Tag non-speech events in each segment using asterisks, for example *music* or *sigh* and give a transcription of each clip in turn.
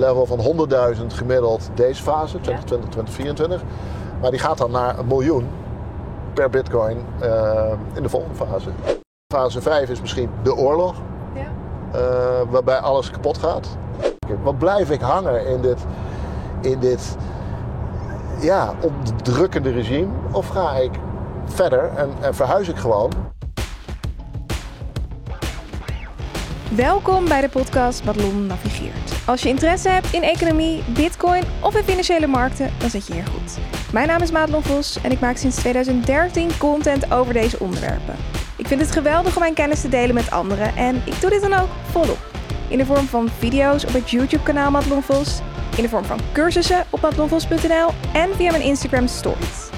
Level van 100.000 gemiddeld deze fase, 2020, 2024. Maar die gaat dan naar een miljoen per bitcoin uh, in de volgende fase. Fase 5 is misschien de oorlog, ja. uh, waarbij alles kapot gaat. Wat blijf ik hangen in dit, in dit ja, onderdrukkende regime? Of ga ik verder en, en verhuis ik gewoon? Welkom bij de podcast Madelon Navigeert. Als je interesse hebt in economie, bitcoin of in financiële markten, dan zit je hier goed. Mijn naam is Madelon Vos en ik maak sinds 2013 content over deze onderwerpen. Ik vind het geweldig om mijn kennis te delen met anderen en ik doe dit dan ook volop. In de vorm van video's op het YouTube kanaal Madelon Vos, in de vorm van cursussen op madelonvos.nl en via mijn Instagram stories.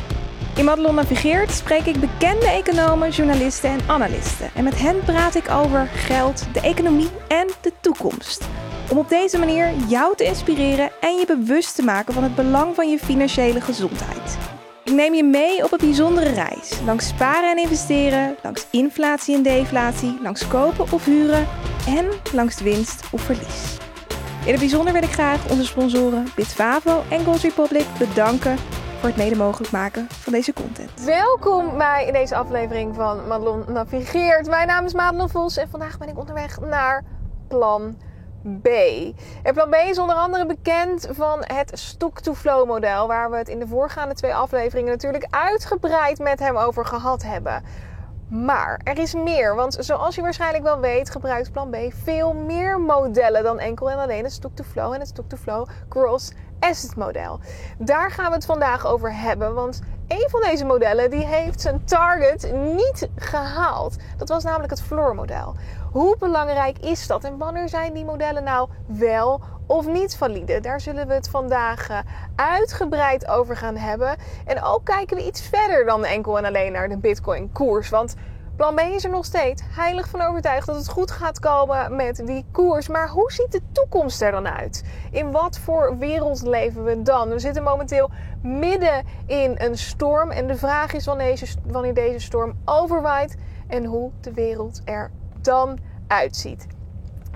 In Madelon Navigeert spreek ik bekende economen, journalisten en analisten. En met hen praat ik over geld, de economie en de toekomst. Om op deze manier jou te inspireren en je bewust te maken van het belang van je financiële gezondheid. Ik neem je mee op een bijzondere reis. Langs sparen en investeren, langs inflatie en deflatie, langs kopen of huren en langs winst of verlies. In het bijzonder wil ik graag onze sponsoren Bitvavo en Gold Republic bedanken voor het mede mogelijk maken van deze content. Welkom bij deze aflevering van Madelon Navigeert. Mijn naam is Madelon Vos en vandaag ben ik onderweg naar Plan B. En plan B is onder andere bekend van het stock-to-flow model, waar we het in de voorgaande twee afleveringen natuurlijk uitgebreid met hem over gehad hebben. Maar er is meer, want zoals je waarschijnlijk wel weet, gebruikt Plan B veel meer modellen dan enkel en alleen het stock-to-flow en het stock-to-flow cross asset model. Daar gaan we het vandaag over hebben, want een van deze modellen die heeft zijn target niet gehaald. Dat was namelijk het floor model. Hoe belangrijk is dat en wanneer zijn die modellen nou wel of niet valide? Daar zullen we het vandaag eh, uitgebreid over gaan hebben. En ook kijken we iets verder dan enkel en alleen naar de Bitcoin koers, want Plan B is er nog steeds heilig van overtuigd dat het goed gaat komen met die koers. Maar hoe ziet de toekomst er dan uit? In wat voor wereld leven we dan? We zitten momenteel midden in een storm. En de vraag is wanneer deze storm overwaait en hoe de wereld er dan uitziet.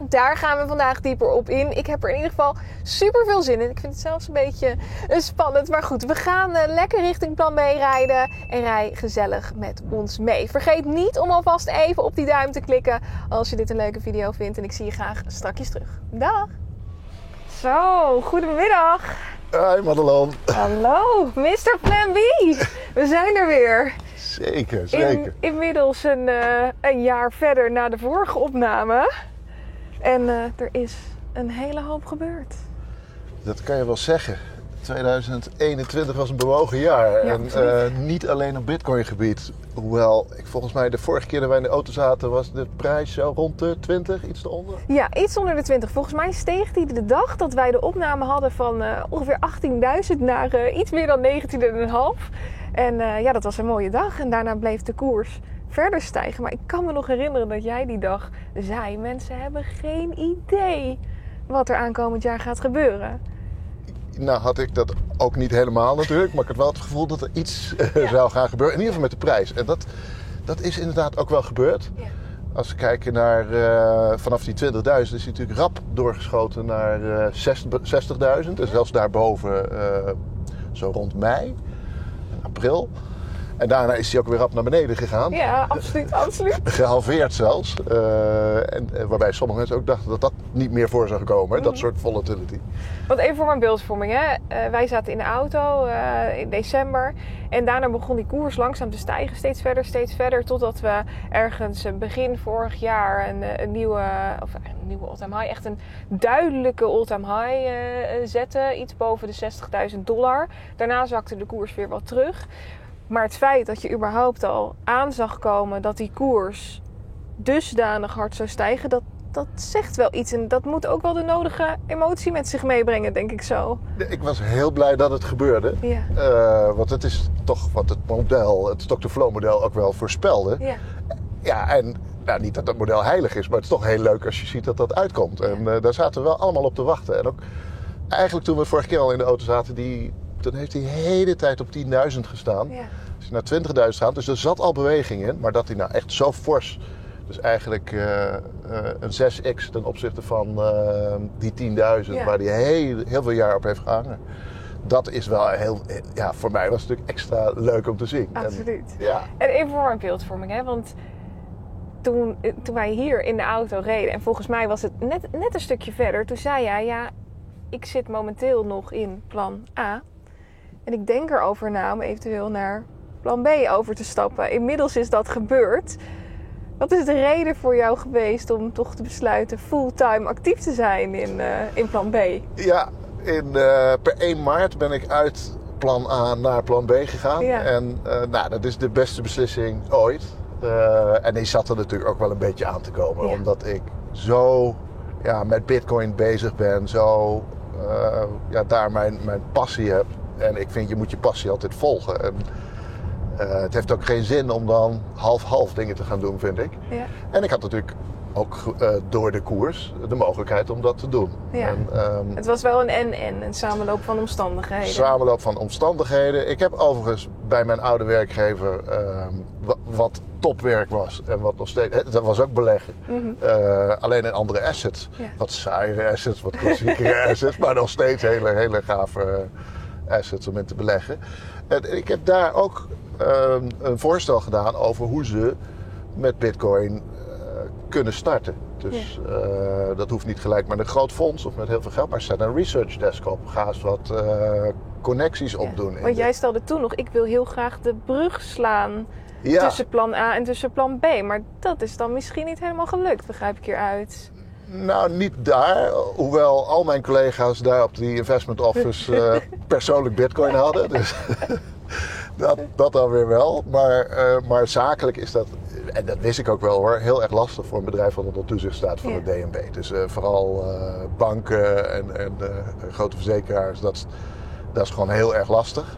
Daar gaan we vandaag dieper op in. Ik heb er in ieder geval super veel zin in. Ik vind het zelfs een beetje eh, spannend. Maar goed, we gaan eh, lekker richting plan B rijden. En rij gezellig met ons mee. Vergeet niet om alvast even op die duim te klikken als je dit een leuke video vindt. En ik zie je graag straks terug. Dag! Zo, goedemiddag. Hi Madelon. Hallo, Mr. Plan B. We zijn er weer. Zeker, zeker. In, inmiddels een, uh, een jaar verder na de vorige opname. En uh, er is een hele hoop gebeurd. Dat kan je wel zeggen. 2021 was een bewogen jaar. en uh, niet alleen op Bitcoin-gebied. Hoewel, ik, volgens mij de vorige keer dat wij in de auto zaten, was de prijs zo rond de 20, iets eronder. Ja, iets onder de 20. Volgens mij steeg die de dag dat wij de opname hadden van uh, ongeveer 18.000 naar uh, iets meer dan 19,5. En ja, dat was een mooie dag. En daarna bleef de koers verder stijgen. Maar ik kan me nog herinneren dat jij die dag zei: mensen hebben geen idee wat er aankomend jaar gaat gebeuren. Nou had ik dat ook niet helemaal natuurlijk, maar ik had wel het gevoel dat er iets eh, zou gaan gebeuren. In ieder geval met de prijs. En dat, dat is inderdaad ook wel gebeurd. Ja. Als we kijken naar uh, vanaf die 20.000 is hij natuurlijk rap doorgeschoten naar uh, eh, 60.000. En zelfs daarboven uh, zo rond mei, april. En daarna is hij ook weer rap naar beneden gegaan. Ja, absoluut, absoluut. *laughs* Gehalveerd zelfs. Uh, en, waarbij sommige mensen ook dachten dat dat niet meer voor zou komen. Dat mhm. soort volatility. Want even voor mijn beeldvorming. Hè. Uh, wij zaten in de auto uh, in december. En daarna begon die koers langzaam te stijgen. Steeds verder, steeds verder. Totdat we ergens begin vorig jaar een, een nieuwe... Of een nieuwe all-time high. Echt een duidelijke all-time high zetten. Iets boven de 60.000 dollar. Daarna zakte de koers weer wat terug. Maar het feit dat je überhaupt al aan zag komen dat die koers dusdanig hard zou stijgen, dat, dat zegt wel iets. En dat moet ook wel de nodige emotie met zich meebrengen, denk ik zo. Ik was heel blij dat het gebeurde. Ja. Uh, want het is toch wat het model, het stock-to-flow model ook wel voorspelde. Ja, ja en nou, niet dat dat model heilig is, maar het is toch heel leuk als je ziet dat dat uitkomt. En uh, daar zaten we wel allemaal op te wachten. En ook eigenlijk toen we vorige keer al in de auto zaten, die dan heeft hij de hele tijd op 10.000 gestaan. Ja. Is hij naar 20.000 gaat. Dus er zat al beweging in. Maar dat hij nou echt zo fors Dus eigenlijk eh, eh, een 6x ten opzichte van eh, die 10.000 Ja. waar die heel, heel veel jaar op heeft gehangen. Dat is wel heel, ja, voor mij was het natuurlijk extra leuk om te zien. En, Absoluut. ja, En even voor een beeldvorming, hè? Want toen, toen wij hier in de auto reden, en volgens mij was het net, net een stukje verder, toen zei jij, ja, ik zit momenteel nog in plan A. En ik denk erover na om eventueel naar plan B over te stappen. Inmiddels is dat gebeurd. Wat is de reden voor jou geweest om toch te besluiten fulltime actief te zijn in, eh, in plan B? ja in, eh, per 1 maart ben ik uit plan A naar plan B gegaan. Ja. En eh, nou, dat is de beste beslissing ooit. En die zat er natuurlijk ook wel een beetje aan te komen. Ja. Omdat ik zo ja, met bitcoin bezig ben. Zo ja, daar mijn, mijn passie heb. En ik vind je moet je passie altijd volgen. En, eh, het heeft ook geen zin om dan half-half dingen te gaan doen, vind ik. Ja. En ik had natuurlijk ook eh, door de koers de mogelijkheid om dat te doen. Ja. En, ehm, Het was wel een en-en, een samenloop van omstandigheden. samenloop van omstandigheden. Ik heb overigens bij mijn oude werkgever, ehm, wa- wat topwerk was en wat nog steeds, hè, dat was ook beleggen. Eh, alleen in andere assets. Ja. Wat saaiere assets, wat klassiekere *laughs* assets, maar nog steeds hele, hele gave assets om in te beleggen. En ik heb daar ook ehm, een voorstel gedaan over hoe ze met Bitcoin eh, kunnen starten. Dus eh, dat hoeft niet gelijk met een groot fonds of met heel veel geld, maar zet een research desk op. Ga eens wat eh, connecties Ja. opdoen. Want de- jij stelde toen nog, ik wil heel graag de brug slaan ja, tussen plan A en tussen plan B. Maar dat is dan misschien niet helemaal gelukt, begrijp ik hieruit. Nou, niet daar. Hoewel al mijn collega's daar op die investment office eh, *laughs* persoonlijk bitcoin hadden. Dus *laughs* dat, dat dan weer wel. Maar, eh, maar zakelijk is dat, en dat wist ik ook wel hoor, heel erg lastig voor een bedrijf dat onder toezicht staat van Ja. de DNB. Dus eh, vooral banken en, en grote verzekeraars, dat, is- dat is gewoon heel erg lastig.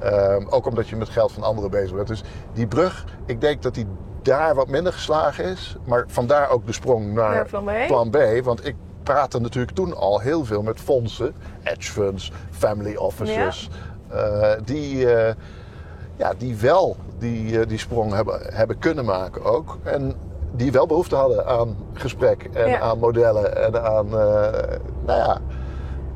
Ehm, ook omdat je met geld van anderen bezig bent. Dus die brug, ik denk dat die daar wat minder geslagen is. Maar vandaar ook de sprong naar Naar plan B? plan B. Want ik praatte natuurlijk toen al heel veel met fondsen, hedge funds, family offices. eh, die, eh, ja, die wel die, eh, die sprong hebben, hebben kunnen maken ook. En die wel behoefte hadden aan gesprek en Ja. aan modellen en aan, nou ja,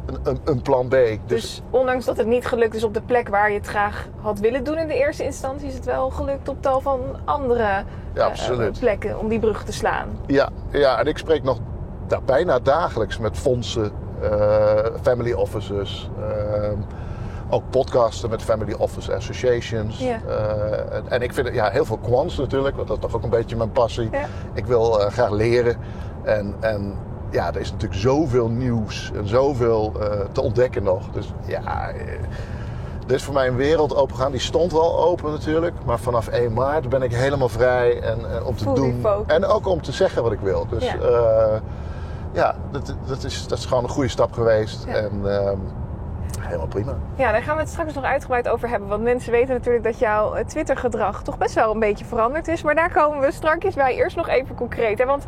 een, een, een plan B. Dus, Dus ondanks dat het niet gelukt is op de plek waar je het graag had willen doen in de eerste instantie, is het wel gelukt op tal van andere Ja, eh, plekken om die brug te slaan. ja, ja, en ik spreek nog bijna dagelijks met fondsen, eh, family offices. ehm, ook podcasten met family office associations. Ja. Eh, en, en ik vind het, ja, heel veel quants natuurlijk, want dat is toch ook een beetje mijn passie. Ja. Ik wil graag leren. En, en ja, er is natuurlijk zoveel nieuws en zoveel eh, te ontdekken nog. Dus ja, eh, er is voor mij een wereld opengegaan. Die stond wel open natuurlijk. Maar vanaf 1 maart ben ik helemaal vrij en, en om te doen. En ook om te zeggen wat ik wil. Dus Ja. ja, ja dat, dat, is, dat is gewoon een goede stap geweest. Ja. En ehm, helemaal prima. Ja, daar gaan we het straks nog uitgebreid over hebben. Want mensen weten natuurlijk dat jouw eh, Twitter-gedrag toch best wel een beetje veranderd is. Maar daar komen we straks bij. Eerst nog even concreet. Hè? Want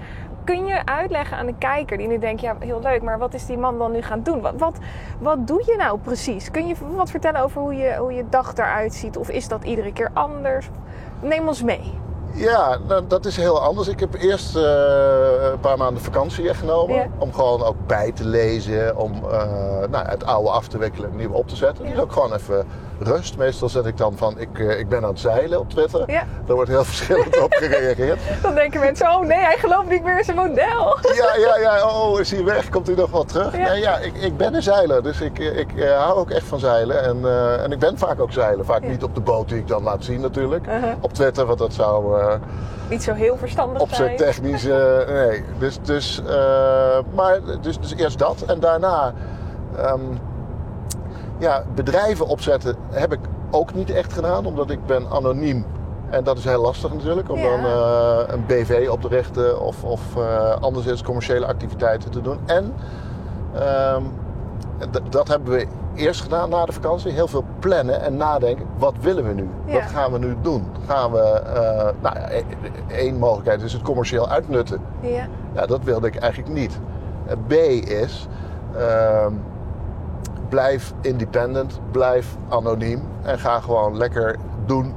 kun je uitleggen aan de kijker die nu denkt... ja, heel leuk, maar wat is die man dan nu gaan doen? Wat, wat, wat doe je nou precies? Kun je wat vertellen over hoe je, hoe je dag eruit ziet? Of is dat iedere keer anders? Neem ons mee. Ja, nou, dat is heel anders. Ik heb eerst eh, een paar maanden vakantie genomen. Ja. Om gewoon ook bij te lezen. Om eh, nou, het oude af te wikkelen en het nieuwe op te zetten. Ja. Dus ook gewoon even rust. Meestal zet ik dan van, ik, eh, ik ben aan het zeilen op Twitter. Ja. Daar wordt heel *laughs* verschillend op gereageerd. Dan denken mensen, oh nee, hij gelooft niet meer in zijn model. Ja, ja, ja. Oh, is hij weg? Komt hij nog wel terug? Ja. Nee, ja, ik, ik ben een zeiler. Dus ik, eh, ik eh, hou ook echt van zeilen. En, en ik ben vaak ook zeilen. Vaak Ja. niet op de boot die ik dan laat zien natuurlijk. Uh-huh. Op Twitter, want dat zou... Niet zo heel verstandig op zijn zijn. technisch, eh, *laughs* nee. Dus, dus, maar, dus, dus eerst dat. En daarna, ehm, ja, bedrijven opzetten heb ik ook niet echt gedaan, omdat ik ben anoniem. En dat is heel lastig natuurlijk, om Ja. dan eh, een BV op te richten of, of eh, anderszins commerciële activiteiten te doen. En ehm, dat hebben we eerst gedaan na de vakantie. Heel veel plannen en nadenken. Wat willen we nu? Ja. Wat gaan we nu doen? Gaan we, eh, nou ja, e- e- één mogelijkheid is het commercieel uitnutten. Ja. Ja, dat wilde ik eigenlijk niet. B is, ehm, blijf independent, blijf anoniem en ga gewoon lekker doen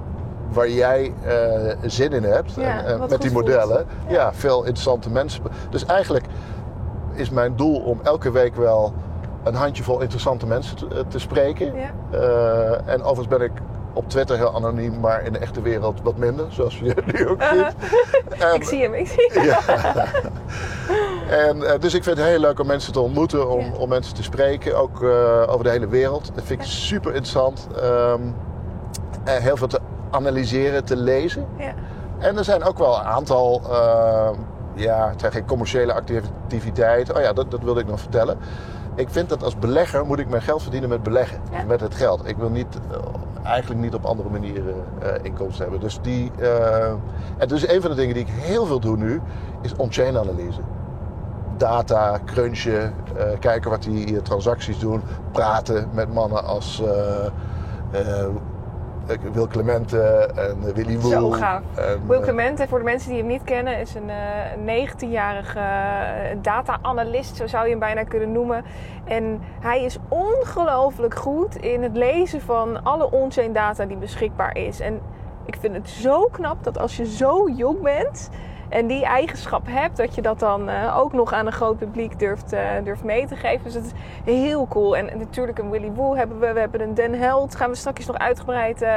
waar jij eh, zin in hebt. Ja, en, met die modellen. Ja. Ja. veel interessante mensen. Dus eigenlijk is mijn doel om elke week wel een handjevol interessante mensen te, eh, te spreken. Ja. Eh, en overigens ben ik op Twitter heel anoniem, maar in de echte wereld wat minder, zoals je *laughs* nu ook ziet. *laughs* En- Ik zie hem, ik zie hem. ja. *laughs* en, eh, dus ik vind het heel leuk om mensen te ontmoeten, om, Ja. om mensen te spreken, ook eh, over de hele wereld. Dat vind ik super interessant. Ehm, eh, heel veel te analyseren, te lezen. Ja. En er zijn ook wel een aantal, eh, ja, het zijn geen commerciële activiteiten. Oh ja, dat, dat wilde ik nog vertellen. Ik vind dat als belegger moet ik mijn geld verdienen met beleggen. Ja. Met het geld. Ik wil niet, eigenlijk niet op andere manieren eh, inkomsten hebben. Dus, die, eh, en dus een van de dingen die ik heel veel doe nu, is on-chain analyse. Data, crunchen, eh, kijken wat die transacties doen. Praten met mannen als Wil Clemente en eh, Willy Woel. Zo gaaf. En, Will eh, Clemente, voor de mensen die hem niet kennen, is een eh, 19-jarige eh, data-analyst, zo zou je hem bijna kunnen noemen. En hij is ongelooflijk goed in het lezen van alle on-chain data die beschikbaar is. En ik vind het zo knap dat als je zo jong bent en die eigenschap hebt, dat je dat dan eh, ook nog aan een groot publiek durft, eh, durft mee te geven. Dus dat is heel cool. En, en natuurlijk een Willy Woo hebben we, we hebben een Den Held, gaan we straks nog uitgebreid eh,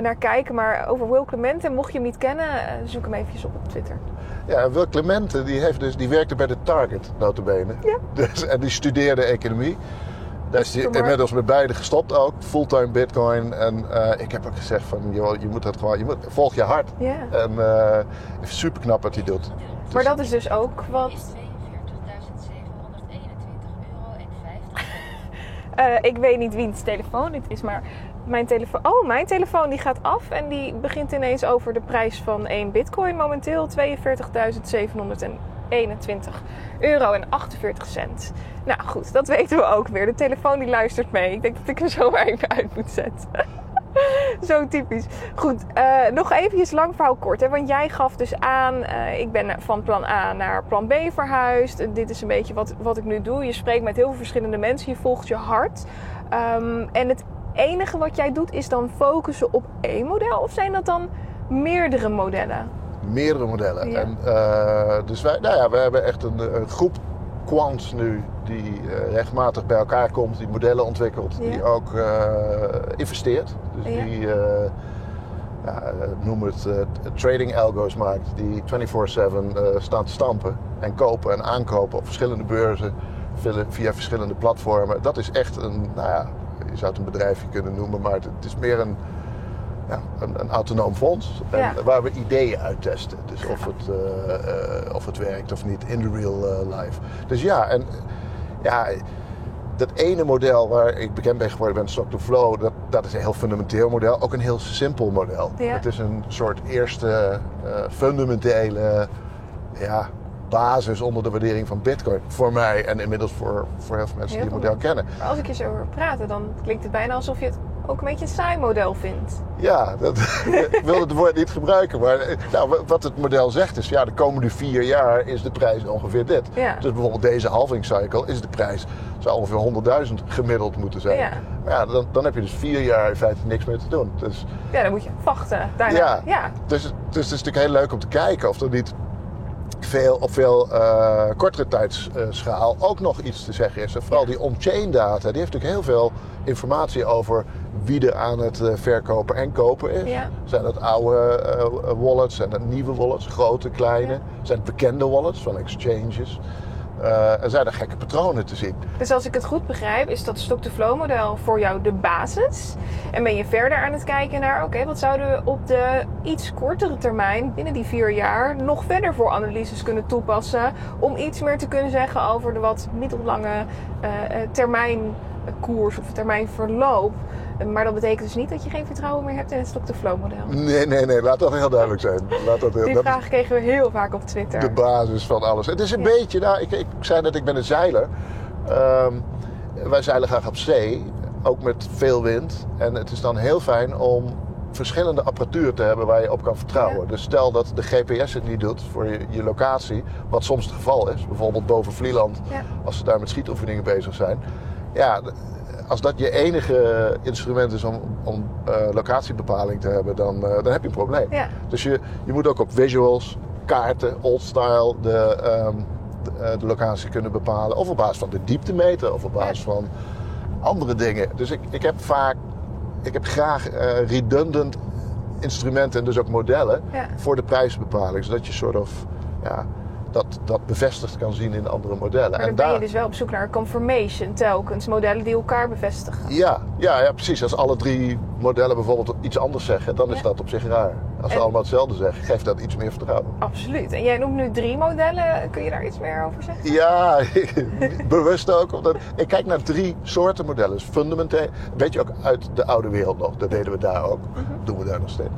naar kijken. Maar over Will Clemente, mocht je hem niet kennen, zoek hem eventjes op op Twitter. Ja, Wil Clemente die, heeft dus, die werkte bij de Target, notabene. Ja. Dus, en die studeerde economie. Daar is hij Super. inmiddels met beide gestopt ook. Fulltime bitcoin. En eh, ik heb ook gezegd van, joh, je moet dat gewoon, je moet, volg je hart. Ja. En eh super knap wat hij doet. Maar dat is dus ook wat. is 42.721 euro en 50 *laughs* eh, ik weet niet wiens telefoon dit is, maar mijn telefoon. Oh, mijn telefoon die gaat af en die begint ineens over de prijs van 1 bitcoin. Momenteel 42.721 euro en 48 cent. Nou goed, dat weten we ook weer. De telefoon die luistert mee. Ik denk dat ik hem zo maar even uit moet zetten. *laughs* Zo typisch. Goed, eh, nog eventjes lang verhaal kort. Hè? Want jij gaf dus aan, eh, ik ben van plan A naar plan B verhuisd. Dit is een beetje wat, wat ik nu doe. Je spreekt met heel veel verschillende mensen. Je volgt je hart. Ehm, en het enige wat jij doet is dan focussen op één model? Of zijn dat dan meerdere modellen? Meerdere modellen. Ja. En, eh, dus wij, nou ja, we hebben echt een, een groep quants nu die eh, regelmatig bij elkaar komt, die modellen ontwikkelt, Ja. die ook eh, investeert. Dus Ja. die, ja, noem het, trading algo's maakt, die 24/7 eh, staan te stampen en kopen en aankopen op verschillende beurzen via- via verschillende platformen. Dat is echt een, nou ja, je zou het een bedrijfje kunnen noemen, maar het, het is meer een, ja, een, een autonoom fonds en Ja. waar we ideeën uittesten. Dus of het, eh, eh, of het werkt of niet in de real eh, life. Dus ja, en ja, dat ene model waar ik bekend ben geworden ben, Stock to Flow, dat, dat is een heel fundamenteel model. Ook een heel simpel model. Ja. Het is een soort eerste fundamentele ja, basis onder de waardering van Bitcoin. Voor mij en inmiddels voor, voor heel veel mensen Heel die het model kennen. Maar als ik je zo hoor praten, dan klinkt het bijna alsof je het ook een beetje een saai model vindt. Ja, dat, *laughs* ik wil het woord niet gebruiken. Maar eh, nou, wat het model zegt is, ja, de komende vier jaar is de prijs ongeveer dit. Ja. Dus bijvoorbeeld deze halving cycle is de prijs, zou ongeveer 100.000 gemiddeld moeten zijn. Ja. Maar ja, dan, dan heb je dus vier jaar in feite niks meer te doen. Dus, Ja, dan moet je wachten. Daarna. ja, ja. Dus, dus het is natuurlijk heel leuk om te kijken of er niet veel, op veel eh, kortere tijdsschaal ook nog iets te zeggen is. En vooral die on-chain data, die heeft natuurlijk heel veel informatie over wie er aan het eh, verkopen en kopen is. Ja. Zijn dat oude eh, wallets, zijn dat nieuwe wallets, grote, kleine? Ja. Zijn het bekende wallets van exchanges? Eh, en zijn er gekke patronen te zien? Dus als ik het goed begrijp, is dat stock-to-flow model voor jou de basis. En ben je verder aan het kijken naar, oké, wat zouden we op de iets kortere termijn, binnen die vier jaar, nog verder voor analyses kunnen toepassen. Om iets meer te kunnen zeggen over de wat middellange termijn koers of termijnverloop. Eh, Maar dat betekent dus niet dat je geen vertrouwen meer hebt in het stock-to-flow model. Nee, nee, nee, laat dat heel duidelijk zijn. Laat dat, heel- Die dat vraag kregen we heel vaak op Twitter. de basis van alles. Het is een Ja. beetje, nou, ik, ik zei net, ik ben een zeiler. Ehm, wij zeilen graag op zee, ook met veel wind. En het is dan heel fijn om verschillende apparatuur te hebben waar je op kan vertrouwen. Ja. Dus stel dat de GPS het niet doet voor je, je locatie, wat soms het geval is, bijvoorbeeld boven Vlieland, Ja. als ze daar met schietoefeningen bezig zijn. Ja, als dat je enige instrument is om, om eh, locatiebepaling te hebben, dan, eh, dan heb je een probleem. Ja. Dus je, je moet ook op visuals, kaarten, old style de, ehm, de, eh, de locatie kunnen bepalen. Of op basis van de diepte meten, of op basis van andere dingen. Dus ik, ik heb vaak, ik heb graag eh, redundant instrumenten en dus ook modellen Ja. voor de prijsbepaling. Zodat je soort of, ja, dat, dat bevestigd kan zien in andere modellen. Maar En dan ben je dus wel op zoek naar confirmation telkens. Modellen die elkaar bevestigen. Ja, ja, ja, precies. Als alle drie modellen bijvoorbeeld iets anders zeggen, dan is dat op zich raar. Als ze En- allemaal hetzelfde zeggen, geeft dat iets meer vertrouwen. Absoluut. En jij noemt nu drie modellen. Kun je daar iets meer over zeggen? Ja, *laughs* bewust ook. Omdat ik kijk naar drie soorten modellen. Dus fundamenteel, weet je ook uit de oude wereld nog. Dat deden we daar ook. Doen we daar nog steeds.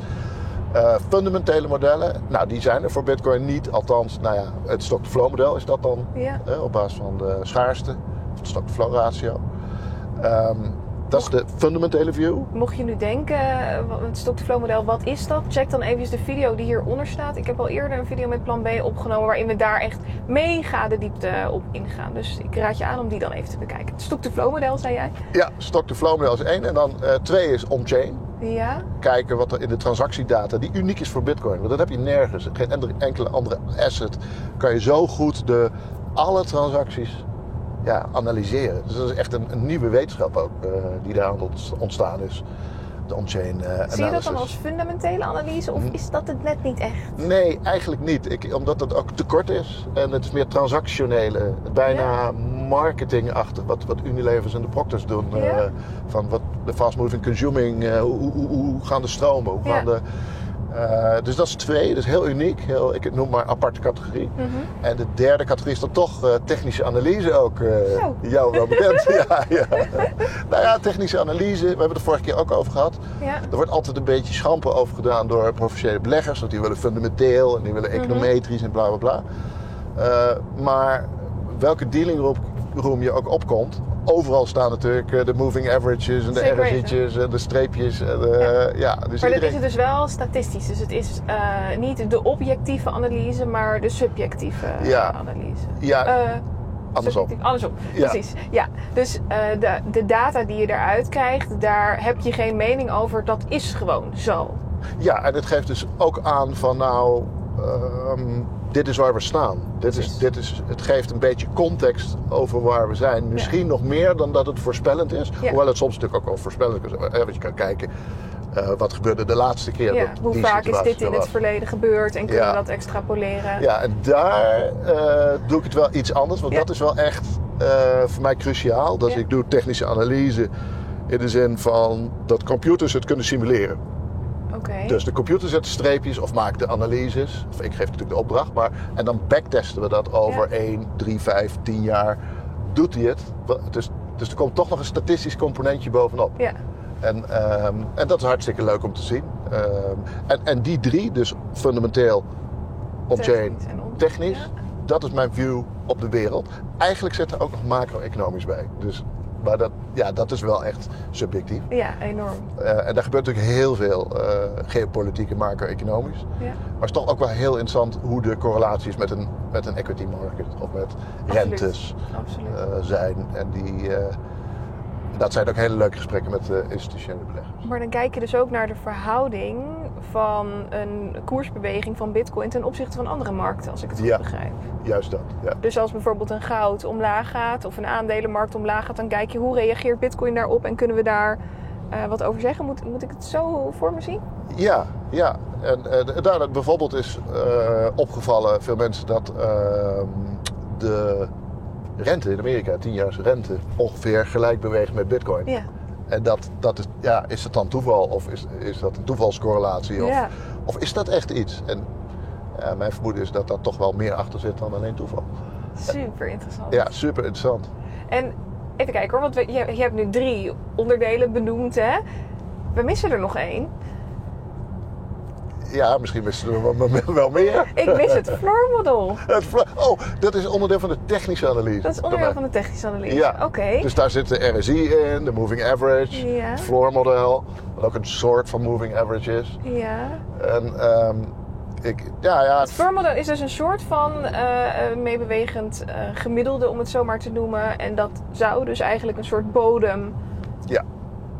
Eh, fundamentele modellen, nou die zijn er voor Bitcoin niet. Althans, nou ja, het stock-to-flow model is dat dan. Ja. op basis van de schaarste, of de stock-to-flow ratio. Ehm, dat is de fundamentele view. Mocht je nu denken, het stock-to-flow model, wat is dat? Check dan even de video die hieronder staat. Ik heb al eerder een video met plan B opgenomen waarin we daar echt mega de diepte op ingaan. Dus ik raad je aan om die dan even te bekijken. Het stock-to-flow model, zei jij? Ja, stock-to-flow model is één. En dan eh, twee is on-chain. Ja. kijken wat er in de transactiedata, die uniek is voor Bitcoin. Want dat heb je nergens. Geen enkele andere asset kan je zo goed de, alle transacties ja, analyseren. Dus dat is echt een, een nieuwe wetenschap ook eh, die daar ontstaan is. De on-chain eh, analysis. Zie je dat dan als fundamentele analyse of Hm. is dat het net niet echt? Nee, eigenlijk niet. Ik, omdat het ook te kort is. En het is meer transactionele, bijna marketingachtig. Wat, wat Unilevers en de Proctors doen. Ja. eh, van wat de fast moving consuming. hoe, hoe, hoe gaan de stromen? Hoe Ja. gaan de, eh, dus dat is twee. Dat is heel uniek. Heel, ik noem maar aparte categorie. Mhm. En de derde categorie is dan toch eh, technische analyse ook. Zo. jou wel bekend. *laughs* ja, ja. nou ja, technische analyse. We hebben het de vorige keer ook over gehad. Ja. Er wordt altijd een beetje schampen over gedaan door professionele beleggers. Want die willen fundamenteel en die willen Mhm. econometrisch en bla bla bla. Maar welke dealing room- je ook opkomt, overal staan natuurlijk eh, de moving averages en de. RSI'tjes en de streepjes. En de, ja. dus Maar dat iedereen... is het dus wel statistisch. Dus het is eh, niet de objectieve analyse, maar de subjectieve eh, Ja. analyse. Ja, Eh, andersom. Andersom, Ja. precies. Ja, dus eh, de, de data die je eruit krijgt, daar heb je geen mening over. Dat is gewoon zo. Ja, en het geeft dus ook aan van nou, ehm, dit is waar we staan. Dit is, dit is, het geeft een beetje context over waar we zijn. Misschien nog meer dan dat het voorspellend is. Ja. Hoewel het soms natuurlijk ook wel voorspellend is. Eh, Want je kan kijken, eh, wat gebeurde de laatste keer Ja, dat hoe die vaak is dit in het verleden gebeurd en kunnen we dat extrapoleren? Ja, en daar eh, doe ik het wel iets anders. Want dat is wel echt voor mij cruciaal. Dat ik doe technische analyse in de zin van dat computers het kunnen simuleren. Dus de computer zet de streepjes of maakt de analyses. Of ik geef natuurlijk de opdracht. Maar, en dan backtesten we dat over Ja. 1, 3, 5, 10 jaar. Doet hij het? Dus, dus er komt toch nog een statistisch componentje bovenop. Ja, En, ehm, en dat is hartstikke leuk om te zien. Ehm, en, en die drie, dus fundamenteel, on-chain, Technisch ja. Dat is mijn view op de wereld. Eigenlijk zit er ook nog macro-economisch bij. Dus, maar dat, ja, dat is wel echt subjectief. ja enorm. Eh, en daar gebeurt natuurlijk heel veel eh, geopolitiek en macro-economisch. Ja. Maar het is toch ook wel heel interessant hoe de correlatie is met een, met een equity market of met Absoluut. rentes Absoluut. eh, zijn. En die, dat zijn ook hele leuke gesprekken met eh, institutionele beleggers. Maar dan kijk je dus ook naar de verhouding van een koersbeweging van Bitcoin ten opzichte van andere markten, als ik het goed Ja. begrijp. Juist dat, ja. Dus als bijvoorbeeld een goud omlaag gaat of een aandelenmarkt omlaag gaat, dan kijk je hoe reageert Bitcoin daarop en kunnen we daar eh, wat over zeggen? Moet, moet ik het zo voor me zien? Ja, ja. En eh, daar bijvoorbeeld is eh, opgevallen veel mensen dat ehm, de rente in Amerika, 10 jaar rente, ongeveer gelijk beweegt met bitcoin. Ja. En dat, dat is, ja, is dat dan toeval of is, is dat een toevalscorrelatie? Of, Ja. of is dat echt iets? En ja, mijn vermoeden is dat daar toch wel meer achter zit dan alleen toeval. Super interessant. Ja, super interessant. En even kijken hoor, want we, je, je hebt nu drie onderdelen benoemd hè. We missen er nog één. Ja, misschien missen we er wel, meer. Ik mis het floor model. Het oh, dat is onderdeel van de technische analyse. Dat is onderdeel van de technische analyse. Ja, Oké. dus daar zit de RSI in, de moving average, Ja. het floor model, wat ook een soort van moving average is. Ja. En ehm, ik, ja, ja, Het floor model is dus een soort van eh, eh, meebewegend eh, gemiddelde, om het zo maar te noemen. En dat zou dus eigenlijk een soort bodem Ja.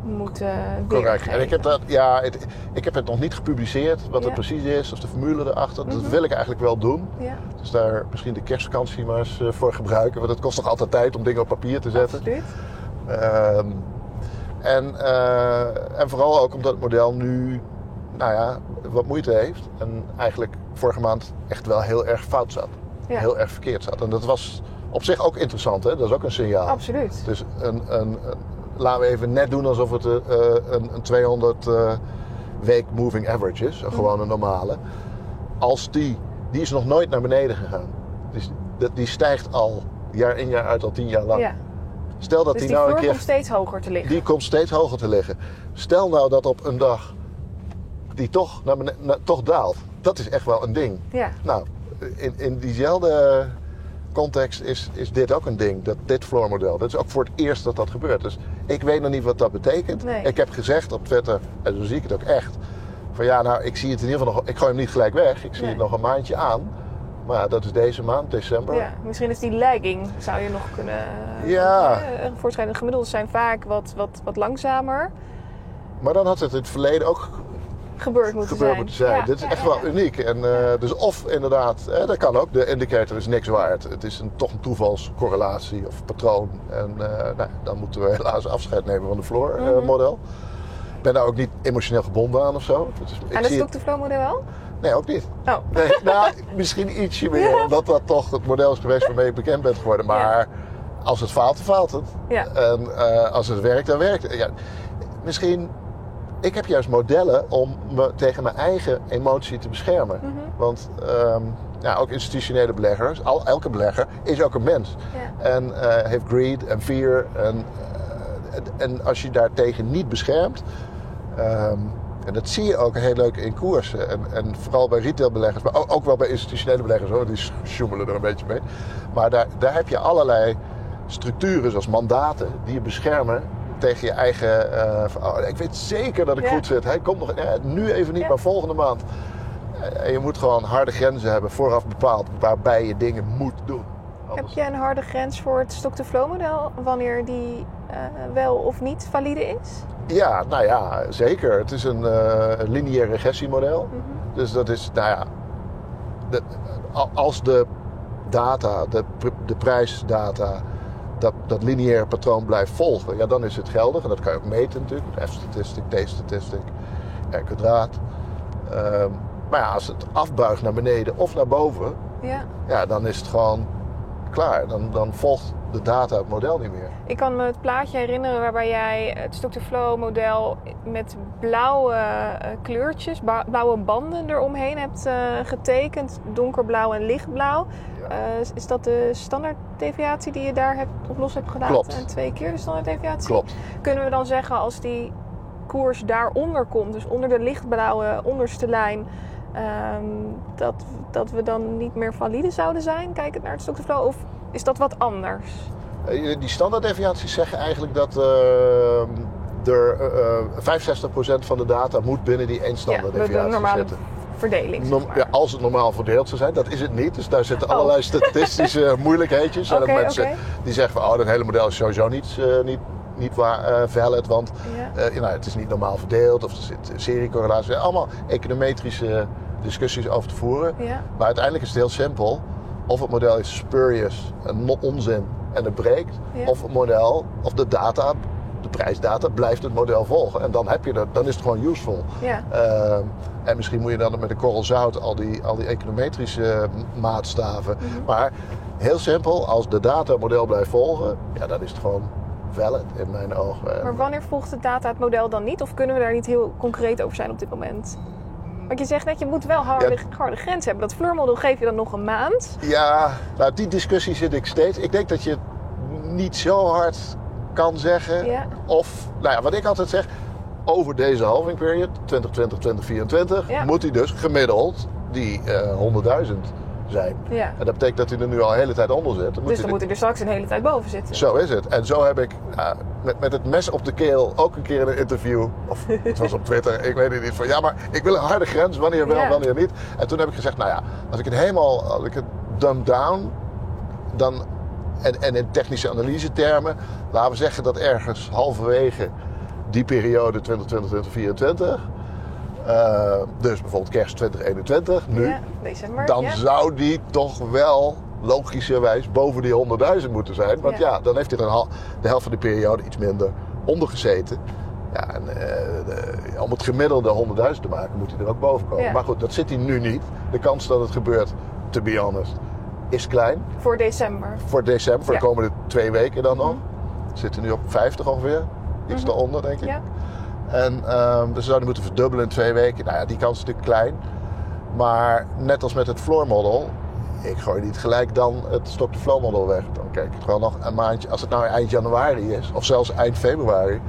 Moet eh Correct. En ik heb, dat, ja, het, ik heb het nog niet gepubliceerd wat Ja. het precies is, of de formule erachter. Dat Mhm. wil ik eigenlijk wel doen. Ja, Dus daar misschien de kerstvakantie maar eens eh, voor gebruiken. Want het kost toch altijd tijd om dingen op papier te zetten. absoluut. Ehm, en, eh, en vooral ook omdat het model nu nou ja, wat moeite heeft. En eigenlijk vorige maand echt wel heel erg fout zat. Ja, Heel erg verkeerd zat. En dat was op zich ook interessant, hè? dat is ook een signaal. absoluut. Dus een, een- laten we even net doen alsof het eh, een, een 200 eh, week moving average is. Een Mhm. gewone normale. Als die, die is nog nooit naar beneden gegaan. Dus dat- die stijgt al jaar in jaar uit al tien jaar lang. Ja. Stel dat Dus die, die nou een keer komt steeds hoger te liggen. die komt steeds hoger te liggen. Stel nou dat op een dag die toch, naar na- toch daalt. Dat is echt wel een ding. Ja, Nou, in, in diezelfde context is, is dit ook een ding. Dat, dit floormodel. Dat is ook voor het eerst dat dat gebeurt. Dus ik weet nog niet wat dat betekent. Nee. Ik heb gezegd op Twitter, en zo zie ik het ook echt. Van ja, nou, ik zie het in ieder geval nog. Ik gooi hem niet gelijk weg. Ik zie Nee. het nog een maandje aan. Maar ja, dat is deze maand, december. ja, misschien is die lagging, zou je nog kunnen... Ja. Eh, voortschrijdende gemiddelden zijn vaak wat, wat, wat langzamer Maar dan had het in het verleden ook gebeurd moeten gebeurd zijn. moeten zijn. Ja, Dit is ja, echt ja, wel uniek. En, eh, dus of inderdaad, eh, dat kan ook, de indicator is niks waard. Het is een, toch een toevalscorrelatie of patroon. En eh, nou, dan moeten we helaas afscheid nemen van de floor Mhm. model. Ik ben daar ook niet emotioneel gebonden aan of zo. En dat is ook de flow model wel? nee, ook niet. Oh, Nee, nou, misschien ietsje meer, omdat dat toch het model is geweest waarmee ik bekend ben geworden. Maar als het faalt, dan faalt het. En als het werkt, dan werkt het. Ja, misschien, ik heb juist modellen om me tegen mijn eigen emotie te beschermen. Mhm. Want ehm, ja, ook institutionele beleggers, al, elke belegger is ook een mens. Ja. En eh, heeft greed en fear. En, eh, en als je daartegen niet beschermt. ehm, en dat zie je ook heel leuk in koersen. En, en vooral bij retailbeleggers, maar ook, ook wel bij institutionele beleggers hoor. Die sjoemelen er een beetje mee. Maar daar, daar heb je allerlei structuren zoals mandaten die je beschermen tegen je eigen. eh, oh, ik weet zeker dat ik Ja. goed zit. Hij komt nog ja, nu even niet, Ja. maar volgende maand. En je moet gewoon harde grenzen hebben, vooraf bepaald, waarbij je dingen moet doen. Heb je een harde grens voor het stock-to-flow model, wanneer die eh, wel of niet valide is? Ja, nou ja, zeker. Het is een eh, een lineair regressiemodel. Mhm. Dus dat is, nou ja, de, als de data, de, de prijsdata, dat, dat lineaire patroon blijft volgen, ja, dan is het geldig. En dat kan je ook meten natuurlijk. F-statistic, T-statistic, R-kwadraat. Ehm, maar ja, als het afbuigt naar beneden of naar boven, Ja. ja, dan is het gewoon klaar. Dan, dan volgt de data het model niet meer. Ik kan me het plaatje herinneren waarbij jij het stock-to-flow model met blauwe eh, kleurtjes, blauwe banden eromheen hebt eh, getekend. Donkerblauw en lichtblauw. Ja. Eh, is- dat de standaarddeviatie die je daar hebt, op los hebt gedaan? Klopt. En twee keer de standaarddeviatie? Klopt. Kunnen we dan zeggen als die koers daaronder komt, dus onder de lichtblauwe onderste lijn, ehm, dat, dat we dan niet meer valide zouden zijn, kijkend naar het stock-to-flow? Of is dat wat anders? Eh, Die standaarddeviaties zeggen eigenlijk dat eh, er eh, eh, 65% van de data moet binnen die één Ja, de, standaarddeviatie de normale zitten. verdeling. zeg maar. ja, als het normaal verdeeld zou zijn, dat is het niet. Dus daar zitten Oh. allerlei statistische *laughs* moeilijkheidjes. En Oké, dat mensen die zeggen van, oh, dat hele model is sowieso niet, niet, niet waar, eh, valid, want Ja. nou, het is niet normaal verdeeld of er zit seriecorrelatie. Allemaal econometrische discussies over te voeren. Ja. Maar uiteindelijk is het heel simpel. Of het model is spurious, no- onzin en het breekt. Ja. Of het model, of de data, de prijsdata, blijft het model volgen. En dan, heb je dat, dan is het gewoon useful. Ja. Ehm, en misschien moet je dan met een korrel zout al die, al die econometrische maatstaven. Mhm. Maar heel simpel, als de data het model blijft volgen, ja, dan is het gewoon valid in mijn ogen. Maar wanneer volgt de data het model dan niet? Of kunnen we daar niet heel concreet over zijn op dit moment? Want je zegt net, je moet wel harde, harde grens hebben. Dat fleurmodel geef je dan nog een maand. Ja, nou, die discussie zit ik steeds. Ik denk dat je niet zo hard kan zeggen. Ja. Of, nou ja, wat ik altijd zeg, over deze halving period, 2020, 2024, Ja. moet hij dus gemiddeld die eh 100.000 zijn. Ja. En dat betekent dat hij er nu al een hele tijd onder zit. Dan Dus dan moet hij er straks een hele tijd boven zitten. Zo is het. En zo heb ik met, met het mes op de keel ook een keer in een interview, of het was op Twitter, ik weet het niet, van ja, maar ik wil een harde grens, wanneer wel, Ja. wanneer niet. En toen heb ik gezegd, nou ja, als ik het helemaal, als ik het dumb down, dan en, en in technische analyse-termen, laten we zeggen dat ergens halverwege die periode 2020, 2024, eh, dus bijvoorbeeld kerst 2021, nu, Ja, december. dan ja. zou die toch wel logischerwijs boven die 100.000 moeten zijn. Want ja, Ja. dan heeft hij de helft van de periode iets minder onder gezeten. Ja, en eh, om het gemiddelde 100.000 te maken, moet hij er ook boven komen. Maar goed, dat zit hij nu niet. De kans dat het gebeurt, to be honest, is klein. Voor december. Voor december, voor de komende twee weken dan nog. We zitten nu op 50 ongeveer. Iets Mhm. daaronder, denk ik. En ehm, dus we zouden moeten verdubbelen in twee weken. Nou ja, die kans is natuurlijk klein. Maar net als met het floor model, ik gooi niet gelijk dan het stock to flow model weg. Dan kijk ik gewoon nog een maandje, als het nou eind januari is, of zelfs eind februari.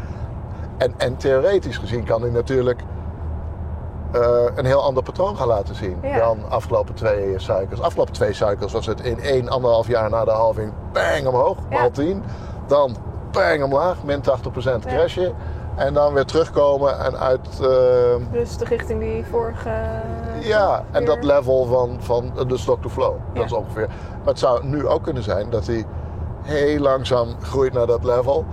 En, en theoretisch gezien kan hij natuurlijk eh, een heel ander patroon gaan laten zien Ja. dan afgelopen twee cycles. Afgelopen twee cycles was het in één, anderhalf jaar na de halving bang omhoog, Ja. maal 10. Dan bang omlaag, min 80% Ja. En dan weer terugkomen en uit... eh, Dus de richting die vorige... ja, en dat level van, van de stock to flow. Ja. Dat is ongeveer. Maar het zou nu ook kunnen zijn dat hij heel langzaam groeit naar dat level.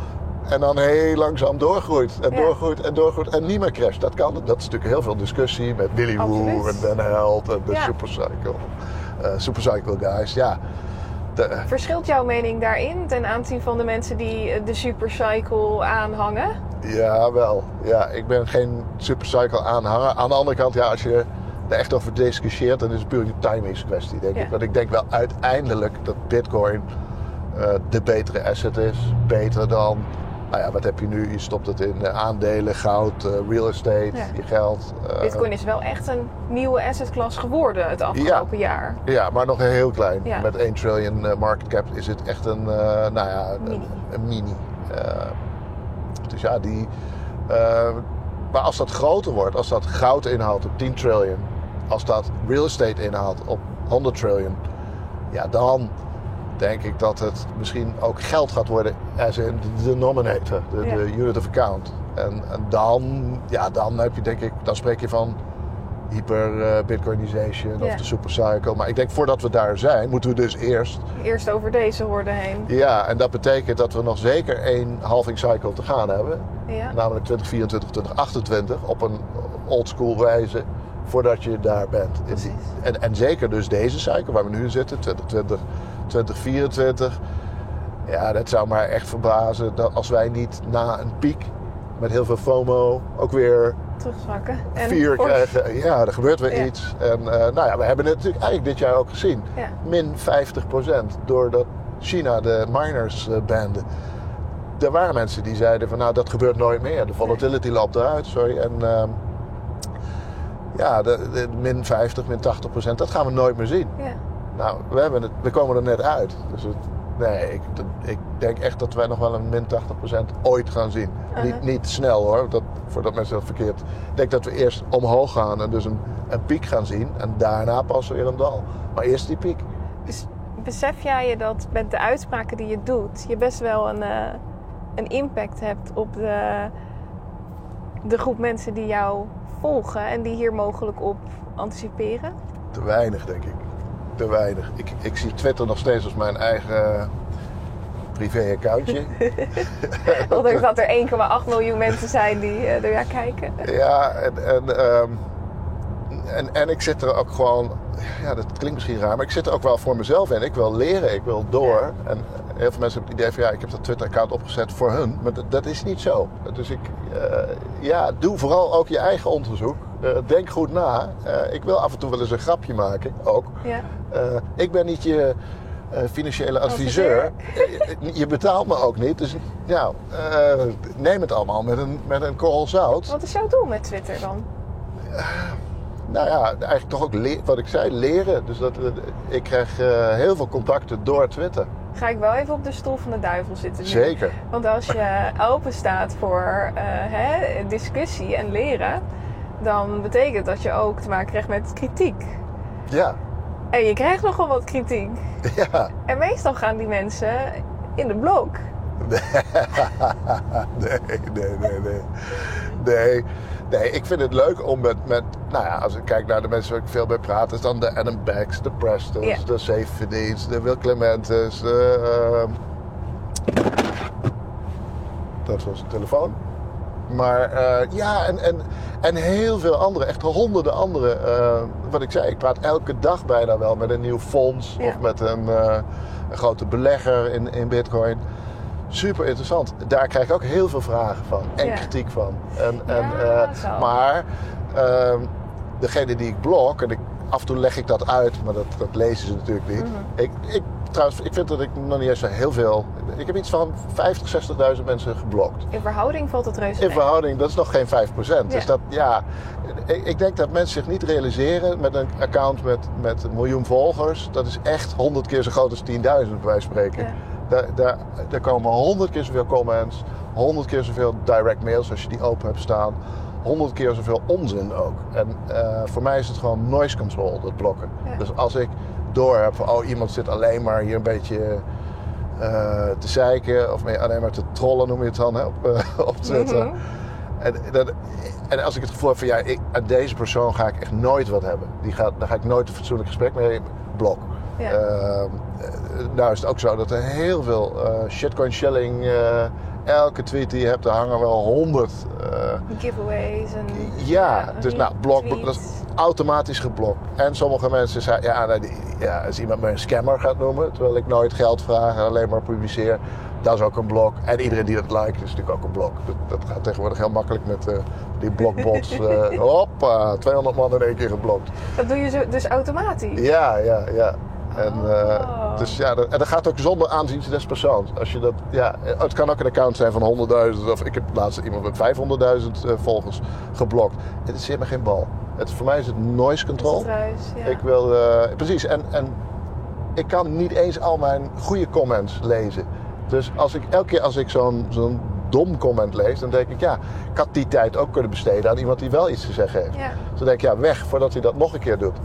En dan heel langzaam doorgroeit. En Ja. doorgroeit en doorgroeit. En niet meer crasht. Dat kan. Dat is natuurlijk heel veel discussie met Willy Woo en Ben Held en de Ja. Supercycle. eh Supercycle guys. Ja. De, Verschilt jouw mening daarin ten aanzien van de mensen die eh, de supercycle aanhangen? Ja, wel. Ja, ik ben geen supercycle aanhanger. Aan de andere kant, ja, als je er echt over discussieert, dan is het puur een timingskwestie, denk Ja. ik. Want ik denk wel uiteindelijk dat Bitcoin eh, de betere asset is. Beter dan, nou ja, wat heb je nu? Je stopt het in eh, aandelen, goud, eh, real estate, Ja. je geld. eh, Bitcoin is wel echt een nieuwe assetklasse geworden het afgelopen jaar. Ja, maar nog heel klein. Ja. Met 1 trillion market cap is het echt een, nou ja, een Mini. Een, mini. Dus ja, die... maar als dat groter wordt, als dat goud inhoudt op 10 trillion, als dat real estate inhoudt op 100 trillion, ja, dan denk ik dat het misschien ook geld gaat worden as in de denominator, de, Ja. de unit of account. En, en dan, ja, dan heb je denk ik, dan spreek je van hyper eh, bitcoinization Ja. of de supercycle. Maar ik denk voordat we daar zijn, moeten we dus eerst Eerst over deze horde heen. ja, en dat betekent dat we nog zeker één halving cycle te gaan hebben. Ja. Namelijk 2024, 2028 op een oldschool wijze voordat je daar bent. En, en zeker dus deze cycle waar we nu zitten, 2020, 2024. Ja, dat zou mij echt verbazen dat als wij niet na een piek met heel veel FOMO ook weer Terugzakken. En vier krijgen. Ja, er gebeurt weer Ja. iets. En eh, nou ja, we hebben het natuurlijk eigenlijk dit jaar ook gezien. Ja. Min 50% doordat China de miners bande. Er waren mensen die zeiden van nou dat gebeurt nooit meer. De volatility loopt eruit, sorry. En ehm, ja, de, de min 50, min 80%, dat gaan we nooit meer zien. Ja. Nou, we, hebben het, we komen er net uit. Dus het, nee, ik, ik denk echt dat wij nog wel een min 80% ooit gaan zien. Uh-huh. niet, niet snel hoor, dat, voordat mensen dat verkeerd... Ik denk dat we eerst omhoog gaan en dus een, een piek gaan zien. En daarna pas weer een dal. Maar eerst die piek. Dus besef jij je dat met de uitspraken die je doet, je best wel een, eh, een impact hebt op de, de groep mensen die jou volgen en die hier mogelijk op anticiperen? Te weinig, denk ik. Te weinig. Ik, ik zie Twitter nog steeds als mijn eigen privé-accountje. *laughs* Ondanks dat er 1,8 miljoen mensen zijn die eh, er naar kijken. Ja, en, en, ehm, en, en ik zit er ook gewoon, ja, dat klinkt misschien raar, maar ik zit er ook wel voor mezelf in. Ik wil leren, ik wil door. En heel veel mensen hebben het idee van, ja, ik heb dat Twitter-account opgezet voor hun. Maar dat, dat is niet zo. Dus ik, eh, ja, doe vooral ook je eigen onderzoek. Eh, denk goed na. Eh, ik wil af en toe wel eens een grapje maken, ook. Ja. Eh, ik ben niet je financiële adviseur. Je betaalt me ook niet. Dus ja, neem het allemaal met een, met een korrel zout. Wat is jouw doel met Twitter dan? Nou ja, eigenlijk toch ook wat ik zei, leren. Dus dat, ik krijg heel veel contacten door Twitter. Ga ik wel even op de stoel van de duivel zitten nu. Zeker. Want als je open staat voor hè, discussie en leren, dan betekent dat je ook te maken krijgt met kritiek. Ja, En je krijgt nogal wat kritiek. *laughs* ja. En meestal gaan die mensen in de blok. *laughs* Nee, nee, nee, nee. Nee, Nee, ik vind het leuk om met, met nou ja, als ik kijk naar de mensen waar ik veel mee praat, is dan de Adam Becks, de Prestons, Ja. de Safeties, de Will Clementes, de, ehm, dat was een telefoon. Maar eh, ja, en, en, en heel veel andere, echt honderden andere. eh, wat ik zei, ik praat elke dag bijna wel met een nieuw fonds Ja. of met een, eh, een grote belegger in, in Bitcoin. Super interessant. Daar krijg ik ook heel veel vragen van en Ja. kritiek van. En, en, Ja, maar ehm, degene die ik blok, en ik, af en toe leg ik dat uit, maar dat, dat lezen ze natuurlijk niet. Mhm. ik, ik, trouwens, ik vind dat ik nog niet eens zo heel veel. Ik heb iets van 50, 60.000 mensen geblokt. In verhouding valt het reuze In mee. verhouding, dat is nog geen 5%. Dus dat, ja, ik, ik denk dat mensen zich niet realiseren met een account met, met een miljoen volgers. Dat is echt 100 keer zo groot als 10.000 bij wijze van spreken. Ja. Daar, daar, daar komen 100 keer zoveel comments, 100 keer zoveel direct mails als je die open hebt staan. 100 keer zoveel onzin ook. En eh, voor mij is het gewoon noise control, dat blokken. Ja. Dus als ik door heb van, oh iemand zit alleen maar hier een beetje eh, te zeiken of alleen maar te trollen noem je het dan hè, op, eh, *laughs* op Twitter. Mhm. En, dat- en als ik het gevoel heb van ja, ik, aan deze persoon ga ik echt nooit wat hebben. Die gaat, daar ga ik nooit een fatsoenlijk gesprek mee blok. Ja. Ehm, eh, nou is het ook zo dat er heel veel shitcoin shelling. Elke tweet die je hebt, daar hangen wel honderd. eh, Giveaways en... ja, dus nou, blok, dat is automatisch geblokt. En sommige mensen zeggen, ja, nou, die- ja, als iemand me een scammer gaat noemen, terwijl ik nooit geld vraag en alleen maar publiceer, dat is ook een blok. En iedereen die dat liked, is natuurlijk ook een blok. Dat, dat gaat tegenwoordig heel makkelijk met eh, die blokbots. *laughs* eh hoppa, 200 man in één keer geblokt. Dat doe je zo, dus automatisch? Ja, ja, ja. En, eh, Oh. dus ja, dat, en dat gaat ook zonder aanzien des persoons. Als je dat, ja, het kan ook een account zijn van 100.000 of ik heb laatst iemand met 500.000 eh, volgers geblokt. Het is helemaal geen bal. Het, voor mij is het noise control. het ruis, ja. Ik wil, eh, precies. En, en ik kan niet eens al mijn goede comments lezen. Dus als ik, elke keer als ik zo'n zo'n dom comment lees, dan denk ik, ja, ik had die tijd ook kunnen besteden aan iemand die wel iets te zeggen heeft. Ja. Dus dan denk ik, ja, weg voordat hij dat nog een keer doet.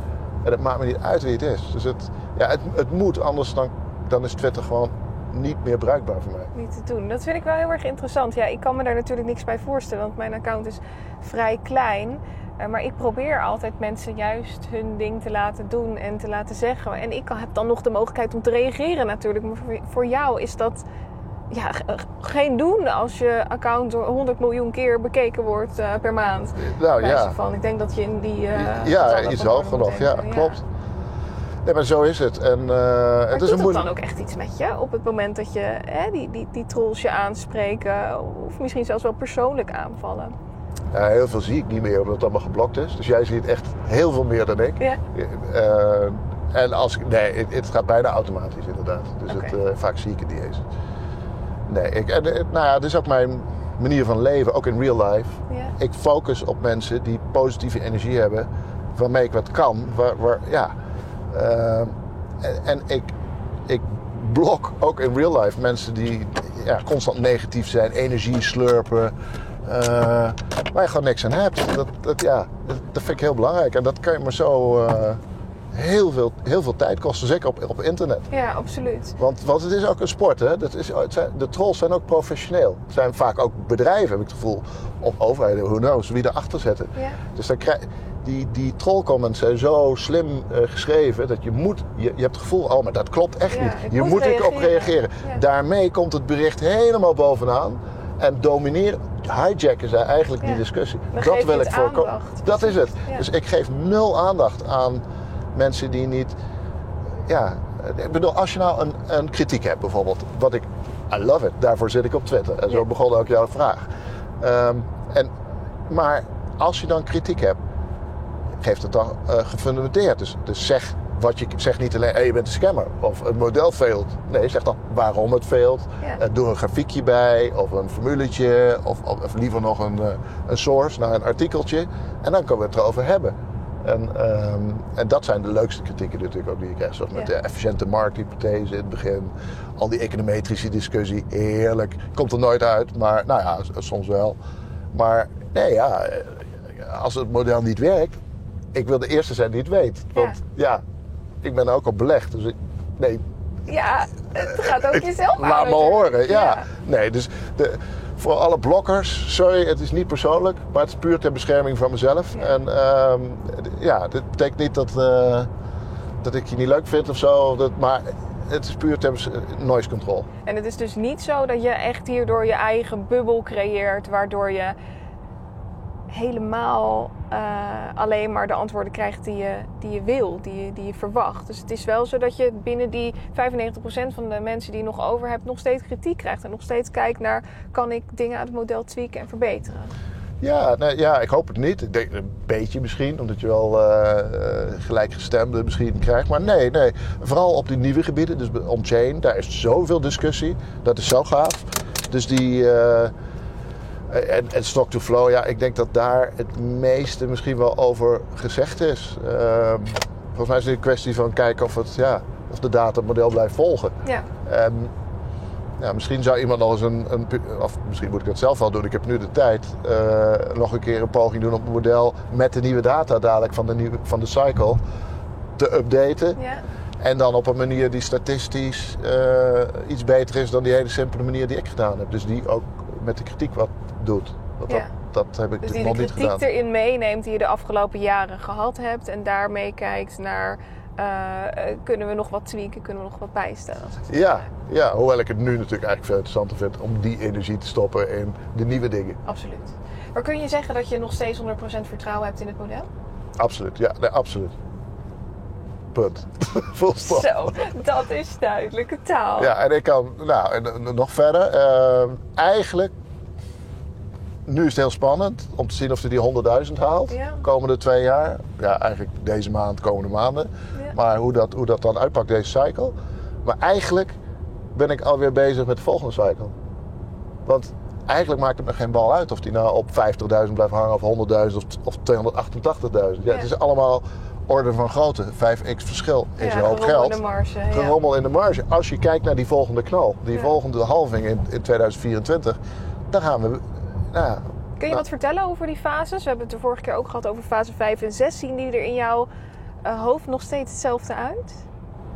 En het maakt me niet uit wie het is. Dus het, ja, het, het moet, anders dan, dan is Twitter gewoon niet meer bruikbaar voor mij. niet te doen. Dat vind ik wel heel erg interessant. Ja, ik kan me daar natuurlijk niks bij voorstellen, want mijn account is vrij klein. Eh, Maar ik probeer altijd mensen juist hun ding te laten doen en te laten zeggen. En ik heb dan nog de mogelijkheid om te reageren natuurlijk. Maar voor- jou is dat ja, geen doen als je account door 100 miljoen keer bekeken wordt eh, per maand. Nou ja, Van. Ik denk dat je in die. eh, ja iets hoger nog. Ja, klopt. Nee, maar zo is het. En, Maar het is een moeilijk... dan ook echt iets met je? Op het moment dat je hè, die, die, die trolls je aanspreken, of misschien zelfs wel persoonlijk aanvallen. Ja, heel veel zie ik niet meer omdat het allemaal geblokt is. Dus jij ziet echt heel veel meer dan ik. Ja. Eh, en als ik, nee, het, het gaat bijna automatisch inderdaad. Dus het, eh, vaak zie ik het niet eens. Nee, ik, en, eh, nou ja, dit is ook mijn manier van leven, ook in real life. Ja. Ik focus op mensen die positieve energie hebben, waarmee ik wat kan. Waar, waar, ja. Eh, en, en ik, ik blok ook in real life mensen die ja, constant negatief zijn, energie slurpen. eh, waar je gewoon niks aan hebt. Dat, dat, ja, dat, dat vind ik heel belangrijk. En dat kan je maar zo eh, heel, veel, heel veel tijd kosten, zeker op, op internet. ja, absoluut. Want, want het is ook een sport, hè? Dat is, het zijn, de trolls zijn ook professioneel. Het zijn vaak ook bedrijven, heb ik het gevoel. Of overheden, who knows, wie erachter zetten. Ja. Dus dan krijg, die, die trollcomments zijn zo slim eh, geschreven dat je moet, je, je hebt het gevoel, oh, maar dat klopt echt Ja, niet. Je moet moet ik op reageren. Ja. Daarmee komt het bericht helemaal bovenaan en domineren, hijacken zij eigenlijk Ja. die discussie. Dat wil ik voorkomen. Dat is het. Dus ik geef nul aandacht aan mensen die niet ja, ik bedoel, als je nou een, een kritiek hebt bijvoorbeeld, wat ik, I love it, daarvoor zit ik op Twitter. En zo begon ook jouw vraag. Ehm, en, maar als je dan kritiek hebt, geef het dan eh, gefundamenteerd. Dus, dus zeg wat je zeg niet alleen, hey, je bent een scammer of het model failed. Nee, zeg dan waarom het failed. Ja. Eh, doe een grafiekje bij of een formuletje of, of, of liever nog een, eh, een source, nou, een artikeltje. En dan kunnen we het erover hebben. En, ehm, en dat zijn de leukste kritieken natuurlijk ook die je krijgt. Zoals met de efficiënte markthypothese in het begin. Al die econometrische discussie, heerlijk. Komt er nooit uit, maar nou ja, soms wel. Maar nee, ja, als het model niet werkt, ik wil de eerste zijn die het weet. Want ja, ik ben ook op belegd. Dus ik, nee, Ja, het gaat ook *laughs* jezelf aan. laat me horen. Ja. Nee, dus de, Voor alle blokkers, sorry, het is niet persoonlijk, maar het is puur ter bescherming van mezelf. En ehm, ja, dit betekent niet dat, eh, dat ik je niet leuk vind of zo, dat, maar het is puur ter noise control. En het is dus niet zo dat je echt hierdoor je eigen bubbel creëert, waardoor je helemaal eh, alleen maar de antwoorden krijgt die je, die je wil, die je, die je verwacht. Dus het is wel zo dat je binnen die 95% van de mensen die je nog over hebt, nog steeds kritiek krijgt. En nog steeds kijkt naar, kan ik dingen uit het model tweaken en verbeteren? Ja, nee, ja, ik hoop het niet. Ik denk een beetje misschien, omdat je wel eh, eh, gelijkgestemde misschien krijgt. Maar nee, nee. Vooral op die nieuwe gebieden, dus on-chain, daar is zoveel discussie. Dat is zo gaaf. Dus die... en, en stock to flow, ja, ik denk dat daar het meeste misschien wel over gezegd is. Ehm, volgens mij is het een kwestie van kijken of, het, ja, of de data het model blijft volgen. Ja, En ja, misschien zou iemand nog eens een, een. Of misschien moet ik het zelf wel doen. Ik heb nu de tijd. eh, nog een keer een poging doen op het model. met de nieuwe data dadelijk van de, nieuwe, van de cycle. te updaten. ja. En dan op een manier die statistisch eh, iets beter is dan die hele simpele manier die ik gedaan heb. Dus die ook met de kritiek wat doet. Ja. dat, dat heb ik Dus die nog niet kritiek gedaan. erin meeneemt die je de afgelopen jaren gehad hebt. En daarmee kijkt naar, eh, eh, kunnen we nog wat tweaken, kunnen we nog wat bijstellen? Ja, ja, hoewel ik het nu natuurlijk eigenlijk veel interessanter vind om die energie te stoppen in de nieuwe dingen. Absoluut. Maar kun je zeggen dat je nog steeds 100% vertrouwen hebt in het model? Absoluut, ja, nee, absoluut. Punt. *laughs* Stop. Zo, dat is duidelijke taal. Ja, en ik kan, nou, en, en nog verder. Ehm, eigenlijk, nu is het heel spannend om te zien of hij die 100.000 haalt. Ja. Komende twee jaar. Ja, eigenlijk deze maand, komende maanden. Ja. Maar hoe dat, hoe dat dan uitpakt, deze cycle. Maar eigenlijk ben ik alweer bezig met de volgende cycle. Want eigenlijk maakt het me geen bal uit of die nou op 50.000 blijft hangen, of 100.000 of, of 288.000. Ja, Ja. Het is allemaal orde van grootte. 5x verschil is Ja, een hoop gerommel in geld de marge. gerommel in de marge. Als je kijkt naar die volgende knal, die volgende halving in, in 2024, dan gaan we. Ja, Kun je wat vertellen over die fases? We hebben het de vorige keer ook gehad over fase 5 en 6. Zien die er in jouw eh, hoofd nog steeds hetzelfde uit?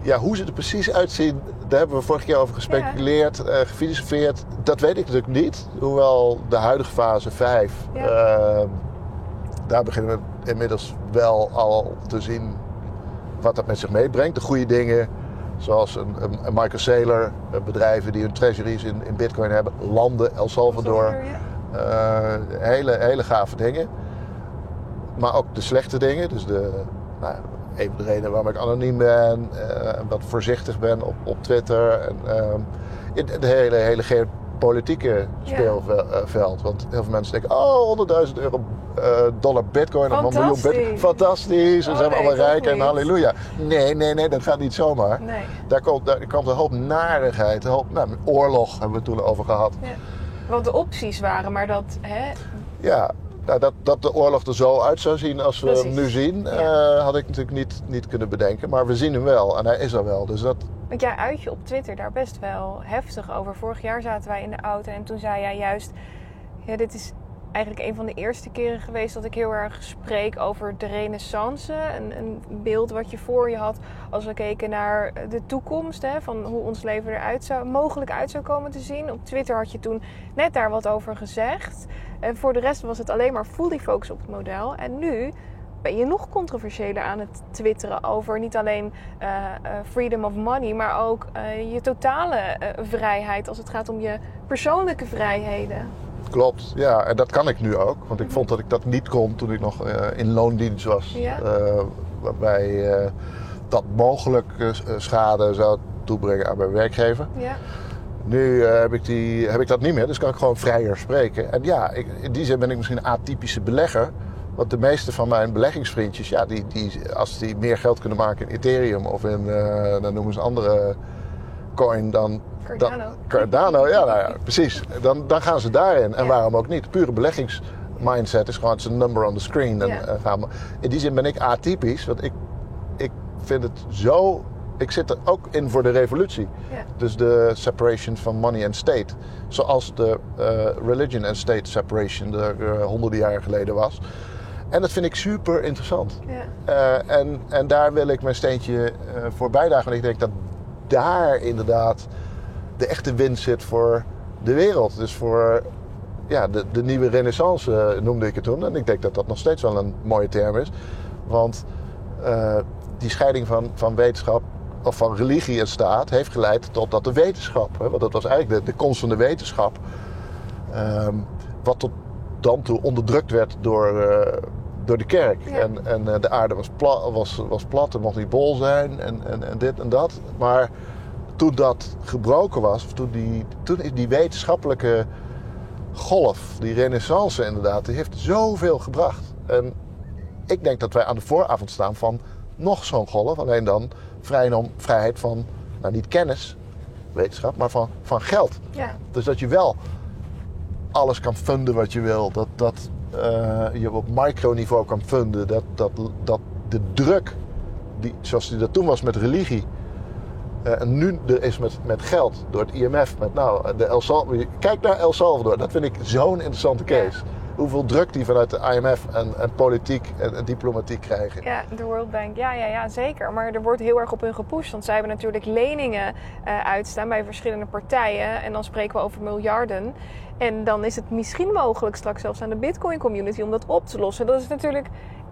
ja, hoe ze er precies uitzien, daar hebben we vorige keer over gespeculeerd, eh, gefilosofeerd. Dat weet ik natuurlijk niet. Hoewel de huidige fase 5, Ja. eh, daar beginnen we inmiddels wel al te zien wat dat met zich meebrengt. De goede dingen, zoals een, een, een Michael Saylor, eh, bedrijven die hun treasuries in, in bitcoin hebben, landen, El Salvador. Ja. Eh, hele, hele gave dingen. Maar ook de slechte dingen. Dus de, nou, een van de redenen waarom ik anoniem ben. eh, en wat voorzichtig ben op, op Twitter. En, ehm, in het hele, hele geopolitieke Ja. speelveld. Want heel veel mensen denken... Oh, 100.000 euro eh, dollar bitcoin. Of een miljoen bitcoin. Fantastisch. Oh, zijn we nee, allemaal rijk en halleluja. Nee, nee, nee. Dat gaat niet zomaar. Nee. Daar komt, daar komt een hoop narigheid. Een hoop, nou, oorlog hebben we het toen over gehad. Ja. Wat de opties waren, maar dat... Hè, Ja, nou, dat, dat de oorlog er zo uit zou zien als we hem nu zien, Ja. eh, had ik natuurlijk niet, niet kunnen bedenken. Maar we zien hem wel en hij is er wel. Dus dat, Want jij uit je op Twitter daar best wel heftig over. Vorig jaar zaten wij in de auto en toen zei jij juist... Ja, dit is eigenlijk een van de eerste keren geweest dat ik heel erg spreek over de renaissance. Een, een beeld wat je voor je had als we keken naar de toekomst. Hè, van hoe ons leven eruit zou, mogelijk uit zou komen te zien. Op Twitter had je toen net daar wat over gezegd. En voor de rest was het alleen maar fully focus op het model. En nu ben je nog controversiëler aan het twitteren over niet alleen eh, eh, freedom of money, maar ook eh, je totale vrijheid als het gaat om je persoonlijke vrijheden. Klopt. Ja, en dat kan ik nu ook. Want ik vond dat ik dat niet kon toen ik nog eh, in loondienst was. Ja. Eh, waarbij eh, dat mogelijk schade zou toebrengen aan mijn werkgever. Ja, Nu heb, ik die, heb ik dat niet meer, dus kan ik gewoon vrijer spreken. En ja, ik, in die zin ben ik misschien een atypische belegger. Want de meeste van mijn beleggingsvriendjes, ja, die, die, als die meer geld kunnen maken in Ethereum of in, dan noemen ze andere coin dan... Cardano. Dan, Cardano, ja, nou ja, *laughs* precies. Dan, dan gaan ze daarin. En Ja. waarom ook niet? Pure beleggingsmindset is gewoon, een number on the screen. En, Ja. eh, gaan we, in die zin ben ik atypisch, want ik, ik vind het zo... Ik zit er ook in voor de revolutie. Dus de separation van money and state. Zoals de eh, religion and state separation er eh, honderden jaren geleden was. En dat vind ik super interessant. ja. En, en daar wil ik mijn steentje voor bijdragen. Want ik denk dat daar inderdaad de echte winst zit voor de wereld. Dus voor ja, de, de nieuwe renaissance eh, noemde ik het toen. En ik denk dat dat nog steeds wel een mooie term is. Want eh, die scheiding van, van wetenschap of van religie en staat heeft geleid tot dat de wetenschap, hè, want dat was eigenlijk de, de van de wetenschap, ehm, wat tot dan toe onderdrukt werd door, eh, door de kerk. Ja. En, en eh, de aarde was, pla was, was plat, er mocht niet bol zijn en, en, en dit en dat. Maar toen dat gebroken was, of toen, die, toen is die wetenschappelijke golf, die renaissance inderdaad, die heeft zoveel gebracht. En ik denk dat wij aan de vooravond staan van nog zo'n golf. Alleen dan vrijheid van, nou niet kennis, wetenschap, maar van, van geld. Ja. Dus dat je wel alles kan funden wat je wil. Dat, dat je op microniveau kan funden. Dat, dat, dat de druk, die, zoals die dat toen was met religie. eh, en nu er is met, met geld, door het IMF. Met, nou, de El Salvador, kijk naar El Salvador, dat vind ik zo'n interessante case. Hoeveel druk die vanuit de IMF en, politiek en, en diplomatiek krijgen. Ja, de World Bank. Ja, ja, ja, zeker. Maar er wordt heel erg op hun gepusht. Want zij hebben natuurlijk leningen eh, uitstaan bij verschillende partijen. En dan spreken we over miljarden. En dan is het misschien mogelijk straks zelfs aan de Bitcoin community om dat op te lossen. Dat is natuurlijk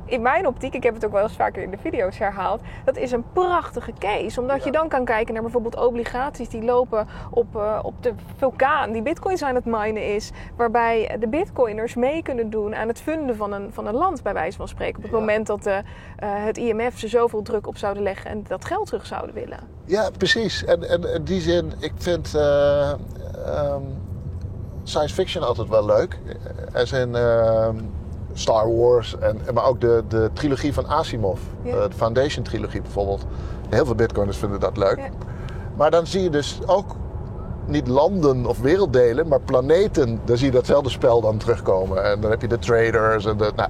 in mijn optiek, ik heb het ook wel eens vaker in de video's herhaald, dat is een prachtige case. Omdat je dan kan kijken naar bijvoorbeeld obligaties die lopen op, eh, op de vulkaan die bitcoins aan het minen is. Waarbij de bitcoiners mee kunnen doen aan het funden van een, van een land, bij wijze van spreken. Op het Ja. moment dat de, eh, het IMF ze zoveel druk op zouden leggen en dat geld terug zouden willen. Ja, precies. En, en in die zin, ik vind eh, ehm, science fiction altijd wel leuk. Als in ehm, Star Wars, en, maar ook de, de trilogie van Asimov. Ja. eh, de Foundation trilogie bijvoorbeeld. Heel veel bitcoiners vinden dat leuk. Ja. Maar dan zie je dus ook niet landen of werelddelen, maar planeten. Daar zie je datzelfde spel dan terugkomen. En dan heb je de traders en de... Nou,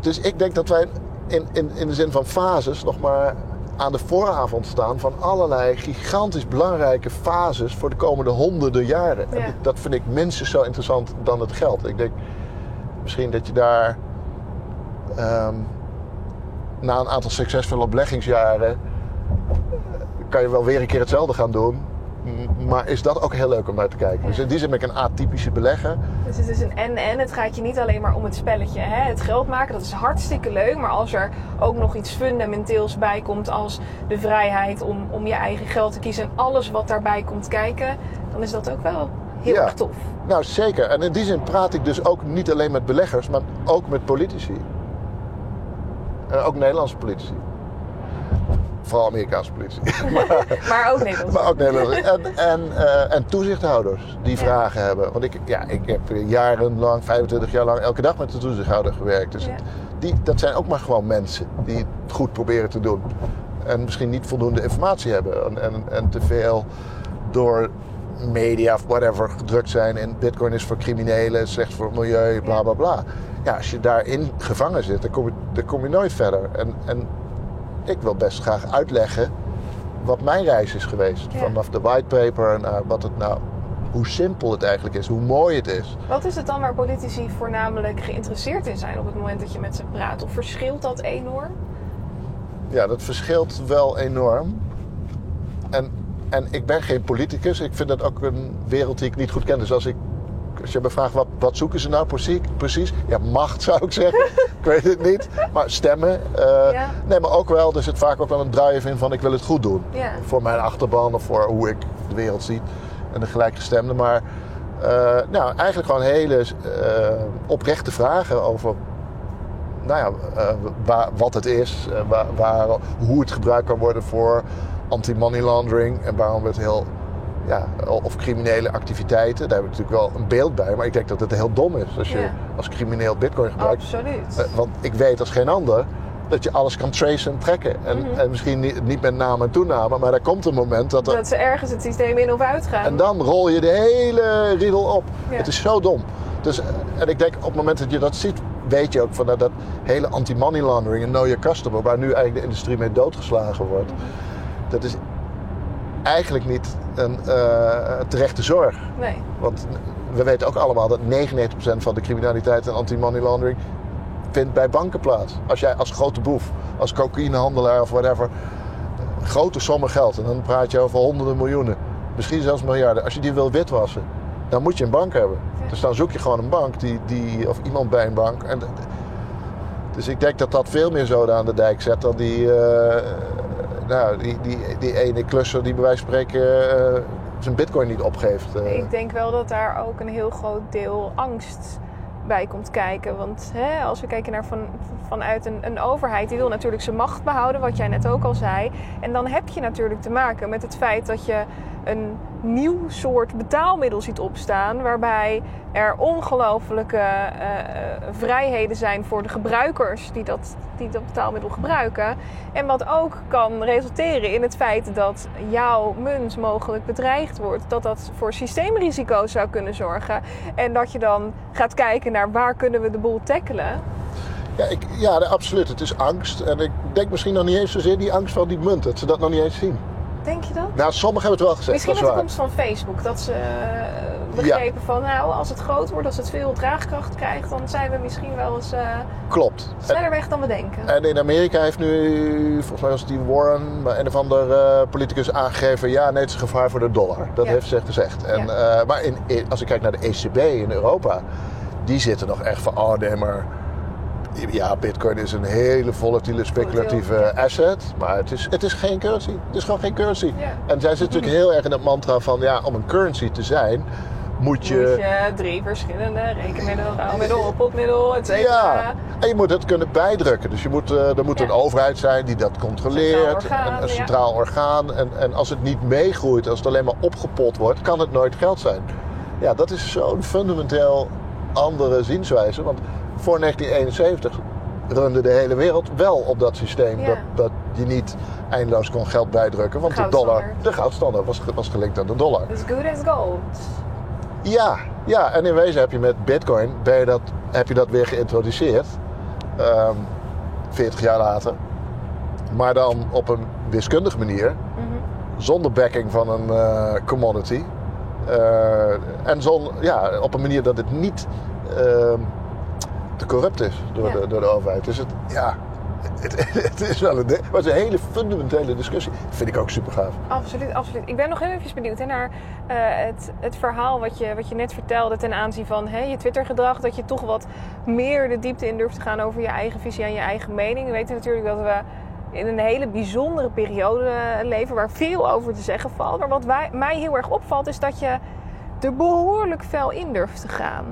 dus ik denk dat wij in, in, in de zin van fases nog maar aan de vooravond staan van allerlei gigantisch belangrijke fases voor de komende honderden jaren. Ja. dat vind ik minstens zo interessant dan het geld. Ik denk misschien dat je daar ehm, na een aantal succesvolle beleggingsjaren eh, kan je wel weer een keer hetzelfde gaan doen. Maar is dat ook heel leuk om naar te kijken. Dus in die zin ben ik een atypische belegger. Dus het is een en-en. Het gaat je niet alleen maar om het spelletje. Hè? Het geld maken, dat is hartstikke leuk. Maar als er ook nog iets fundamenteels bij komt als de vrijheid om, om je eigen geld te kiezen en alles wat daarbij komt kijken, dan is dat ook wel heel Ja. erg tof. Nou, zeker. En in die zin praat ik dus ook niet alleen met beleggers, maar ook met politici. En ook Nederlandse politici. Vooral Amerikaanse politici. *laughs* Maar ook Nederlands. maar ook Nederlandse. *laughs* En, en, eh, en toezichthouders die Ja. vragen hebben. Want ik, ja, ik heb jarenlang, 25 jaar lang, elke dag met de toezichthouder gewerkt. Dus Ja. die, dat zijn ook maar gewoon mensen die het goed proberen te doen. En misschien niet voldoende informatie hebben. En, en, en te veel door media of whatever gedrukt zijn. En bitcoin is voor criminelen, slecht voor het milieu, bla bla bla. Ja, als je daarin gevangen zit, dan kom je, dan kom je nooit verder. En, en ik wil best graag uitleggen wat mijn reis is geweest. Ja. Vanaf de whitepaper naar wat het nou, hoe simpel het eigenlijk is, hoe mooi het is. Wat is het dan waar politici voornamelijk geïnteresseerd in zijn op het moment dat je met ze praat? Of verschilt dat enorm? Ja, dat verschilt wel enorm. En, en ik ben geen politicus. Ik vind dat ook een wereld die ik niet goed ken. Dus als, ik, als je me vraagt, wat, wat zoeken ze nou precies? precies? Ja, macht *laughs* zou ik zeggen. ik weet het niet. Maar stemmen. eh, Ja. Nee, maar ook wel. Er zit vaak ook wel een drive in van ik wil het goed doen. Ja. Voor mijn achterban of voor hoe ik de wereld zie. En de gelijkgestemde. Maar eh, nou, eigenlijk gewoon hele eh, oprechte vragen over nou ja, waar, wat het is, waar, waar, hoe het gebruikt kan worden voor anti-money laundering en waarom het heel, ja, of criminele activiteiten. Daar heb ik natuurlijk wel een beeld bij, maar ik denk dat het heel dom is als je Ja. als crimineel bitcoin gebruikt. Absoluut. Eh, want ik weet als geen ander dat je alles kan tracen en trekken. En, Mhm. en misschien niet, niet met naam en toename, maar er komt een moment dat er Dat ze ergens het systeem in of uitgaan. en dan rol je de hele riedel op. Ja. Het is zo dom. Dus, eh, en ik denk op het moment dat je dat ziet, weet je ook van dat, dat hele anti-money laundering en know your customer, waar nu eigenlijk de industrie mee doodgeslagen wordt, dat is eigenlijk niet een eh, terechte zorg. Nee. Want we weten ook allemaal dat 99% van de criminaliteit en anti-money laundering vindt bij banken plaats. Als jij als grote boef, als cocaïnehandelaar of whatever, grote sommen geld, en dan praat je over honderden miljoenen, misschien zelfs miljarden, als je die wil witwassen, dan moet je een bank hebben. Dus dan zoek je gewoon een bank die, die, of iemand bij een bank. En, dus ik denk dat dat veel meer zoden aan de dijk zet dan die, eh, nou, die, die, die ene klusser die bij wijze van spreken eh, zijn bitcoin niet opgeeft. eh. Ik denk wel dat daar ook een heel groot deel angst bij komt kijken. Want hè, als we kijken naar van, vanuit een, een overheid, die wil natuurlijk zijn macht behouden, wat jij net ook al zei. En dan heb je natuurlijk te maken met het feit dat je een nieuw soort betaalmiddel ziet opstaan, waarbij er ongelofelijke eh, eh, vrijheden zijn voor de gebruikers die dat, die dat betaalmiddel gebruiken. En wat ook kan resulteren in het feit dat jouw munt mogelijk bedreigd wordt. Dat dat voor systeemrisico's zou kunnen zorgen. En dat je dan gaat kijken naar waar kunnen we de boel tackelen. Ja, ik, ja, absoluut. Het is angst. En ik denk misschien nog niet eens zozeer die angst van die munt. Dat ze dat nog niet eens zien. Denk je dat? Nou, sommigen hebben het wel gezegd. Misschien met de waar. komst van Facebook. Dat ze eh, begrepen van nou, als het groot wordt, als het veel draagkracht krijgt, dan zijn we misschien wel eens eh, Klopt. En, sneller weg dan we denken. en in Amerika heeft nu, volgens mij was het die Warren, een of ander eh, politicus aangegeven... ja, nee, het is een gevaar voor de dollar. Dat Ja. heeft ze gezegd. En, Ja. maar in, in- als ik kijk naar de ECB in Europa... die zitten nog echt van, oh nee, maar... Ja, bitcoin is een hele volatiele, speculatieve asset. Maar het is, het is geen currency. Het is gewoon geen currency. Ja. En zij zitten natuurlijk heel erg in het mantra van... ja, om een currency te zijn moet je... Moet je drie verschillende rekenmiddel, rouwmiddel, oppotmiddel, et cetera. Ja, en je moet het kunnen bijdrukken. Dus je moet, eh, er moet Ja. een overheid zijn die dat controleert. Centraal orgaan, een, ja. centraal orgaan. En, en als het niet meegroeit, als het alleen maar opgepot wordt, kan het nooit geld zijn. Ja, dat is zo'n fundamenteel andere zienswijze. Want voor 1971 runde de hele wereld wel op dat systeem. Ja. Dat, dat je niet eindeloos kon geld bijdrukken. Want de dollar, de goudstandaard was, was gelinkt aan de dollar. As good as gold. Ja, ja, en in wezen heb je met Bitcoin ben je dat, heb je dat weer geïntroduceerd. Ehm 40 jaar later. Maar dan op een wiskundige manier. Zonder backing van een eh, commodity. Eh, en zon, ja, op een manier dat het niet ehm, te corrupt is door, Ja. de, door de overheid. Dus het, ja, het, *laughs* het is wel een, het was een hele fundamentele discussie. vind ik ook super gaaf. Absoluut, absoluut. Ik ben nog heel even benieuwd hè, naar eh, het, het verhaal wat je, wat je net vertelde ten aanzien van hè, je Twitter-gedrag. Dat je toch wat meer de diepte in durft te gaan over je eigen visie en je eigen mening. We weten natuurlijk dat we in een hele bijzondere periode leven waar veel over te zeggen valt. Maar wat wij, mij heel erg opvalt is dat je er behoorlijk fel in durft te gaan.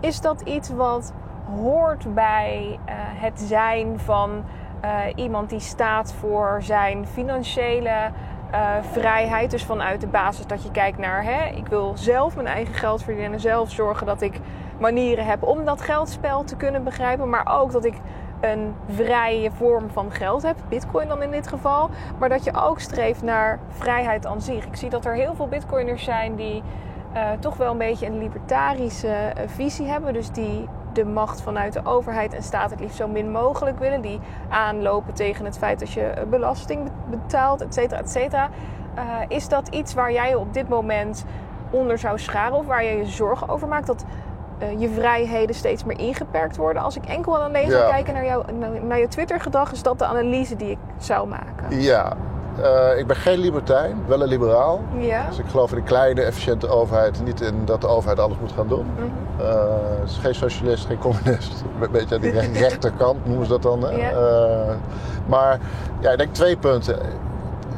Is dat iets wat hoort bij eh, het zijn van eh, iemand die staat voor zijn financiële eh, vrijheid? Dus vanuit de basis dat je kijkt naar, hè, ik wil zelf mijn eigen geld verdienen en zelf zorgen dat ik manieren heb om dat geldspel te kunnen begrijpen, maar ook dat ik een vrije vorm van geld heb, bitcoin dan in dit geval, maar dat je ook streeft naar vrijheid aan zich. Ik zie dat er heel veel bitcoiners zijn die toch wel een beetje een libertarische visie hebben, dus die de macht vanuit de overheid en staat het liefst zo min mogelijk willen, die aanlopen tegen het feit dat je eh, belasting be- betaalt, et cetera, et cetera. Eh, is dat iets waar jij je op dit moment onder zou scharen of waar je je zorgen over maakt dat eh, je vrijheden steeds meer ingeperkt worden? Als ik enkel en alleen zou Ja. kijken naar, jou, naar, naar je Twitter-gedrag, is dat de analyse die ik zou maken. Ja, eh, ik ben geen libertijn, wel een liberaal. Ja. Dus ik geloof in een kleine, efficiënte overheid. Niet in dat de overheid alles moet gaan doen. Mhm. Eh, is geen socialist, geen communist. *laughs* Een beetje aan die re- *laughs* rechterkant noemen ze dat dan. hè. Ja. Eh, maar ja, ik denk twee punten.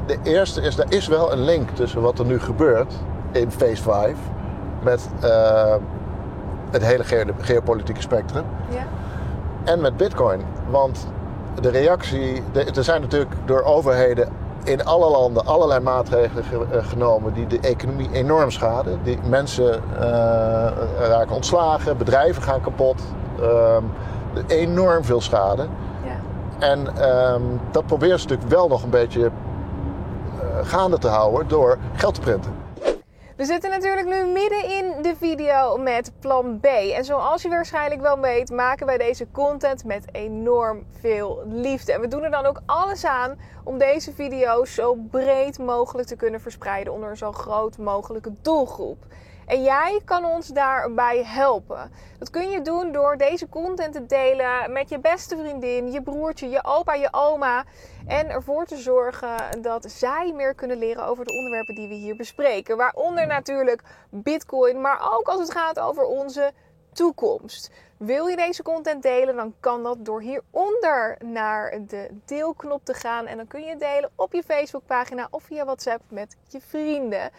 De eerste is, er is wel een link tussen wat er nu gebeurt in Phase 5... met het hele geo- geopolitieke spectrum Ja. en met bitcoin. Want de reactie, er zijn natuurlijk door overheden in alle landen allerlei maatregelen ge- eh, genomen die de economie enorm schaden. Die mensen eh, raken ontslagen, bedrijven gaan kapot. ehm, enorm veel schade. Ja. En ehm, dat proberen ze natuurlijk wel nog een beetje eh, gaande te houden door geld te printen. We zitten natuurlijk nu midden in de video met plan B. En zoals je waarschijnlijk wel weet, maken wij deze content met enorm veel liefde. En we doen er dan ook alles aan om deze video's zo breed mogelijk te kunnen verspreiden onder een zo groot mogelijke doelgroep. En jij kan ons daarbij helpen. Dat kun je doen door deze content te delen met je beste vriendin, je broertje, je opa, je oma. En ervoor te zorgen dat zij meer kunnen leren over de onderwerpen die we hier bespreken. Waaronder natuurlijk Bitcoin, maar ook als het gaat over onze toekomst. Wil je deze content delen, dan kan dat door hieronder naar de deelknop te gaan. En dan kun je delen op je Facebookpagina of via WhatsApp met je vrienden.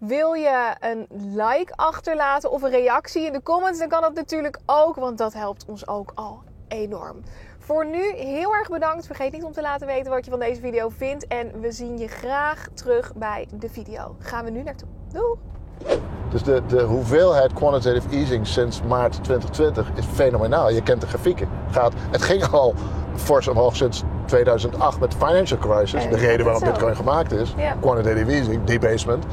Wil je een like achterlaten of een reactie in de comments, dan kan dat natuurlijk ook, want dat helpt ons ook al enorm. Voor nu heel erg bedankt. Vergeet niet om te laten weten wat je van deze video vindt. En we zien je graag terug bij de video. Gaan we nu naartoe. Doei! Dus de, de hoeveelheid quantitative easing sinds maart 2020 is fenomenaal. Je kent de grafieken. Gaat, het ging al fors omhoog sinds 2008 met de financial crisis. Ja, de reden waarom zo. Bitcoin gemaakt is. Quantitative easing, debasement.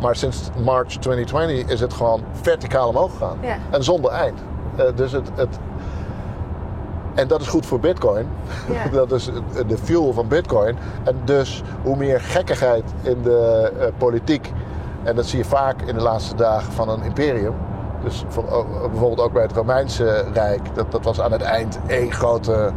Maar sinds March 2020 is het gewoon verticaal omhoog gegaan. Ja. En zonder eind. Eh, dus het, het, en dat is goed voor Bitcoin. Ja. *laughs* dat is de fuel van Bitcoin. En dus hoe meer gekkigheid in de eh, politiek. En dat zie je vaak in de laatste dagen van een imperium. Dus voor, ook- bijvoorbeeld ook bij het Romeinse Rijk. Dat, dat was aan het eind één grote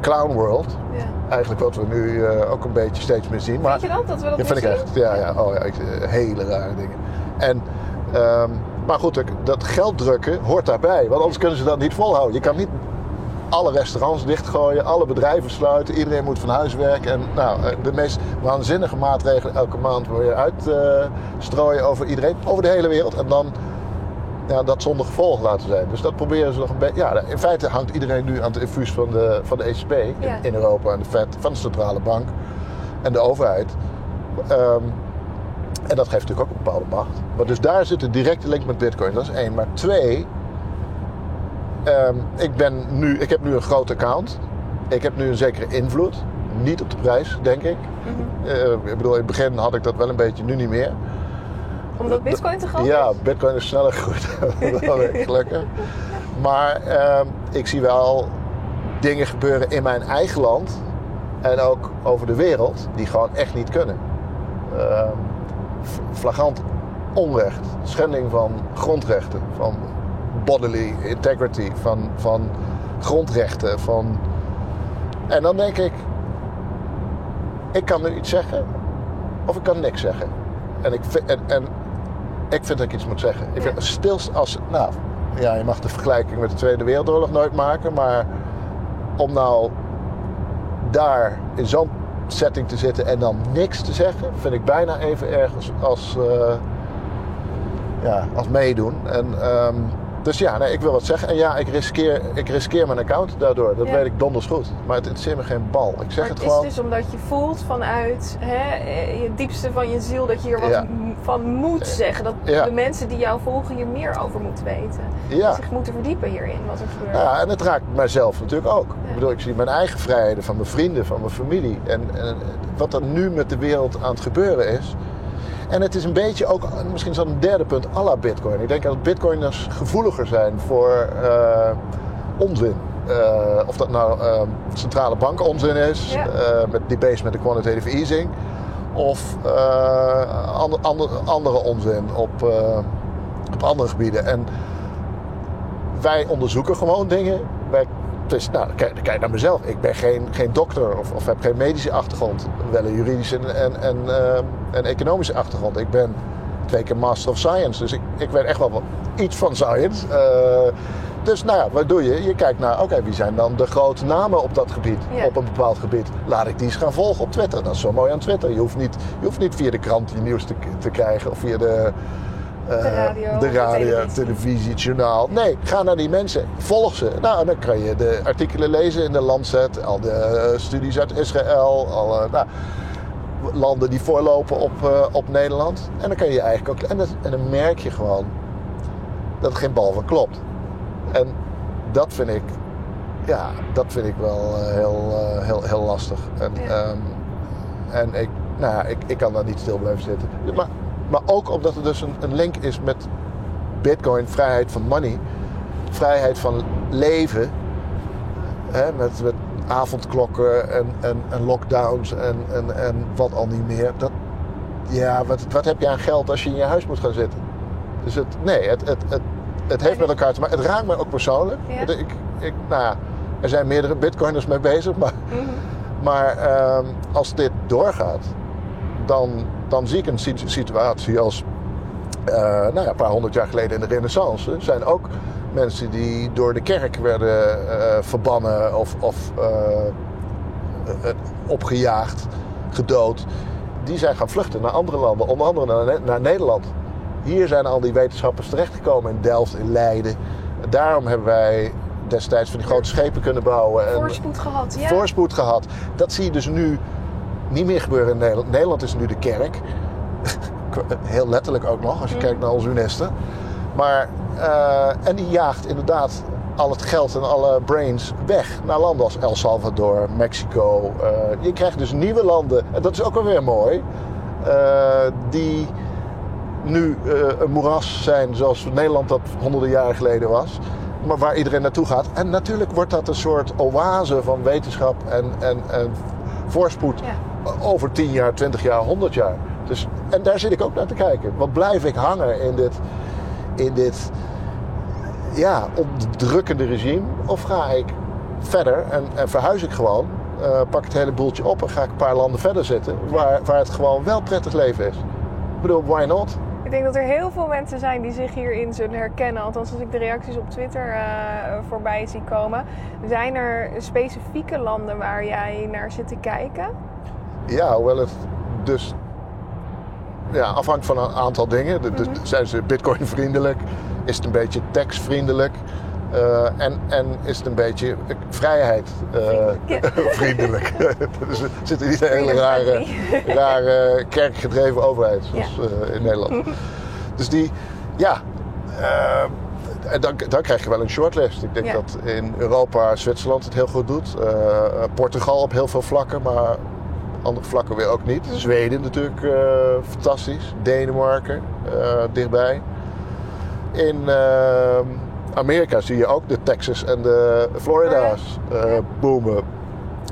clown world. Ja. Eigenlijk wat we nu eh, ook een beetje steeds meer zien. Maar Vind je dat? Dat we dat ja, vind ik echt. Ja, ja. Oh, ja ik, eh, hele rare dingen. En, ehm, maar goed, dat- dat geld drukken hoort daarbij. Want anders kunnen ze dat niet volhouden. Je kan niet alle restaurants dichtgooien, alle bedrijven sluiten. Iedereen moet van huis werken. En nou, eh, de meest waanzinnige maatregelen elke maand weer uitstrooien over iedereen. Over de hele wereld. En dan ja, dat zonder gevolg laten zijn. Dus dat proberen ze nog een beetje. Ja, in feite hangt iedereen nu aan het infuus van de, van de ECB Ja. in Europa en de Fed, van de centrale bank en de overheid. Ehm, en dat geeft natuurlijk ook een bepaalde macht. Maar dus daar zit een directe link met Bitcoin. Dat is één. Maar twee, ehm, ik, ben nu, ik heb nu een groot account. Ik heb nu een zekere invloed. Niet op de prijs, denk ik. Mhm. Eh, ik bedoel, in het begin had ik dat wel een beetje, nu niet meer. Omdat Bitcoin te groot Ja, is? Bitcoin is sneller gegroeid *laughs* dan ik, gelukkig. Maar ehm, ik zie wel dingen gebeuren in mijn eigen land en ook over de wereld die gewoon echt niet kunnen. Ehm, flagrant onrecht, schending van grondrechten, van bodily integrity, van, van grondrechten. Van... En dan denk ik, ik kan nu iets zeggen of ik kan niks zeggen. En ik, vind- en, en ik vind dat ik iets moet zeggen. Ik vind, stilst als, nou, ja, je mag de vergelijking met de Tweede Wereldoorlog nooit maken, maar om nou daar in zo'n setting te zitten en dan niks te zeggen, vind ik bijna even erg als, als, eh, ja, als meedoen. En, ehm, dus ja, nee, ik wil wat zeggen. En ja, ik riskeer, ik riskeer mijn account daardoor. Dat Ja. weet ik donders goed. Maar het interesseert me geen bal. Ik zeg Maar het het is gewoon. dus omdat je voelt vanuit hè, eh, je diepste van je ziel dat je hier wat Ja. van moet zeggen. Dat Ja. de mensen die jou volgen hier meer over moeten weten. Ja. Zich moeten verdiepen hierin, wat er gebeurt. Nou ja, en het raakt mijzelf natuurlijk ook. Ik bedoel, ik zie mijn eigen vrijheden van mijn vrienden, van mijn familie. En, en wat er nu met de wereld aan het gebeuren is. En het is een beetje ook, misschien is dat een derde punt, à la bitcoin. Ik denk dat bitcoiners gevoeliger zijn voor eh, onzin. Eh, of dat nou eh, centrale bank onzin is, Ja. met die base met de quantitative easing. Of eh, ander, ander- andere onzin op, op andere gebieden. En wij onderzoeken gewoon dingen. Wij, dus, nou, kijk, kijk naar mezelf. Ik ben geen, geen dokter of, of heb geen medische achtergrond. Wel een juridische en, en, en, eh, en economische achtergrond. Ik ben twee keer Master of Science. Dus ik, ik weet echt wel wat, iets van science. Eh, dus nou ja, wat doe je? Je kijkt naar, oké, wie zijn dan de grote namen op dat gebied? Ja. Op een bepaald gebied. Laat ik die eens gaan volgen op Twitter. Dat is zo mooi aan Twitter. Je hoeft niet, je hoeft niet via de krant je nieuws te, te krijgen. Of via de, De radio, de radio, televisie. televisie, het journaal. Nee, ga naar die mensen. Volg ze. Nou, dan kan je de artikelen lezen in de Lancet. Al de eh, studies uit Israël. Alle, nou, landen die voorlopen op, eh, op Nederland. En dan kan je eigenlijk ook... En, dat, en dan merk je gewoon dat er geen bal van klopt. En dat vind ik... Ja, dat vind ik wel eh, heel, eh, heel, heel lastig. En, Ja. ehm, en ik, nou ja, ik, ik kan daar niet stil blijven zitten. Maar, maar ook omdat er dus een, een link is met bitcoin, vrijheid van money, vrijheid van leven. Hè, met, met avondklokken en, en, en lockdowns en, en, en wat al niet meer. Dat, ja, wat, wat heb je aan geld als je in je huis moet gaan zitten? Dus het, nee, het, het, het, het heeft met elkaar te maken. Het raakt mij ook persoonlijk. Ja. Ik, ik, nou ja, er zijn meerdere bitcoiners mee bezig. Maar, Mhm. maar ehm, als dit doorgaat, dan, dan zie ik een situ- situatie als eh, nou ja, een paar honderd jaar geleden in de renaissance. Er zijn ook mensen die door de kerk werden eh, verbannen of, of eh, opgejaagd, gedood. Die zijn gaan vluchten naar andere landen, onder andere naar, naar Nederland. Hier zijn al die wetenschappers terechtgekomen in Delft, in Leiden. Daarom hebben wij destijds van die grote schepen kunnen bouwen. en- Voorspoed gehad, ja. voorspoed gehad. Dat zie je dus nu niet meer gebeuren in Nederland. Nederland is nu de kerk. *laughs* Heel letterlijk ook nog, als je kijkt naar onze UNESTA. Maar, eh, en die jaagt inderdaad al het geld en alle brains weg naar landen als El Salvador, Mexico. Eh, je krijgt dus nieuwe landen, en dat is ook wel weer mooi, eh, die nu een moeras zijn zoals Nederland dat honderden jaren geleden was. Maar waar iedereen naartoe gaat. En natuurlijk wordt dat een soort oase van wetenschap en, en, en voorspoed Ja. Over 10 jaar, 20 jaar, 100 jaar. Dus, en daar zit ik ook naar te kijken. Want blijf ik hangen in dit, in dit ja, onderdrukkende regime? Of ga ik verder en, en verhuis ik gewoon, eh, pak het hele boeltje op en ga ik een paar landen verder zitten waar, waar het gewoon wel prettig leven is? Ik bedoel, why not? Ik denk dat er heel veel mensen zijn die zich hierin zullen herkennen. Althans, als ik de reacties op Twitter eh, voorbij zie komen. Zijn er specifieke landen waar jij naar zit te kijken? Ja, hoewel het dus ja, afhangt van een aantal dingen. De- de- Mhm. Zijn ze bitcoin-vriendelijk? Is het een beetje tax-vriendelijk? Eh, en, en is het een beetje vrijheid eh, Vriendelijk, *laughs* dus *laughs* er zit niet een hele rare, *laughs* rare kerkgedreven overheid zoals eh, in Nederland. dus die, ja, en dan, dan krijg je wel een shortlist. Ik denk Ja. dat in Europa Zwitserland het heel goed doet. Portugal op heel veel vlakken, maar andere vlakken weer ook niet. Zweden natuurlijk eh, fantastisch. Denemarken eh, dichtbij. In eh, Amerika zie je ook de Texas en de Florida's eh, boomen.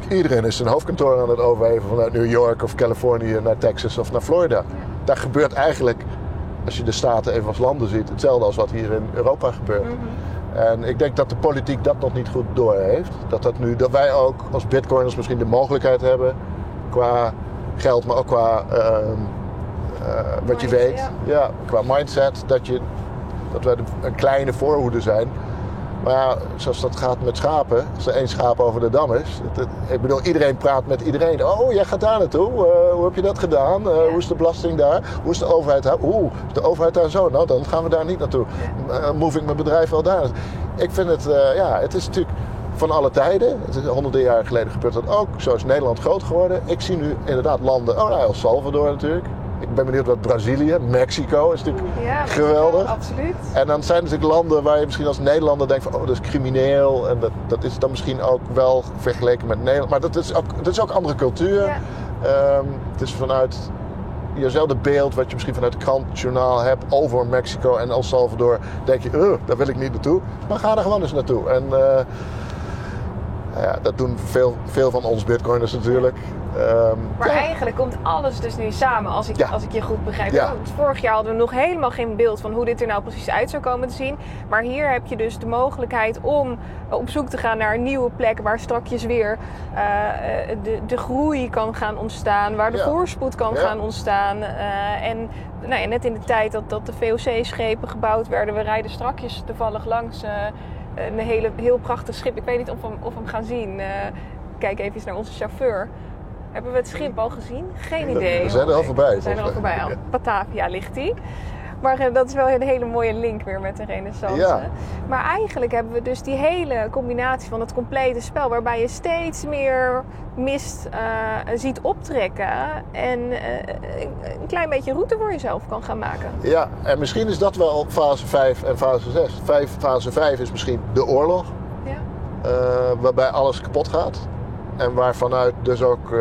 Iedereen is zijn hoofdkantoor aan het overheven vanuit New York of Californië naar Texas of naar Florida. Daar gebeurt eigenlijk, als je de staten even als landen ziet, hetzelfde als wat hier in Europa gebeurt. En ik denk dat de politiek dat nog niet goed doorheeft. Dat, dat, nu, dat wij ook als bitcoiners misschien de mogelijkheid hebben qua geld, maar ook qua ehm, eh, wat je weet. ja. Ja, qua mindset, dat, je, dat de- een kleine voorhoede zijn. Maar ja, zoals dat gaat met schapen, als er één schaap over de dam is. het- het- ik bedoel, iedereen praat met iedereen. Oh, jij gaat daar naartoe. Eh, hoe heb je dat gedaan? Eh, Hoe is de belasting daar? Hoe is de overheid daar? Oeh, is de overheid daar zo? Nou, dan gaan we daar niet naartoe. Move ik mijn bedrijf wel daar? Ik vind het, ja, het is natuurlijk van alle tijden. Het is honderden jaren geleden gebeurt dat ook. Zo is Nederland groot geworden. Ik zie nu inderdaad landen, oh nou, El Salvador natuurlijk. Ik ben benieuwd wat Brazilië, Mexico is natuurlijk Ja, geweldig. Absoluut. En dan zijn er natuurlijk landen waar je misschien als Nederlander denkt van oh, dat is crimineel. En dat, dat is dan misschien ook wel vergeleken met Nederland. Maar dat is ook, dat is ook andere cultuur. Ja. Ehm, het is vanuit jezelfde beeld wat je misschien vanuit het krantjournaal hebt over Mexico en El Salvador. Denk je, "Ugh, daar wil ik niet naartoe. Maar ga er gewoon eens naartoe. En eh, ja, dat doen veel, veel van ons bitcoiners natuurlijk. Ehm, Maar ja. eigenlijk komt alles dus nu samen, als ik, Ja. als ik je goed begrijp. Ja. Want vorig jaar hadden we nog helemaal geen beeld van hoe dit er nou precies uit zou komen te zien. Maar hier heb je dus de mogelijkheid om op zoek te gaan naar een nieuwe plek waar strakjes weer eh, de, de groei kan gaan ontstaan, waar de voorspoed kan gaan ontstaan. Eh, en nou ja, net in de tijd dat, dat de VOC-schepen gebouwd werden, we rijden strakjes toevallig langs eh, een hele, heel prachtig schip. Ik weet niet of we, hem- of we hem gaan zien. Eh, kijk even naar onze chauffeur. Hebben we het schip al gezien? Geen idee. we zijn er al voorbij, We zijn er al voorbij. Al. Batavia ligt die. Maar eh, dat is wel een hele mooie link weer met de renaissance. Ja. Maar eigenlijk hebben we dus die hele combinatie van het complete spel... waarbij je steeds meer mist eh, ziet optrekken... en eh, een klein beetje route voor jezelf kan gaan maken. Ja, en misschien is dat wel fase 5 en fase 6. Vijf, fase 5 is misschien de oorlog, Ja. waarbij alles kapot gaat. En waarvanuit dus ook eh,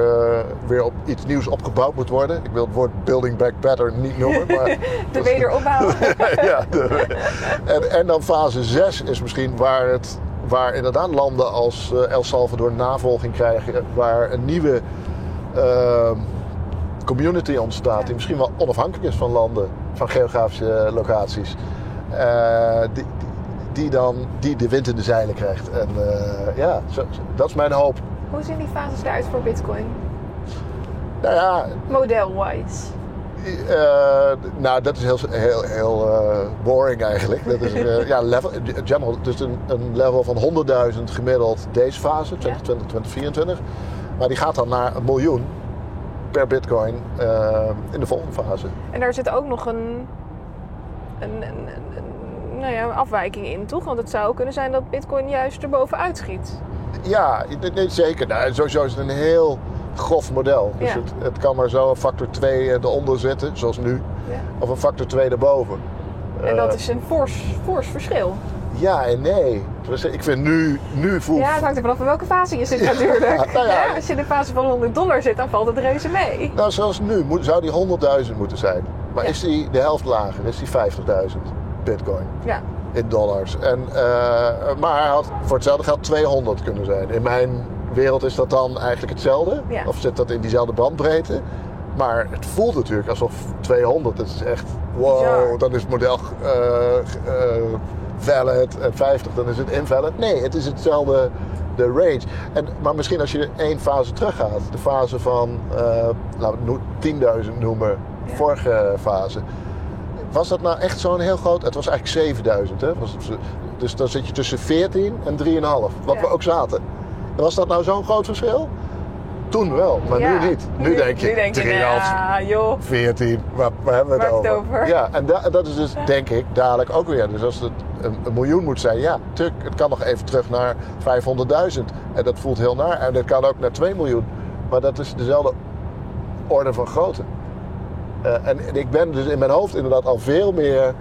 weer op iets nieuws opgebouwd moet worden. Ik wil het woord building back better niet noemen. Maar *laughs* De wederopbouw. *laughs* ja, de- en, en dan fase 6 is misschien waar, het, waar inderdaad landen als eh, El Salvador navolging krijgen. Waar een nieuwe eh, community ontstaat die misschien wel onafhankelijk is van landen. van geografische locaties. Eh, die, die- die dan die de wind in de zeilen krijgt. En ja, zo- dat is mijn hoop. Hoe zien die fases eruit voor Bitcoin? Nou ja, Model-wise. Eh, nou, dat is heel, heel, heel eh, boring eigenlijk. Dat is eh, *laughs* ja, level, general, dus een, een level van 100.000 gemiddeld deze fase, 2020, 2024. Maar die gaat dan naar een miljoen per bitcoin in de volgende fase. En daar zit ook nog een, een, een, een- een- nou ja, afwijking in, toch? Want het zou kunnen zijn dat Bitcoin juist erbovenuit schiet. Ja, nee, zeker. Nou, sowieso is het een heel grof model. Dus Ja. het, het kan maar zo een factor 2 eronder zitten, zoals nu. Ja. Of een factor 2 erboven. En dat Eh, is een fors, fors verschil. Ja en nee. Ik vind nu, nu voelt... Ja, het hangt er vanaf in welke fase je zit natuurlijk. *laughs* nou ja. Ja, als je in de fase van 100 dollar zit, dan valt het reuze mee. Nou, zoals nu moet, zou die 100.000 moeten zijn. Maar is die de helft lager? Is die 50.000 bitcoin Ja, in dollars? En, eh, maar hij had voor hetzelfde geld 200 kunnen zijn. In mijn wereld is dat dan eigenlijk hetzelfde. Ja. Of zit dat in diezelfde bandbreedte? Maar het voelt natuurlijk alsof 200, dat is echt wow, Bizar. dan is het model eh, valid en 50, dan is het invalid. Nee, het is hetzelfde, de range. En, maar misschien als je één fase teruggaat, de fase van, eh, laten we het no- 10.000 noemen, Ja. vorige fase. Was dat nou echt zo'n heel groot? Het was eigenlijk 7000, hè? Was het, dus dan zit je tussen 14 en 3,5, wat Ja. we ook zaten. Was dat nou zo'n groot verschil? Toen wel, maar Ja. nu niet. Nu, denk je, Nu denk je, 3,5, ja, joh. 14, waar, waar hebben we het over? het over? Ja, en da- dat is dus denk ik dadelijk ook weer. Dus als het een, een miljoen moet zijn, ja, tuk, het kan nog even terug naar 500.000. En dat voelt heel naar. En dat kan ook naar 2 miljoen. Maar dat is dezelfde orde van grootte. Eh, en, en ik ben dus in mijn hoofd inderdaad al veel meer.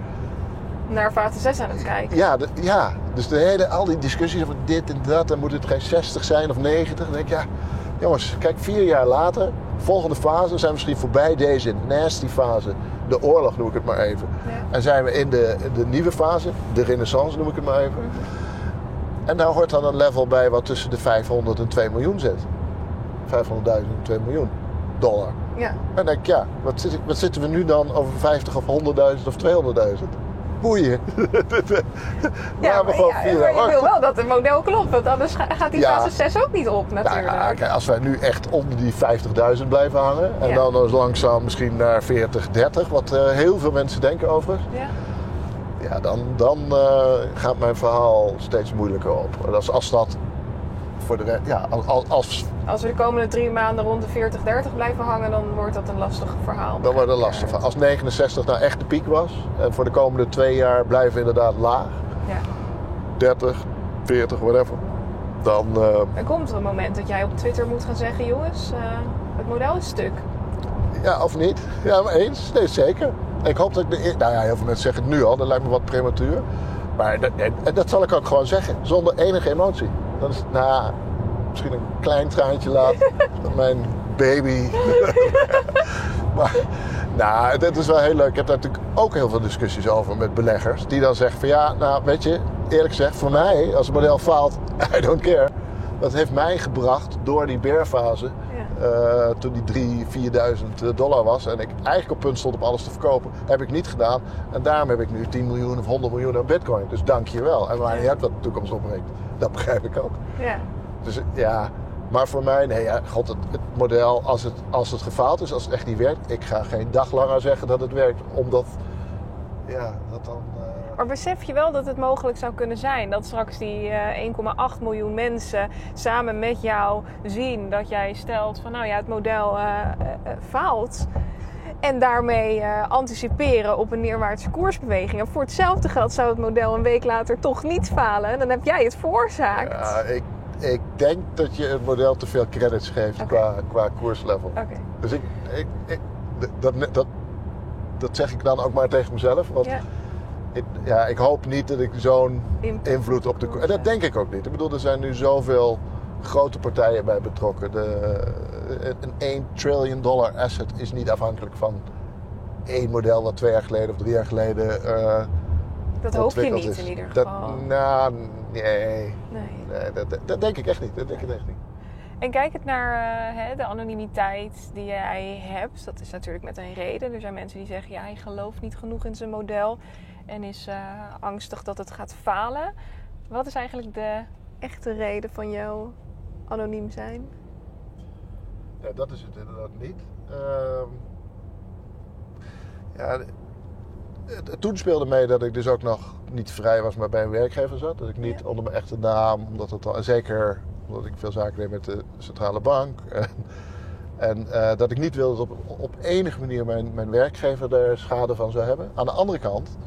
Naar fase 6 aan het kijken. Ja, de- ja dus de hele, al die discussies over dit en dat. En moet het geen 60 zijn of 90? Dan denk ik, ja, jongens, kijk, vier jaar later, volgende fase, zijn we misschien voorbij deze nasty fase. De oorlog noem ik het maar even. Ja. En zijn we in de, de nieuwe fase, de renaissance noem ik het maar even. En daar hoort dan een level bij wat tussen de 500 en 2 miljoen zit. 500.000 en 2 miljoen dollar. Ja. En dan denk ik, ja, wat, zit, wat zitten we nu dan over 50 of 100.000 of 200.000? Boeien. *laughs* Ja, maar, ja, maar je wil wel dat het model klopt, want anders ga- gaat die Ja. fase 6 ook niet op Nou natuurlijk. kijk, als wij nu echt onder die 50.000 blijven hangen... en dan eens langzaam misschien naar 40, 30... wat eh, heel veel mensen denken overigens... Ja. ja, dan, dan eh, gaat mijn verhaal steeds moeilijker op. En als, als dat voor de... Ja, als, als, als we de komende drie maanden rond de 40, 30 blijven hangen, dan wordt dat een lastig verhaal. dan wordt het lastig. van. Als 69 nou echt de piek was... en voor de komende twee jaar blijven we inderdaad laag... Ja. 30, 40, whatever... dan... eh, Er komt een moment dat jij op Twitter moet gaan zeggen, jongens, eh, het model is stuk. Ja, of niet? Ja, maar eens. Nee, zeker. Ik hoop dat ik de... eer- Nou ja, heel veel mensen zeggen het nu al. Dat lijkt me wat prematuur. Maar dat, dat zal ik ook gewoon zeggen. Zonder enige emotie. Dat is, nou ja, misschien een klein traantje laat. *laughs* mijn baby. *laughs* maar, nou, dat is wel heel leuk. Ik heb daar natuurlijk ook heel veel discussies over met beleggers. Die dan zeggen van ja, nou weet je, eerlijk gezegd, voor mij, als het model faalt, *laughs* I don't care. Dat heeft mij gebracht door die bearfase. Eh, toen die 3.000, 4.000 dollar was en ik eigenlijk op punt stond om alles te verkopen, heb ik niet gedaan. En daarom heb ik nu 10 miljoen of 100 miljoen aan bitcoin. Dus dank je wel. En maar je hebt wat de toekomst opbrengt. *laughs* Dat begrijp ik ook. Ja. Dus ja, maar voor mij, nee, ja, god, het, het model, als het, als het gefaald is, als het echt niet werkt, ik ga geen dag langer zeggen dat het werkt, omdat, ja, dat dan... eh, Maar besef je wel dat het mogelijk zou kunnen zijn dat straks die eh, 1,8 miljoen mensen samen met jou zien dat jij stelt van nou ja, het model eh, eh, eh, faalt. En daarmee eh, anticiperen op een neerwaartse koersbeweging. En voor hetzelfde geld zou het model een week later toch niet falen. En dan heb jij het veroorzaakt. ja, ik, ik denk dat je het model te veel credits geeft qua, qua koerslevel. Dus ik, ik, ik- dat, dat, dat zeg ik dan ook maar tegen mezelf. Want Ja. Ik, ja, ik hoop niet dat ik zo'n invloed op de. En dat denk ik ook niet. Ik bedoel, er zijn nu zoveel grote partijen bij betrokken. De, een 1 trillion dollar asset is niet afhankelijk van één model dat twee jaar geleden of drie jaar geleden eh Dat hoop je niet is. in ieder Dat, geval. nou, nee. Nee. nee dat, dat, dat denk ik echt niet. Dat denk ik echt niet. En kijk het naar eh, hè, de anonimiteit die jij hebt. Dat is natuurlijk met een reden. Er zijn mensen die zeggen, ja, hij gelooft niet genoeg in zijn model. En is eh, angstig dat het gaat falen. Wat is eigenlijk de echte reden van jouw anoniem zijn? Ja, dat is het inderdaad niet. Ehm, ja, toen speelde mee dat ik dus ook nog niet vrij was, maar bij een werkgever zat. Dat ik niet Ja. onder mijn echte naam, omdat het al, en zeker omdat ik veel zaken deed met de centrale bank. *laughs* En, en eh, dat ik niet wilde dat op, op enige manier mijn, mijn werkgever er schade van zou hebben. Aan de andere kant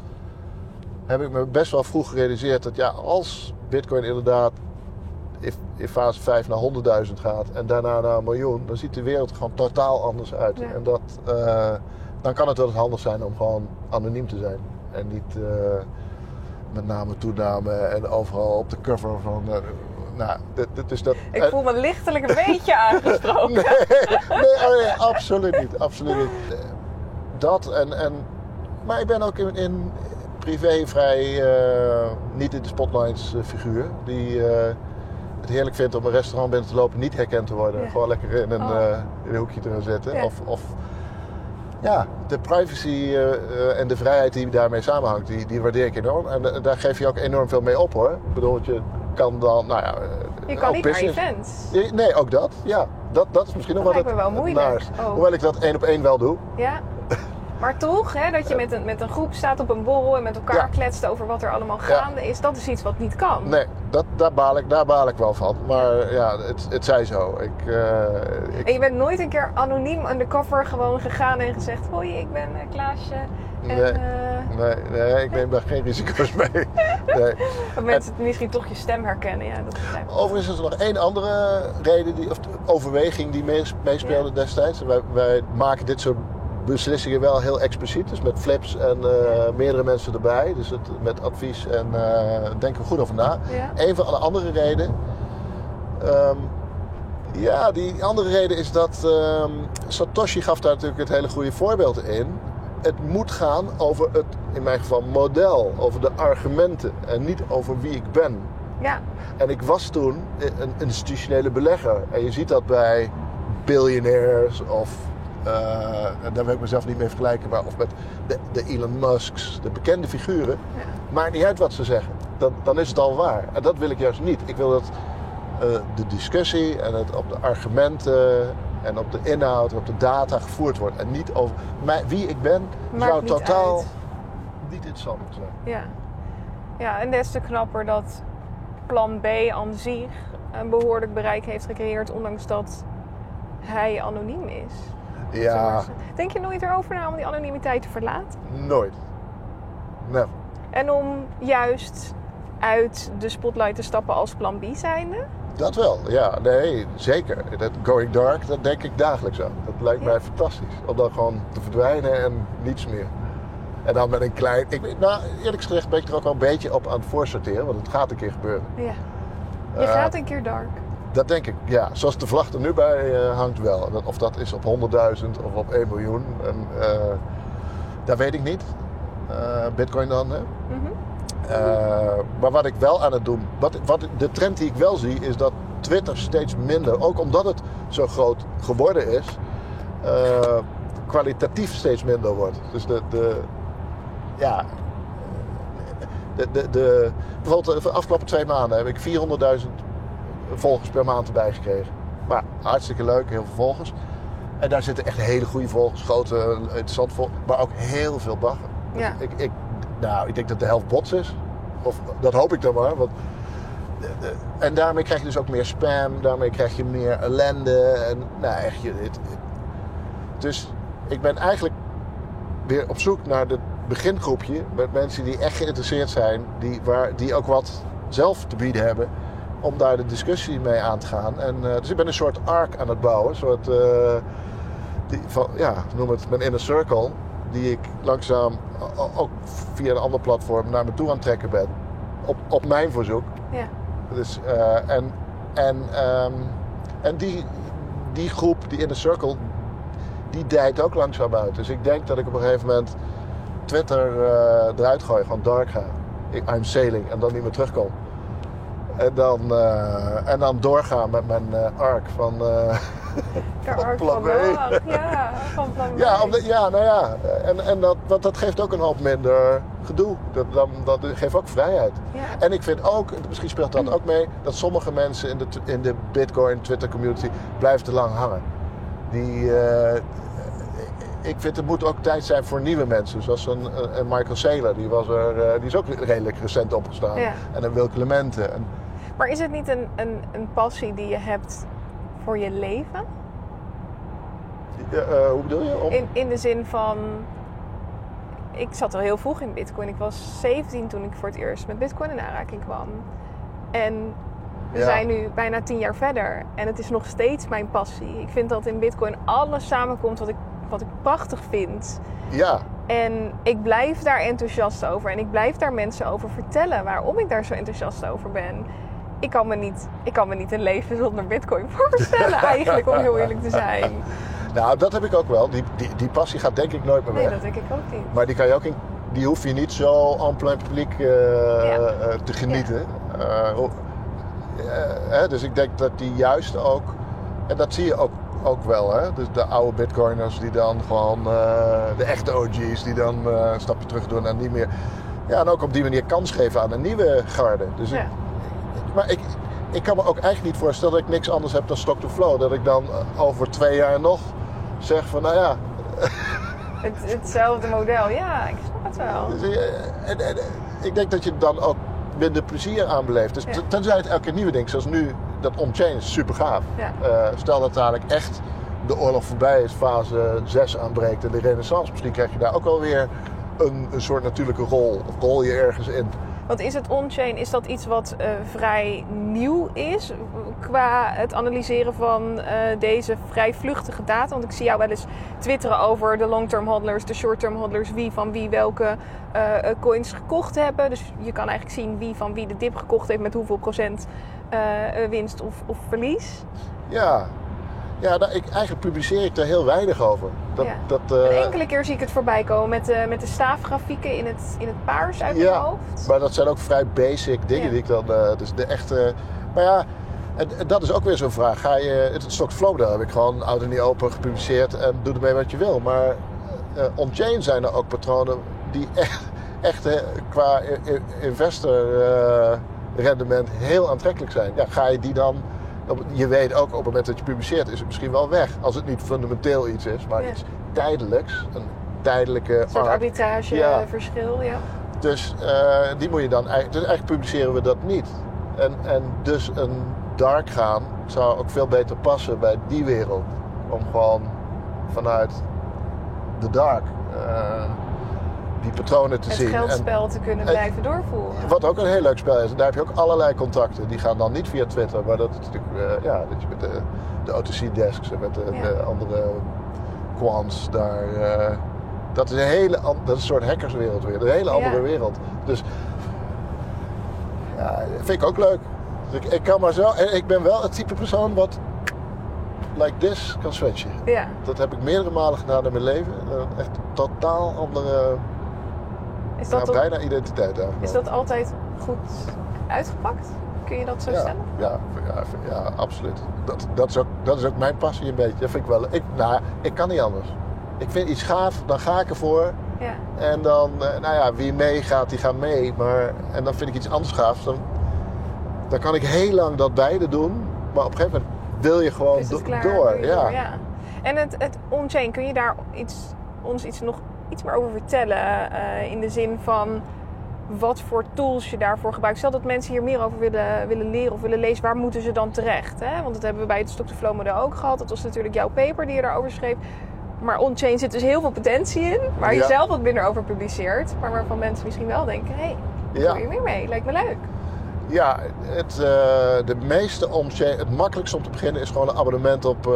heb ik me best wel vroeg gerealiseerd dat ja, als Bitcoin inderdaad in, fase 5 naar 100.000 gaat en daarna naar een miljoen, dan ziet de wereld er gewoon totaal anders uit. Ja. En dat, eh, dan kan het wel eens handig zijn om gewoon anoniem te zijn. En niet eh, met name toename en overal op de cover van. eh, nou, dit, dit is dat. Ik voel me lichtelijk een beetje *laughs* aangesproken. Nee, nee, oh nee, absoluut niet. Absoluut niet. Dat en, en. Maar ik ben ook in, in privé vrij eh, niet in de spotlights eh, figuur. Die eh, het heerlijk vindt om een restaurant binnen te lopen, niet herkend te worden. Ja. Gewoon lekker in een, Oh. in een hoekje te gaan zitten. Ja. Of, of ja, de privacy en de vrijheid die daarmee samenhangt, die, die waardeer ik enorm. En daar geef je ook enorm veel mee op hoor. Ik bedoel, je kan dan, nou ja. Je kan niet naar business- events. Ja, Nee, ook dat. Ja, dat, dat is misschien nog Dat wel lijkt me het wel moeilijk. Oh. Hoewel ik dat één op één wel doe. Ja. Maar toch, hè, dat je met een, met een groep staat op een borrel en met elkaar Ja. kletst over wat er allemaal Ja. gaande is, dat is iets wat niet kan. Nee, dat, daar, baal ik, daar baal ik wel van. Maar ja, het, het zij zo. Ik, eh, ik, En je bent nooit een keer anoniem undercover gewoon gegaan en gezegd: Hoi, ik ben eh, Klaasje. En Nee. eh, nee, nee, ik neem daar geen risico's mee. *laughs* Nee. dat mensen misschien toch je stem herkennen. Ja, dat. Overigens is er nog één andere reden, die, of overweging die mees- meespeelde destijds. Wij, wij maken dit soort beslissingen wel heel expliciet. Dus met flips en eh, meerdere mensen erbij. Dus het, met advies en eh denken goed over na. Ja. Een van de andere reden. ehm, ja, die andere reden is dat ehm, Satoshi gaf daar natuurlijk het hele goede voorbeeld in. Het moet gaan over het, in mijn geval, model, over de argumenten en niet over wie ik ben. Ja, En ik was toen een institutionele belegger. En je ziet dat bij biljonairs of, daar wil ik mezelf niet mee vergelijken, maar of met de, de Elon Musks, de bekende figuren. Ja. Maakt niet uit wat ze zeggen. Dan, dan is het al waar. En dat wil ik juist niet. Ik wil dat eh, de discussie en het op de argumenten en op de inhoud en op de data gevoerd wordt. En niet over mij, wie ik ben, Maakt zou niet totaal uit. niet interessant moeten zijn. ja. Ja, en des te knapper dat plan B aan zich een behoorlijk bereik heeft gecreëerd, ondanks dat hij anoniem is. Ja, Denk je nooit erover na om die anonimiteit te verlaten? nooit. Never. En om juist uit de spotlight te stappen als plan B zijnde? Dat wel, ja, nee, zeker. Dat going dark, dat denk ik dagelijks aan. Dat lijkt Ja. mij fantastisch. Om dan gewoon te verdwijnen en niets meer. En dan met een klein... Ik, nou, eerlijk gezegd ben ik er ook wel een beetje op aan het voorsorteren. Want het gaat een keer gebeuren. Ja. Je Eh, gaat een keer dark. Dat denk ik, ja. Zoals de vlag er nu bij eh, hangt wel. Dat, of dat is op 100.000 of op 1 miljoen. En, eh, dat weet ik niet. Eh, Bitcoin dan, hè. Mhm. Maar wat ik wel aan het doen, wat, wat, de trend die ik wel zie, is dat Twitter steeds minder, ook omdat het zo groot geworden is, kwalitatief steeds minder wordt. Dus de, de ja, de, de, de, bijvoorbeeld de afgelopen twee maanden heb ik 400.000 volgers per maand erbij gekregen. Maar hartstikke leuk, heel veel volgers. En daar zitten echt hele goede volgers, grote, interessante volgers, maar ook heel veel bagger. Ja. Ik, ik, nou, ik denk dat de helft bots is. Of dat hoop ik dan maar. Want, en daarmee krijg je dus ook meer spam. Daarmee krijg je meer ellende. En, nou, echt, het- dus ik ben eigenlijk weer op zoek naar het begingroepje. Met mensen die echt geïnteresseerd zijn. Die, waar, die ook wat zelf te bieden hebben. Om daar de discussie mee aan te gaan. En, eh, dus ik ben een soort arc aan het bouwen. Een soort, eh, die, van, ja, noem het mijn inner circle. Die ik langzaam ook via een ander platform naar me toe aan het trekken ben. Op, op mijn verzoek. Ja. Dus, eh, en en, ehm, en die, die groep, die inner circle, die dijt ook langzaam uit. Dus ik denk dat ik op een gegeven moment Twitter eruit gooi, gewoon dark ga. I'm sailing en dan niet meer terugkom. En dan, eh, en dan doorgaan met mijn eh, arc van... eh, *laughs* Ter ark plan van. Noach. Ja, van plan B. ja, ja, nou ja. En, en dat, want dat geeft ook een hoop minder gedoe. Dat, dan, dat geeft ook vrijheid. Ja. En ik vind ook, misschien speelt dat ook mee, dat sommige mensen in de, in de Bitcoin Twitter community blijven te lang hangen. Die, ik vind het moet ook tijd zijn voor nieuwe mensen. Zoals een, een Michael Saylor, die, was er, die is ook redelijk recent opgestaan. Ja. En een Wil Clemente. En, Maar is het niet een, een, een passie die je hebt voor je leven? eh, hoe bedoel je? Om, In, in de zin van. Ik zat al heel vroeg in Bitcoin. Ik was 17 toen ik voor het eerst met Bitcoin in aanraking kwam. En we Ja. zijn nu bijna 10 jaar verder. En het is nog steeds mijn passie. Ik vind dat in Bitcoin alles samenkomt wat ik, wat ik prachtig vind. Ja, En ik blijf daar enthousiast over. En ik blijf daar mensen over vertellen waarom ik daar zo enthousiast over ben. Ik kan me niet, ik kan me niet een leven zonder Bitcoin *laughs* voorstellen, eigenlijk, om heel eerlijk te zijn. nou dat heb ik ook wel. Die, die, die passie gaat denk ik nooit meer Nee, weg. dat denk ik ook niet. Maar die kan je ook in, die hoef je niet zo en plein publiek eh, Ja. eh, te genieten. Ho- eh, hè, dus ik denk dat die juist ook, en dat zie je ook, ook wel, hè? Dus de oude bitcoiners die dan gewoon, de echte OG's, die dan een stapje terug doen en niet meer. Ja, en ook op die manier kans geven aan een nieuwe garde. Dus ik, Ja. Maar ik, ik kan me ook eigenlijk niet voorstellen dat ik niks anders heb dan stock to flow. Dat ik dan eh, over twee jaar nog zeg van, nou ja, *laughs* Het, hetzelfde model, ja, ik snap het wel. Dus, eh, en, en, eh, ik denk dat je dan ook minder plezier aan beleeft. Dus Ja. tenzij het elke keer nieuwe ding, zoals nu dat on-chain is super gaaf. Ja. Stel dat dadelijk echt de oorlog voorbij is, fase 6 aanbreekt en de renaissance. Misschien krijg je daar ook wel weer een, een soort natuurlijke rol. Of rol je ergens in. Want is het on-chain, is dat iets wat eh, vrij nieuw is qua het analyseren van eh, deze vrij vluchtige data? Want ik zie jou wel eens twitteren over de long-term hodlers, de short-term hodlers, wie van wie welke eh, coins gekocht hebben. Dus je kan eigenlijk zien wie van wie de dip gekocht heeft met hoeveel procent winst of, of verlies. Ja, ja nou, ik, eigenlijk publiceer ik daar heel weinig over. Dat, Ja. dat, Een eh, enkele keer zie ik het voorbij komen met de, met de staafgrafieken in het, in het paars uit mijn Ja, hoofd. maar dat zijn ook vrij basic dingen Ja. die ik dan... eh, dus de echte... Maar ja, en, en dat is ook weer zo'n vraag. Ga je... Het stock flow model heb ik gewoon oud en niet open gepubliceerd en doe ermee wat je wil. Maar on-chain zijn er ook patronen die *laughs* echt, echt qua investor rendement heel aantrekkelijk zijn. Ja, ga je die dan... Je weet ook op het moment dat je publiceert is het misschien wel weg. Als het niet fundamenteel iets is, maar Ja. iets tijdelijks. Een tijdelijke Een soort arbitrageverschil, ja. Dus eh, die moet je dan eigenlijk. Dus eigenlijk publiceren we dat niet. En, en dus een dark gaan zou ook veel beter passen bij die wereld. Om gewoon vanuit de dark eh, die patronen te het zien. En geldspel te kunnen en- blijven doorvoeren. wat ook een heel leuk spel is. En daar heb je ook allerlei contacten. Die gaan dan niet via Twitter, maar dat is natuurlijk. eh, ja, dat je met de, de OTC-desks en met de, Ja. de andere quants daar. eh, dat is een hele dat is een soort hackerswereld weer. Een hele andere Ja. wereld. Dus ja, vind ik ook leuk. Dus ik, ik kan maar zo. En ik ben wel het type persoon wat like this kan switchen. Ja. Dat heb ik meerdere malen gedaan in mijn leven. Echt totaal andere. Is dat, bijna identiteit is dat altijd goed uitgepakt? Kun je dat zo ja, stellen? ja, ja, ja, absoluut. Dat, dat, is ook, dat is ook mijn passie een beetje. Dat vind ik wel. Ik, nou, ik kan niet anders. Ik vind iets gaaf, dan ga ik ervoor. Ja. En dan, eh, nou ja, wie meegaat, die gaat mee. Maar, en dan vind ik iets anders gaafs. Dan, dan kan ik heel lang dat beide doen. Maar op een gegeven moment wil je gewoon klaar? door. Je Ja. door, ja. En het, het on-chain, kun je daar iets, ons iets nog iets meer over vertellen? eh, in de zin van wat voor tools je daarvoor gebruikt. Stel dat mensen hier meer over willen, willen leren of willen lezen, waar moeten ze dan terecht? Hè? Want dat hebben we bij het Stock to Flow model ook gehad. Dat was natuurlijk jouw paper die je daarover schreef. Maar on-chain zit dus heel veel potentie in, waar je Ja. zelf wat minder over publiceert. Maar waarvan mensen misschien wel denken, hé, hey, Ja. doe je meer mee? Lijkt me leuk. Ja, het, eh, de meeste om het makkelijkste om te beginnen is gewoon een abonnement op eh,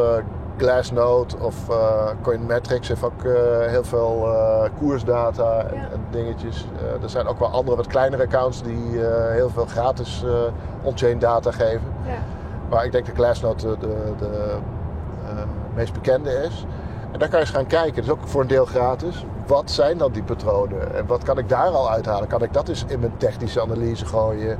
Glassnode of eh Coinmetrics. Heeft ook eh, heel veel eh, koersdata en, Ja. en dingetjes. Er zijn ook wel andere wat kleinere accounts die heel veel gratis on-chain data geven. Ja. Maar ik denk dat Glassnode de, de, de meest bekende is. En daar kan je eens gaan kijken. Dat is ook voor een deel gratis. Wat zijn dan die patronen? En wat kan ik daar al uithalen? Kan ik dat eens in mijn technische analyse gooien?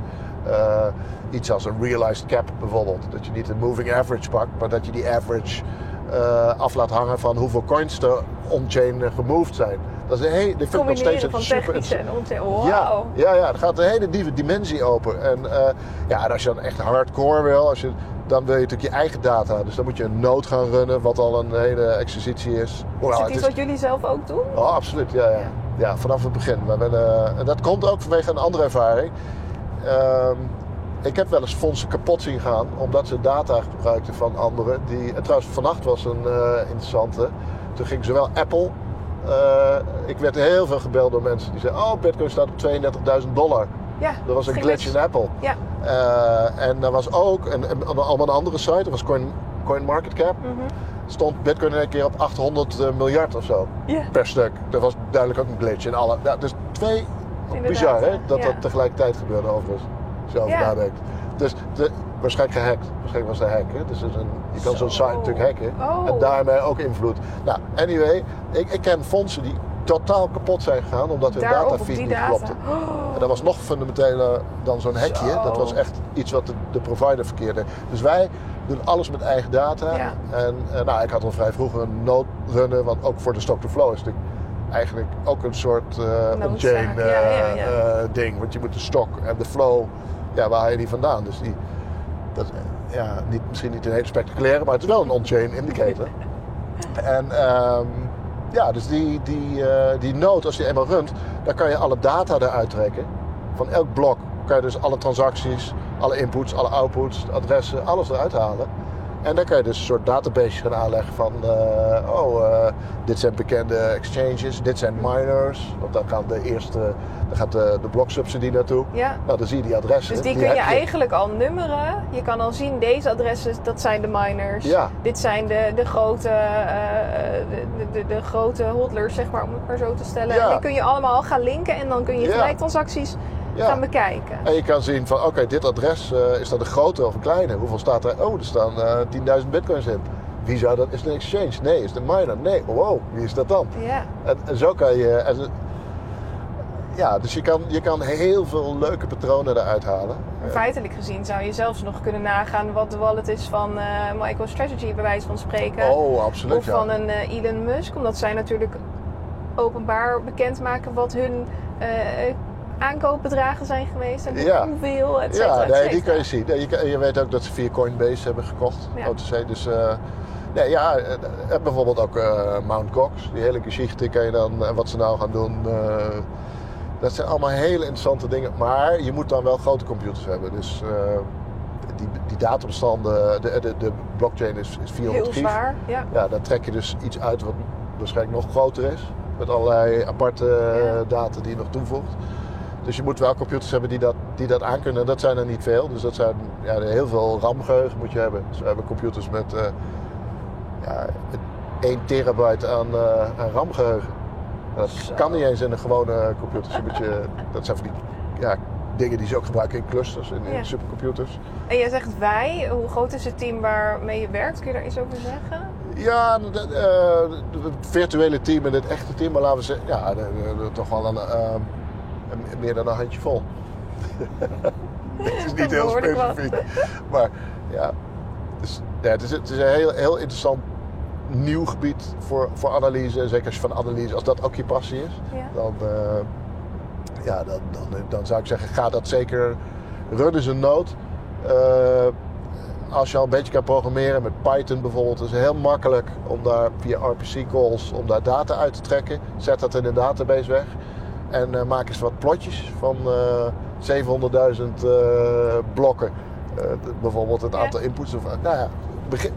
Iets als een realized cap bijvoorbeeld. Dat je niet een moving average pakt, maar dat je die average eh, af laat hangen van hoeveel coins er on-chain gemoved zijn. Dat is een hele, dit vind ik nog steeds een van super en. Wow. ja, ja, ja, er gaat een hele nieuwe dimensie open. En, eh, ja, en als je dan echt hardcore wil, als je, dan wil je natuurlijk je eigen data. Dus dan moet je een node gaan runnen, wat al een hele exercitie is. Is het iets is- wat jullie zelf ook doen? Oh, absoluut, ja, ja. Ja. vanaf het begin. Maar eh, en dat komt ook vanwege een andere ervaring. Ehm, ik heb wel eens fondsen kapot zien gaan, omdat ze data gebruikten van anderen. Die, en trouwens, vannacht was een eh, interessante. Toen ging zowel Apple. eh, ik werd heel veel gebeld door mensen die zeiden: Oh, Bitcoin staat op 32.000 dollar. Ja. Dat was een glitch in Apple. Ja. Eh, en er was ook een, een, een andere site, dat was Coin, CoinMarketCap. Mhm. Stond Bitcoin in één keer op 800 eh, miljard of zo per stuk. Dat was duidelijk ook een glitch in alle. Ja, dus twee. Inderdaad, bizar hè? hè? Dat Ja. dat tegelijkertijd gebeurde overigens. Over Ja. nadenkt. Dus de, waarschijnlijk gehackt. Waarschijnlijk was een hack. Hè? Dus een, je kan Zo. zo'n site natuurlijk hacken. Oh. En daarmee ook invloed. Nou, anyway. Ik, ik ken fondsen die totaal kapot zijn gegaan omdat hun datafeed niet data. klopte. En dat was nog fundamenteler dan zo'n hackje. Zo. Dat was echt iets wat de, de provider verkeerde. Dus wij doen alles met eigen data. Ja. En eh, nou, ik had al vrij vroeg een node runnen, want ook voor de stock-to-flow is natuurlijk eigenlijk ook een soort eh on-chain ja, eh, ja, ja. ding. Want je moet de stok en de flow, ja, waar haal je die vandaan? Dus die, dat, ja, niet, misschien niet een hele spectaculaire, maar het is wel een on-chain indicator. *laughs* en ehm, ja, dus die, die, eh, die node, als je eenmaal runt, dan kan je alle data eruit trekken. Van elk blok kan je dus alle transacties, alle inputs, alle outputs, adressen, alles eruit halen. En dan kan je dus een soort database gaan aanleggen van, eh, oh, eh, dit zijn bekende exchanges, dit zijn miners. Want dan gaan de eerste, dan gaat de, de bloksubsidie naartoe. Ja. Nou, dan zie je die adressen. Dus die kun je eigenlijk al nummeren. Je kan al zien, deze adressen, dat zijn de miners. Ja. Dit zijn de, de, grote, eh, de, de, de grote hodlers, zeg maar, om het maar zo te stellen. Ja. En die kun je allemaal gaan linken en dan kun je gelijk transacties Ja. gaan bekijken. En je kan zien van, oké, dit adres, eh, is dat een grote of een kleine? Hoeveel staat er? Oh, er staan eh 10.000 bitcoins in. Wie zou dat? Is het een exchange? Nee. Is het een miner? Nee. Wow, wie is dat dan? Ja. En, en zo kan je... En, ja, dus je kan, je kan heel veel leuke patronen eruit halen. Feitelijk gezien zou je zelfs nog kunnen nagaan wat de wallet is van eh MicroStrategy, bij wijze van spreken. Oh, absoluut, Of ja. van een Elon Musk, omdat zij natuurlijk openbaar bekendmaken wat hun aankoopbedragen zijn geweest en Ja. hoeveel, et cetera, Ja, nee, die kan je zien. Nee, Je, je weet ook dat ze via Coinbase hebben gekocht, Ja. OTC. Dus eh, nee, ja, eh, en bijvoorbeeld ook eh, Mount Gox. Die hele geschichte kan je dan, en wat ze nou gaan doen. eh, dat zijn allemaal hele interessante dingen. Maar je moet dan wel grote computers hebben. Dus eh, die, die databestanden, de, de, de blockchain is, is 400 Heel zwaar, ja. Ja, dan trek je dus iets uit wat waarschijnlijk nog groter is. Met allerlei aparte Ja. eh, data die je nog toevoegt. Dus je moet wel computers hebben die dat, die dat aankunnen. En dat zijn er niet veel. Dus dat zijn ja, heel veel RAM-geheugen moet je hebben. Dus we hebben computers met eh, ja, 1 terabyte aan, eh, aan RAM-geheugen. Dat Zo. kan niet eens in een gewone computer. Dus je dat zijn van die ja, dingen die ze ook gebruiken in clusters, in, in supercomputers. En jij zegt wij, hoe groot is het team waarmee je werkt? Kun je daar iets over zeggen? Ja, eh, het virtuele team en het echte team, maar laten we zeggen, ja, de- de- de- toch wel een, eh, een- meer dan een handje vol. *laughs* het is niet heel specifiek. Maar ja, dus, ja het, is, het is een heel, heel interessant nieuw gebied voor, voor analyse. Zeker als je van analyse, als dat ook je passie is, Ja. dan, eh, ja, dan, dan, dan zou ik zeggen, ga dat zeker runnen zijn nood. Eh, als je al een beetje kan programmeren met Python bijvoorbeeld, is het heel makkelijk om daar via RPC calls om daar data uit te trekken. Zet dat in een database weg en eh, maak eens wat plotjes van eh 700.000 eh, blokken. Bijvoorbeeld het aantal inputs. Of, nou ja,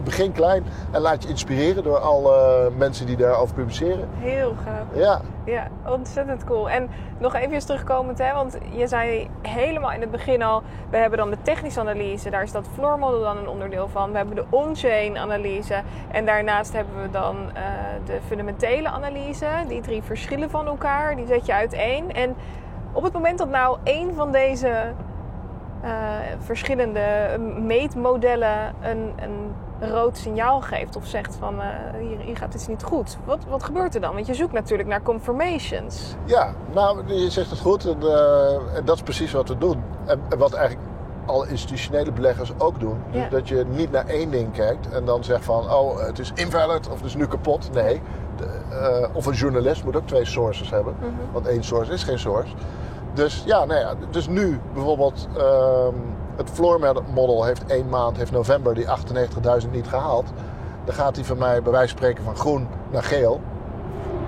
begin, klein en laat je inspireren door alle mensen die daarover publiceren. Heel gaaf. Ja, Ja, ontzettend cool. En nog even terugkomend, hè, want je zei helemaal in het begin al, we hebben dan de technische analyse, daar is dat floor model dan een onderdeel van. We hebben de on-chain analyse en daarnaast hebben we dan eh, de fundamentele analyse. Die drie verschillen van elkaar, die zet je uiteen. En op het moment dat nou één van deze eh, verschillende meetmodellen een, een rood signaal geeft of zegt van eh, hier, hier gaat iets niet goed. Wat, wat gebeurt er dan? Want je zoekt natuurlijk naar confirmations. Ja, nou, je zegt het goed. En, eh, en dat is precies wat we doen. En, en wat eigenlijk alle institutionele beleggers ook doen. Dus Ja. dat je niet naar één ding kijkt en dan zegt van, oh, het is invalid of het is nu kapot. Nee. De, eh, of een journalist moet ook twee sources hebben. Mhm. Want één source is geen source. Dus ja, nou ja, dus nu bijvoorbeeld ehm, het floor model heeft één maand, heeft november die 98.000 niet gehaald. Dan gaat hij van mij bij wijze van spreken van groen naar geel.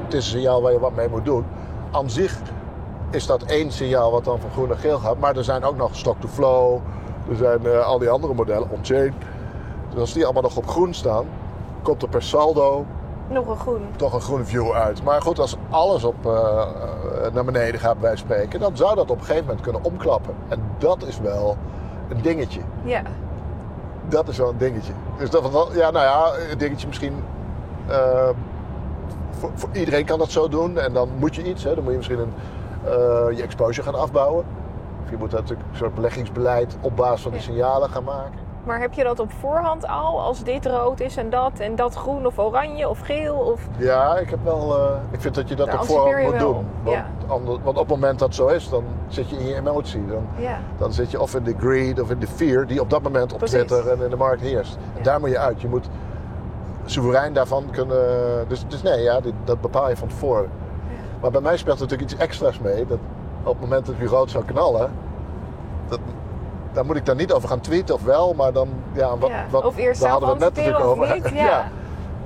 Het is een signaal waar je wat mee moet doen. Aan zich is dat één signaal wat dan van groen naar geel gaat. Maar er zijn ook nog stock to flow. Er zijn eh, al die andere modellen, on-chain. Dus als die allemaal nog op groen staan, komt er per saldo Nog een groen. toch een groene view uit. Maar goed, als alles op, eh, naar beneden gaat bij wijze van spreken, dan zou dat op een gegeven moment kunnen omklappen. En dat is wel een dingetje. Ja. Dat is wel een dingetje. Dus dat, dat- ja, nou ja, een dingetje misschien. eh, voor, voor iedereen kan dat zo doen. En dan moet je iets. Hè. Dan moet je misschien een, eh, je exposure gaan afbouwen. Of je moet natuurlijk een soort beleggingsbeleid op basis van die Ja. signalen gaan maken. Maar heb je dat op voorhand al? Als dit rood is en dat en dat groen of oranje of geel? Of... Ja, ik heb wel. eh, ik vind dat je dat Daar op voorhand moet wel. doen. Want, Ja. ander- want op het moment dat zo is, dan zit je in je emotie. Dan, Ja. dan zit je of in de greed of in de fear die op dat moment op Precies. Twitter en in de markt heerst. Ja. Daar moet je uit. Je moet soeverein daarvan kunnen. Dus, dus nee, ja, dit- dat bepaal je van tevoren. Maar bij mij speelt er natuurlijk iets extra's mee. Dat op het moment dat je rood zou knallen, dat, daar moet ik dan niet over gaan tweeten of wel, maar dan, ja, wat, ja. wat, of eerst daar hadden we het net natuurlijk over. niet. *laughs* Ja.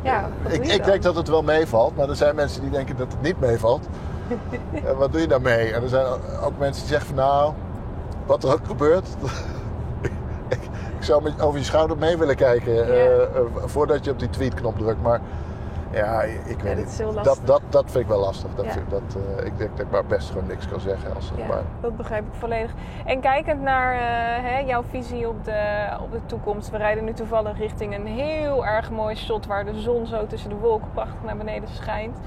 ja. ik ik denk dat het wel meevalt, maar er zijn mensen die denken dat het niet meevalt. *laughs* en wat doe je daarmee? En er zijn ook mensen die zeggen van nou, wat er ook gebeurt. *laughs* ik, ik zou met, over je schouder mee willen kijken eh, eh, voordat je op die tweetknop drukt. Maar ja, ik weet dat niet. is heel Dat, dat, dat vind ik wel lastig. Dat Ja. vind, dat, eh, ik denk dat ik maar best gewoon niks kan zeggen. Als, Ja, maar, dat begrijp ik volledig. En kijkend naar eh, hè, jouw visie op de, op de toekomst. We rijden nu toevallig richting een heel erg mooi shot waar de zon zo tussen de wolken prachtig naar beneden schijnt.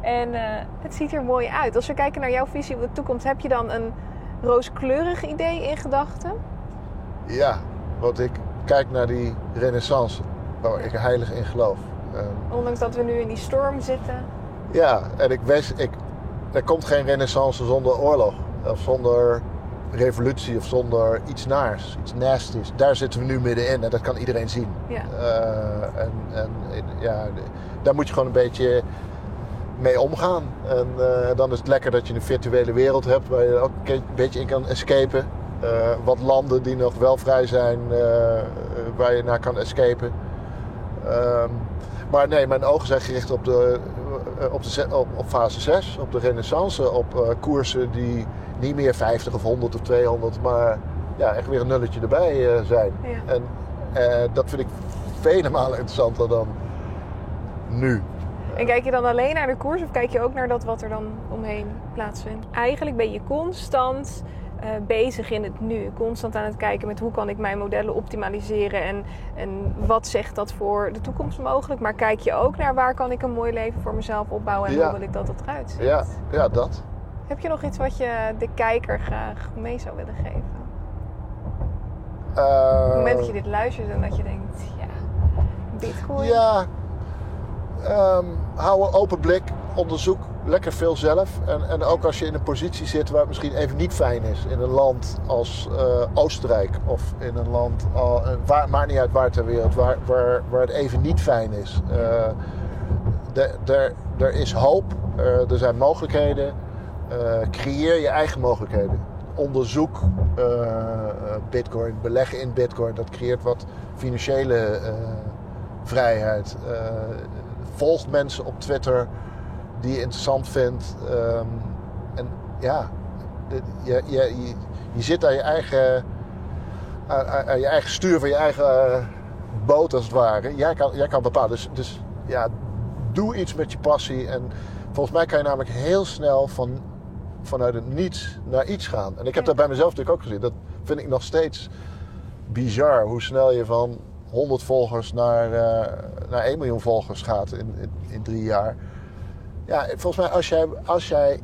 En eh, het ziet er mooi uit. Als we kijken naar jouw visie op de toekomst, heb je dan een rooskleurig idee in gedachten? ja, want ik kijk naar die renaissance waar ik heilig in geloof. En Ondanks dat we nu in die storm zitten. Ja, en ik wees, ik, er komt geen renaissance zonder oorlog. Of zonder revolutie of zonder iets naars, iets nasties. Daar zitten we nu middenin en dat kan iedereen zien. Ja. Eh, en en ja, daar moet je gewoon een beetje mee omgaan. En eh, dan is het lekker dat je een virtuele wereld hebt waar je ook een beetje in kan escapen. Eh, wat landen die nog wel vrij zijn, waar je naar kan escapen. Ehm, maar nee, mijn ogen zijn gericht op, de, eh, op, de, op, op fase 6, op de renaissance, op eh, koersen die niet meer 50 of 100 of 200, maar ja, echt weer een nulletje erbij eh, zijn. Ja. En dat vind ik vele malen interessanter dan nu. En kijk je dan alleen naar de koers of kijk je ook naar dat wat er dan omheen plaatsvindt? Eigenlijk ben je constant eh, bezig in het nu. Constant aan het kijken met hoe kan ik mijn modellen optimaliseren en, en wat zegt dat voor de toekomst mogelijk. Maar kijk je ook naar waar kan ik een mooi leven voor mezelf opbouwen en Ja. hoe wil ik dat het eruit ziet. Ja, ja dat. Heb je nog iets wat je de kijker graag mee zou willen geven? Op het moment dat je dit luistert en dat je denkt, ja, bitcoin. Ja, ehm, hou een open blik, onderzoek lekker veel zelf. En, en ook als je in een positie zit waar het misschien even niet fijn is. In een land als eh, Oostenrijk of in een land, al, eh, waar, maakt niet uit waar ter wereld, waar, waar, waar het even niet fijn is. Eh, Er is hoop, eh, er zijn mogelijkheden. Eh, creëer je eigen mogelijkheden. Onderzoek eh, eh, bitcoin, beleggen in bitcoin. Dat creëert wat financiële eh, vrijheid. Eh, volg mensen op Twitter die je interessant vindt. Ehm, en ja, je, je, je, je zit aan je eigen, aan, aan- je eigen stuur van je eigen boot als het ware. Jij kan, jij kan bepalen. Dus, dus ja, doe iets met je passie. En volgens mij kan je namelijk heel snel van, vanuit het niets naar iets gaan. En ik heb dat bij mezelf natuurlijk ook gezien. Dat vind ik nog steeds bizar. Hoe snel je van 100 volgers naar, eh, naar 1 miljoen volgers gaat in, in, in drie jaar. Ja, volgens mij als jij, als jij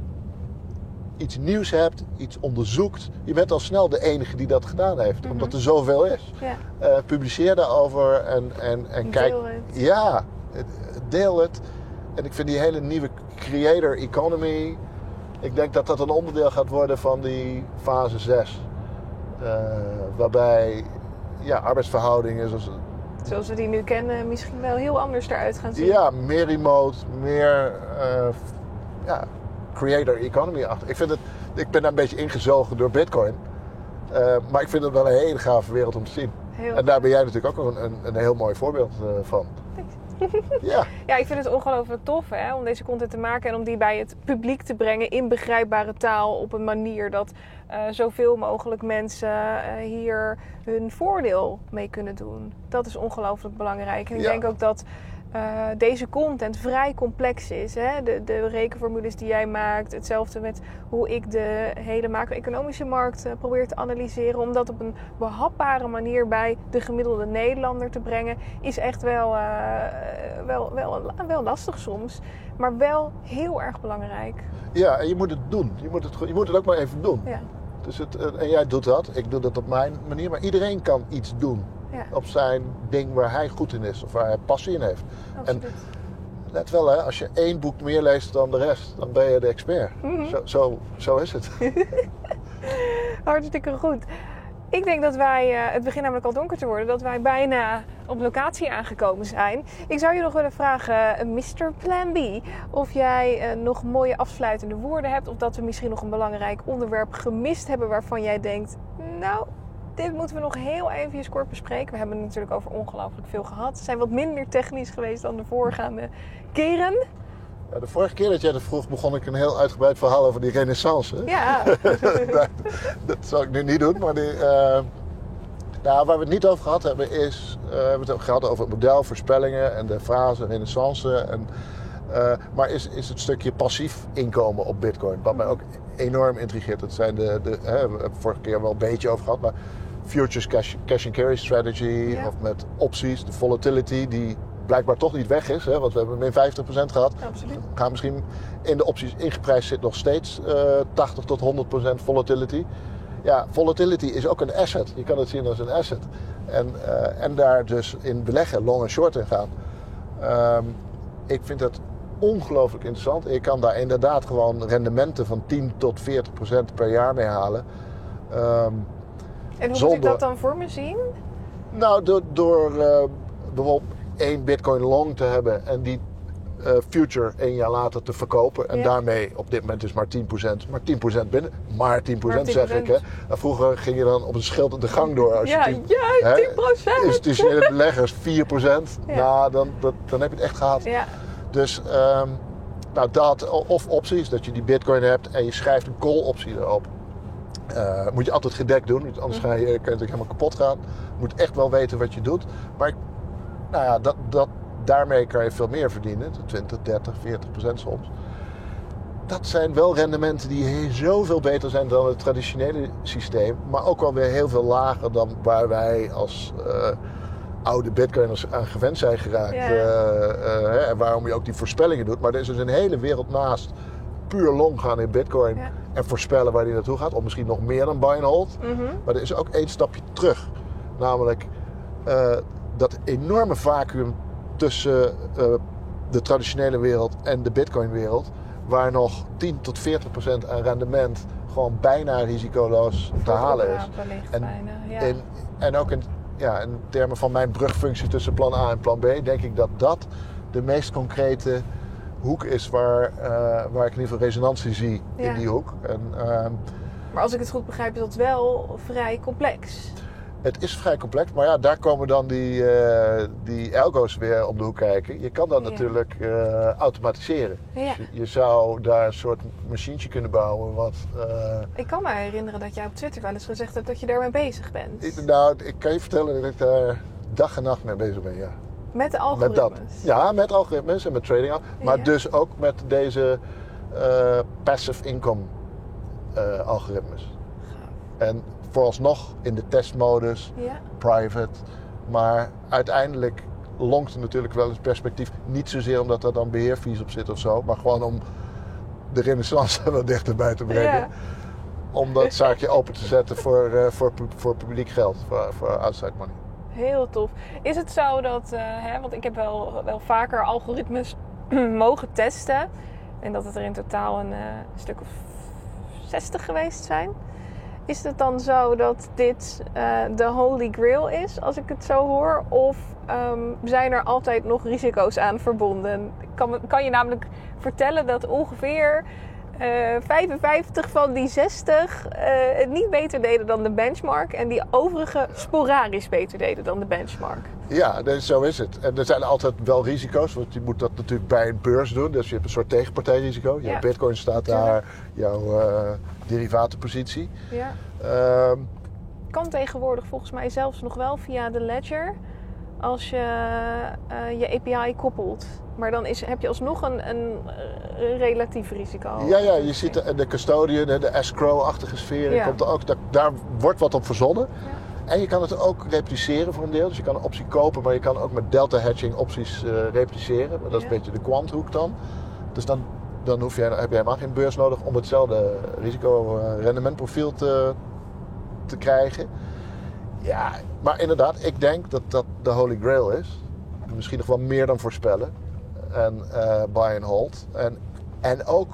iets nieuws hebt, iets onderzoekt... je bent al snel de enige die dat gedaan heeft. Mhm. Omdat er zoveel is. Ja. Eh, publiceer daarover en, en, en kijk... Deel het. Ja, deel het. En ik vind die hele nieuwe creator economy... ik denk dat dat een onderdeel gaat worden van die fase 6. Eh, waarbij ja, arbeidsverhoudingen, zoals, Zoals we die nu kennen, misschien wel heel anders eruit gaan zien. ja, meer remote, meer eh, ja, creator economy achter. Ik, vind het, ik ben daar een beetje ingezogen door Bitcoin. Eh, maar ik vind het wel een hele gave wereld om te zien. Heel En daar ben jij natuurlijk ook een, een, een heel mooi voorbeeld eh, van. *laughs* Ja, Ja, ik vind het ongelooflijk tof hè, om deze content te maken en om die bij het publiek te brengen in begrijpbare taal op een manier dat eh, zoveel mogelijk mensen eh, hier hun voordeel mee kunnen doen. Dat is ongelooflijk belangrijk. En ik Ja. denk ook dat eh, deze content vrij complex is. Hè? De, de rekenformules die jij maakt, hetzelfde met hoe ik de hele macro-economische markt eh, probeer te analyseren. Om dat op een behapbare manier bij de gemiddelde Nederlander te brengen, is echt wel, eh, wel, wel, wel lastig soms. Maar wel heel erg belangrijk. ja, en je moet het doen. Je moet het, je moet het ook maar even doen. Ja, Dus het, en jij doet dat, ik doe dat op mijn manier. Maar iedereen kan iets doen ja op zijn ding waar hij goed in is of waar hij passie in heeft. absoluut. Let wel, hè, als je één boek meer leest dan de rest, dan ben je de expert. Mhm. Zo, zo, zo is het. *laughs* Hartstikke goed. Ik denk dat wij, eh, het begint namelijk al donker te worden, dat wij bijna op locatie aangekomen zijn. Ik zou je nog willen vragen, eh, Mr. Plan B, of jij eh, nog mooie afsluitende woorden hebt. Of dat we misschien nog een belangrijk onderwerp gemist hebben waarvan jij denkt, nou, dit moeten we nog heel even kort bespreken. We hebben het natuurlijk over ongelooflijk veel gehad. We zijn wat minder technisch geweest dan de voorgaande keren. Ja, de vorige keer dat jij dat vroeg, begon ik een heel uitgebreid verhaal over die renaissance. Ja, *laughs* dat, dat zal ik nu niet doen, maar die, eh, nou, waar we het niet over gehad hebben is... eh, we hebben het gehad over het model, voorspellingen en de fase, renaissance. En, eh, maar is, is het stukje passief inkomen op bitcoin, wat mij ook enorm intrigeert. Dat zijn de, de hè, we hebben het vorige keer wel een beetje over gehad, maar futures cash, cash and carry strategy Ja. of met opties, de volatility die blijkbaar toch niet weg is. Hè, want we hebben min 50% gehad. absoluut. Gaan misschien in de opties ingeprijsd zit nog steeds eh 80 tot 100% volatility. Ja, volatility is ook een asset. Je kan het zien als een asset. En, eh, en daar dus in beleggen, long en short in gaan. Ehm, ik vind dat ongelooflijk interessant. Je kan daar inderdaad gewoon rendementen van 10 tot 40% per jaar mee halen. Ehm, En hoe moet Zonder- ik dat dan voor me zien? nou, door, door eh, bijvoorbeeld één bitcoin long te hebben en die eh, future één jaar later te verkopen. En Ja. daarmee op dit moment is maar 10%, maar 10% binnen. Maar 10%, Maar zeg ik. Hè. 10%. En vroeger ging je dan op een schild de gang door. Als Ja, je 10, ja, hè, 10%. Institutionele beleggers 4%. Ja. Nou, dan, dat, dan heb je het echt gehad. Ja, Dus ehm, nou, dat, of opties, dat je die bitcoin hebt en je schrijft een call optie erop. Eh, moet je altijd gedekt doen, anders ga je, kan je natuurlijk helemaal kapot gaan. Je moet echt wel weten wat je doet. Maar nou ja, dat, dat, daarmee kan je veel meer verdienen. 20, 30, 40 procent soms. Dat zijn wel rendementen die zoveel beter zijn dan het traditionele systeem. Maar ook wel weer heel veel lager dan waar wij als eh, oude bitcoiners aan gewend zijn geraakt. Ja. Eh, hè, en waarom je ook die voorspellingen doet. Maar er is dus een hele wereld naast puur long gaan in bitcoin. Ja. En voorspellen waar die naartoe gaat. Of misschien nog meer dan buy and hold. mhm. Maar er is ook één stapje terug. Namelijk eh, dat enorme vacuüm tussen eh, de traditionele wereld en de bitcoin-wereld. Waar nog 10 tot 40 procent aan rendement gewoon bijna risicoloos te halen is. Oprapen ligt En bijna, ja. En, en ook in, ja, in termen van mijn brugfunctie tussen plan A en plan B, denk ik dat dat de meest concrete hoek is waar, eh, waar ik in ieder geval resonantie zie Ja. in die hoek. En, ehm, Maar als ik het goed begrijp, is dat wel vrij complex. Het is vrij complex, maar ja, daar komen dan die, eh, die algo's weer om de hoek kijken. Je kan dat Ja. natuurlijk eh, automatiseren. Ja. Dus je, zou daar een soort machientje kunnen bouwen wat... Ik kan me herinneren dat jij op Twitter wel eens gezegd hebt dat je daarmee bezig bent. ik, nou, ik kan je vertellen dat ik daar dag en nacht mee bezig ben, ja. Met de Met algoritmes. dat. Ja, met algoritmes en met trading. Maar Ja. dus ook met deze eh, passive income eh, algoritmes. En vooralsnog in de testmodus, Ja. private. Maar uiteindelijk longt er natuurlijk wel eens perspectief. Niet zozeer omdat er dan beheerfees op zit of zo. Maar gewoon om de renaissance *laughs* wat dichterbij te brengen. Ja. Om dat zaakje open te zetten voor, eh, voor, voor publiek geld. Voor, voor outside money. Heel tof. Is het zo dat, eh, hè, want ik heb wel, wel vaker algoritmes *clears throat* mogen testen. En dat het er in totaal een eh, stuk of 60 geweest zijn. is het dan zo dat dit eh, de holy grail is, als ik het zo hoor? Of ehm, zijn er altijd nog risico's aan verbonden? Kan, kan je namelijk vertellen dat ongeveer 55 van die 60 eh, het niet beter deden dan de benchmark. En die overige sporadisch beter deden dan de benchmark. Ja, dus zo is het. En er zijn altijd wel risico's, want je moet dat natuurlijk bij een beurs doen. Dus je hebt een soort tegenpartijrisico. Jouw Ja. bitcoin staat daar, jouw eh, derivatenpositie. Ja. Ehm, kan tegenwoordig volgens mij zelfs nog wel via de ledger als je eh, je API koppelt. Maar dan is, heb je alsnog een, een, eh, relatief risico. ja, ja, je ziet de, de custodian, de escrow-achtige sfeer. Ja. Komt er ook, daar, daar wordt wat op verzonnen. En je kan het ook repliceren voor een deel. Dus je kan een optie kopen, maar je kan ook met delta hedging opties eh, repliceren. Maar dat is Ja. een beetje de kwanthoek dan. Dus dan, dan hoef je, heb je helemaal geen beurs nodig om hetzelfde risico-rendementprofiel te, te krijgen. Ja, maar inderdaad, ik denk dat dat de holy grail is. Misschien nog wel meer dan voorspellen. En eh, buy and hold. En, en ook,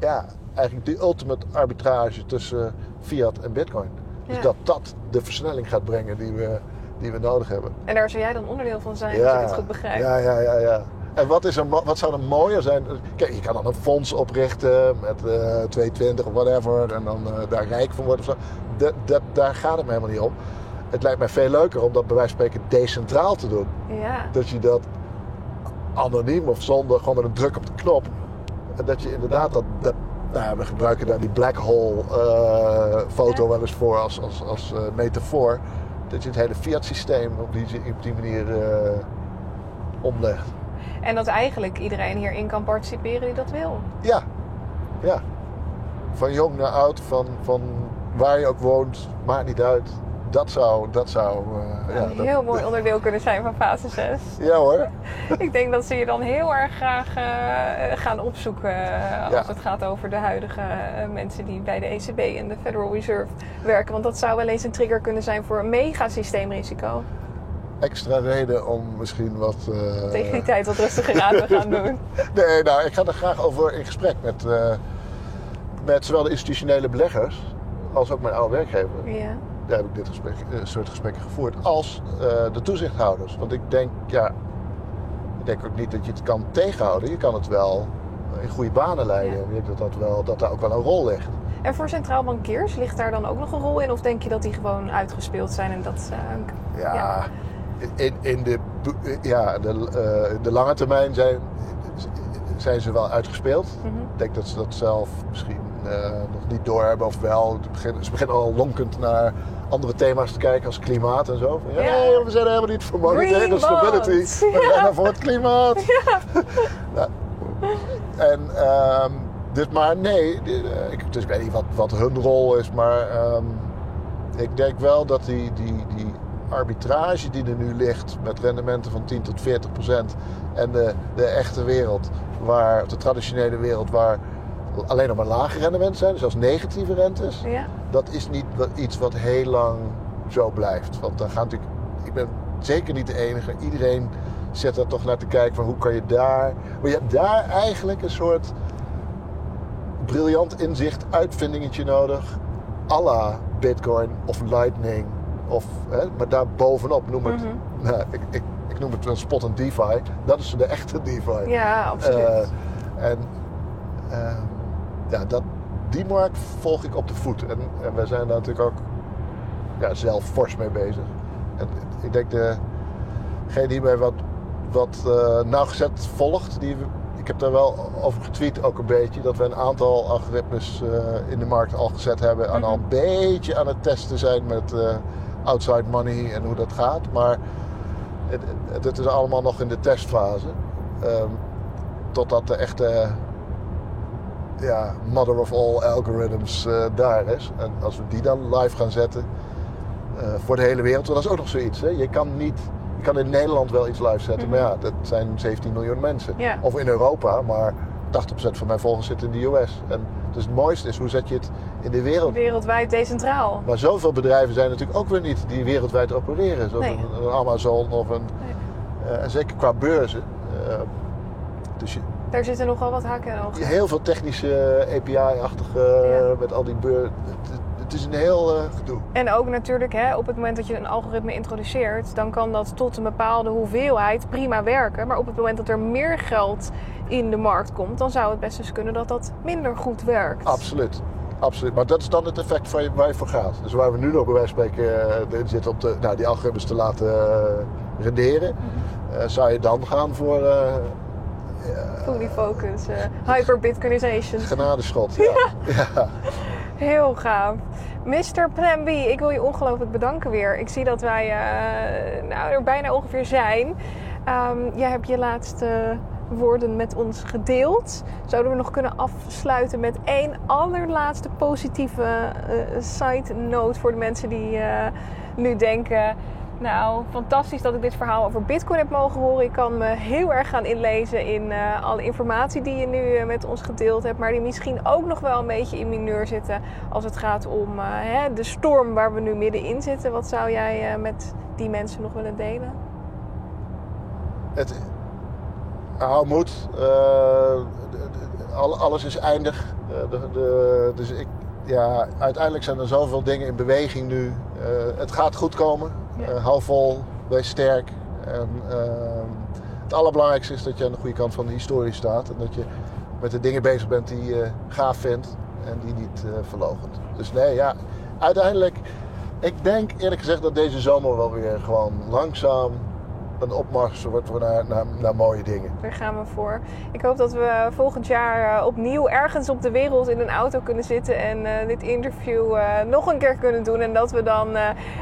ja, eigenlijk die ultimate arbitrage tussen fiat en bitcoin. Dus Ja. dat dat de versnelling gaat brengen die we, die we nodig hebben. En daar zou jij dan onderdeel van zijn, als ik het goed begrijp. Ja, ja, ja, ja. En wat, is mo- wat zou er mooier zijn? Kijk, je kan dan een fonds oprichten met eh 220 of whatever. En dan eh, daar rijk van worden of zo. Dat, dat, daar gaat het me helemaal niet om. Het lijkt mij veel leuker om dat bij wijze van spreken decentraal te doen. Ja. Dat je dat anoniem of zonder, gewoon met een druk op de knop. En dat je inderdaad dat, dat nou we gebruiken daar die black hole eh, foto Ja. wel eens voor als, als, als eh, metafoor. Dat je het hele fiat systeem op die, op die manier eh, omlegt. En dat eigenlijk iedereen hierin kan participeren die dat wil. Ja, ja. Van jong naar oud, van, van waar je ook woont, maakt niet uit. Dat zou, dat zou, eh, ja, een dat- heel mooi onderdeel kunnen zijn van fase 6. ja hoor. *laughs* ik denk dat ze je dan heel erg graag eh, gaan opzoeken eh, als Ja. het gaat over de huidige mensen die bij de ECB en de Federal Reserve werken. Want dat zou wel eens een trigger kunnen zijn voor een mega systeemrisico. Extra reden om misschien wat... Tegen die tijd wat rustiger aan te gaan doen. *laughs* Nee, nou, ik ga er graag over in gesprek met, met zowel de institutionele beleggers als ook mijn oude werkgever. Ja. Daar heb ik dit gesprek, eh, soort gesprekken gevoerd. Als eh, de toezichthouders. Want ik denk, ja, ik denk ook niet dat je het kan tegenhouden. Je kan het wel in goede banen leiden. Ja. Ik denk dat, dat, wel, dat daar ook wel een rol ligt. En voor centraal bankiers ligt daar dan ook nog een rol in? Of denk je dat die gewoon uitgespeeld zijn en dat... eh, Ja, Ja. In, in de, ja, de, de lange termijn zijn, zijn ze wel uitgespeeld. mhm. Ik denk dat ze dat zelf misschien nog niet doorhebben of wel. Ze beginnen, ze beginnen al lonkend naar andere thema's te kijken als klimaat en zo. Van, ja, we zijn helemaal niet voor monetaire stability. We zijn er *laughs* voor het klimaat. *laughs* Nou, en, ehm, dus maar nee, eh, ik, dus ik weet niet wat, wat hun rol is, maar ehm, ik denk wel dat die, die, die arbitrage die er nu ligt met rendementen van 10 tot 40 procent en de, de echte wereld, waar, de traditionele wereld, waar alleen nog maar lage rendementen zijn, dus zelfs negatieve rentes, ja. dat is niet iets wat heel lang zo blijft. Want dan gaat natuurlijk, ik ben zeker niet de enige, iedereen zit er toch naar te kijken van hoe kan je daar. Maar je hebt daar eigenlijk een soort briljant inzicht, uitvindingetje nodig. à la Bitcoin of Lightning. Of, hè, maar daar bovenop noem het. Mhm. nou, ik, ik, ik noem het wel spot en DeFi. Dat is de echte DeFi. Ja, absoluut. Eh, en ehm, ja, dat, die markt volg ik op de voet. En, en wij zijn daar natuurlijk ook ja, zelf fors mee bezig. En ik denk de, degene die mij wat, wat eh, nauwgezet volgt, die, ik heb daar wel over getweet ook een beetje, dat we een aantal algoritmes eh, in de markt al gezet hebben en al een beetje aan het testen zijn met eh, outside money en hoe dat gaat. Maar het, het, het is allemaal nog in de testfase. Ehm, totdat de echte ja, mother of all algorithms eh, daar is. En als we die dan live gaan zetten eh, voor de hele wereld, dat is ook nog zoiets. Hè? Je kan niet, je kan in Nederland wel iets live zetten, maar ja, dat zijn 17 miljoen mensen. Of in Europa, maar 80% van mijn volgers zitten in de US. En dus het mooiste is, hoe zet je het in de wereld? Wereldwijd decentraal. Maar zoveel bedrijven zijn natuurlijk ook weer niet die wereldwijd opereren. Zoals Nee. een, Amazon of een... Nee. eh, en zeker qua beurzen. dus je, Daar zitten nogal wat haken en ogen. heel veel technische API-achtige Ja. met al die beur, het is een heel eh, gedoe. En ook natuurlijk, hè, op het moment dat je een algoritme introduceert, dan kan dat tot een bepaalde hoeveelheid prima werken. Maar op het moment dat er meer geld in de markt komt, dan zou het best eens kunnen dat dat minder goed werkt. Absoluut. Absoluut. Maar dat is dan het effect waar je, waar je voor gaat. Dus waar we nu nog bij wijze van spreken eh, in zitten om te, nou, die algoritmes te laten eh, renderen, Mhm. eh, zou je dan gaan voor eh Fully focus, eh hyper-bitcoinization. genadeschot. Ja. *laughs* ja. Heel gaaf. Mr. Plan B, ik wil je ongelooflijk bedanken weer. Ik zie dat wij eh, nou, er bijna ongeveer zijn. Ehm, jij hebt je laatste woorden met ons gedeeld. Zouden we nog kunnen afsluiten met één allerlaatste positieve eh, side note voor de mensen die eh, nu denken... Nou, fantastisch dat ik dit verhaal over Bitcoin heb mogen horen. Ik kan me heel erg gaan inlezen in eh, alle informatie die je nu eh, met ons gedeeld hebt. Maar die misschien ook nog wel een beetje in mineur zitten als het gaat om eh, hè, de storm waar we nu middenin zitten. Wat zou jij met die mensen nog willen delen? Het, hou moed. Alles is eindig. De, dus ik, ja, uiteindelijk zijn er zoveel dingen in beweging nu. Het gaat goed komen. Ja. Eh, hou vol, wees sterk. En, ehm, het allerbelangrijkste is dat je aan de goede kant van de historie staat. En dat je met de dingen bezig bent die je gaaf vindt en die niet eh verlogent. Dus nee, ja, uiteindelijk... Ik denk eerlijk gezegd dat deze zomer wel weer gewoon langzaam een opmars wordt naar, naar, naar mooie dingen. Daar gaan we voor. Ik hoop dat we volgend jaar eh, opnieuw ergens op de wereld in een auto kunnen zitten en eh, dit interview eh, nog een keer kunnen doen. En dat we dan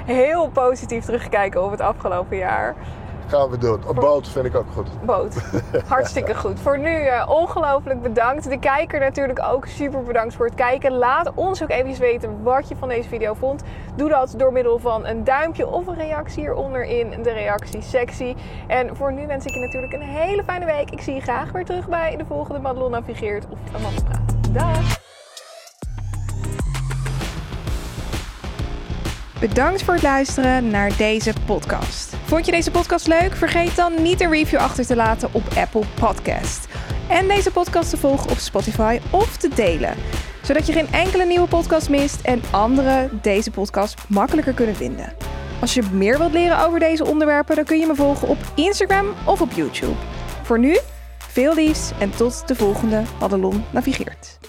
heel positief terugkijken op het afgelopen jaar. Gaan we doen. Een boot vind ik ook goed. Boot. *laughs* Hartstikke goed. Voor nu eh, ongelooflijk bedankt. De kijker natuurlijk ook super bedankt voor het kijken. Laat ons ook even weten wat je van deze video vond. Doe dat door middel van een duimpje of een reactie hieronder in de reactiesectie. En voor nu wens ik je natuurlijk een hele fijne week. Ik zie je graag weer terug bij de volgende Madelon Navigeert of Amanda Praat. Dag! Bedankt voor het luisteren naar deze podcast. Vond je deze podcast leuk? Vergeet dan niet een review achter te laten op Apple Podcast. En deze podcast te volgen op Spotify of te delen. Zodat je geen enkele nieuwe podcast mist en anderen deze podcast makkelijker kunnen vinden. Als je meer wilt leren over deze onderwerpen, dan kun je me volgen op Instagram of op YouTube. Voor nu, veel liefs en tot de volgende Madelon Navigeert.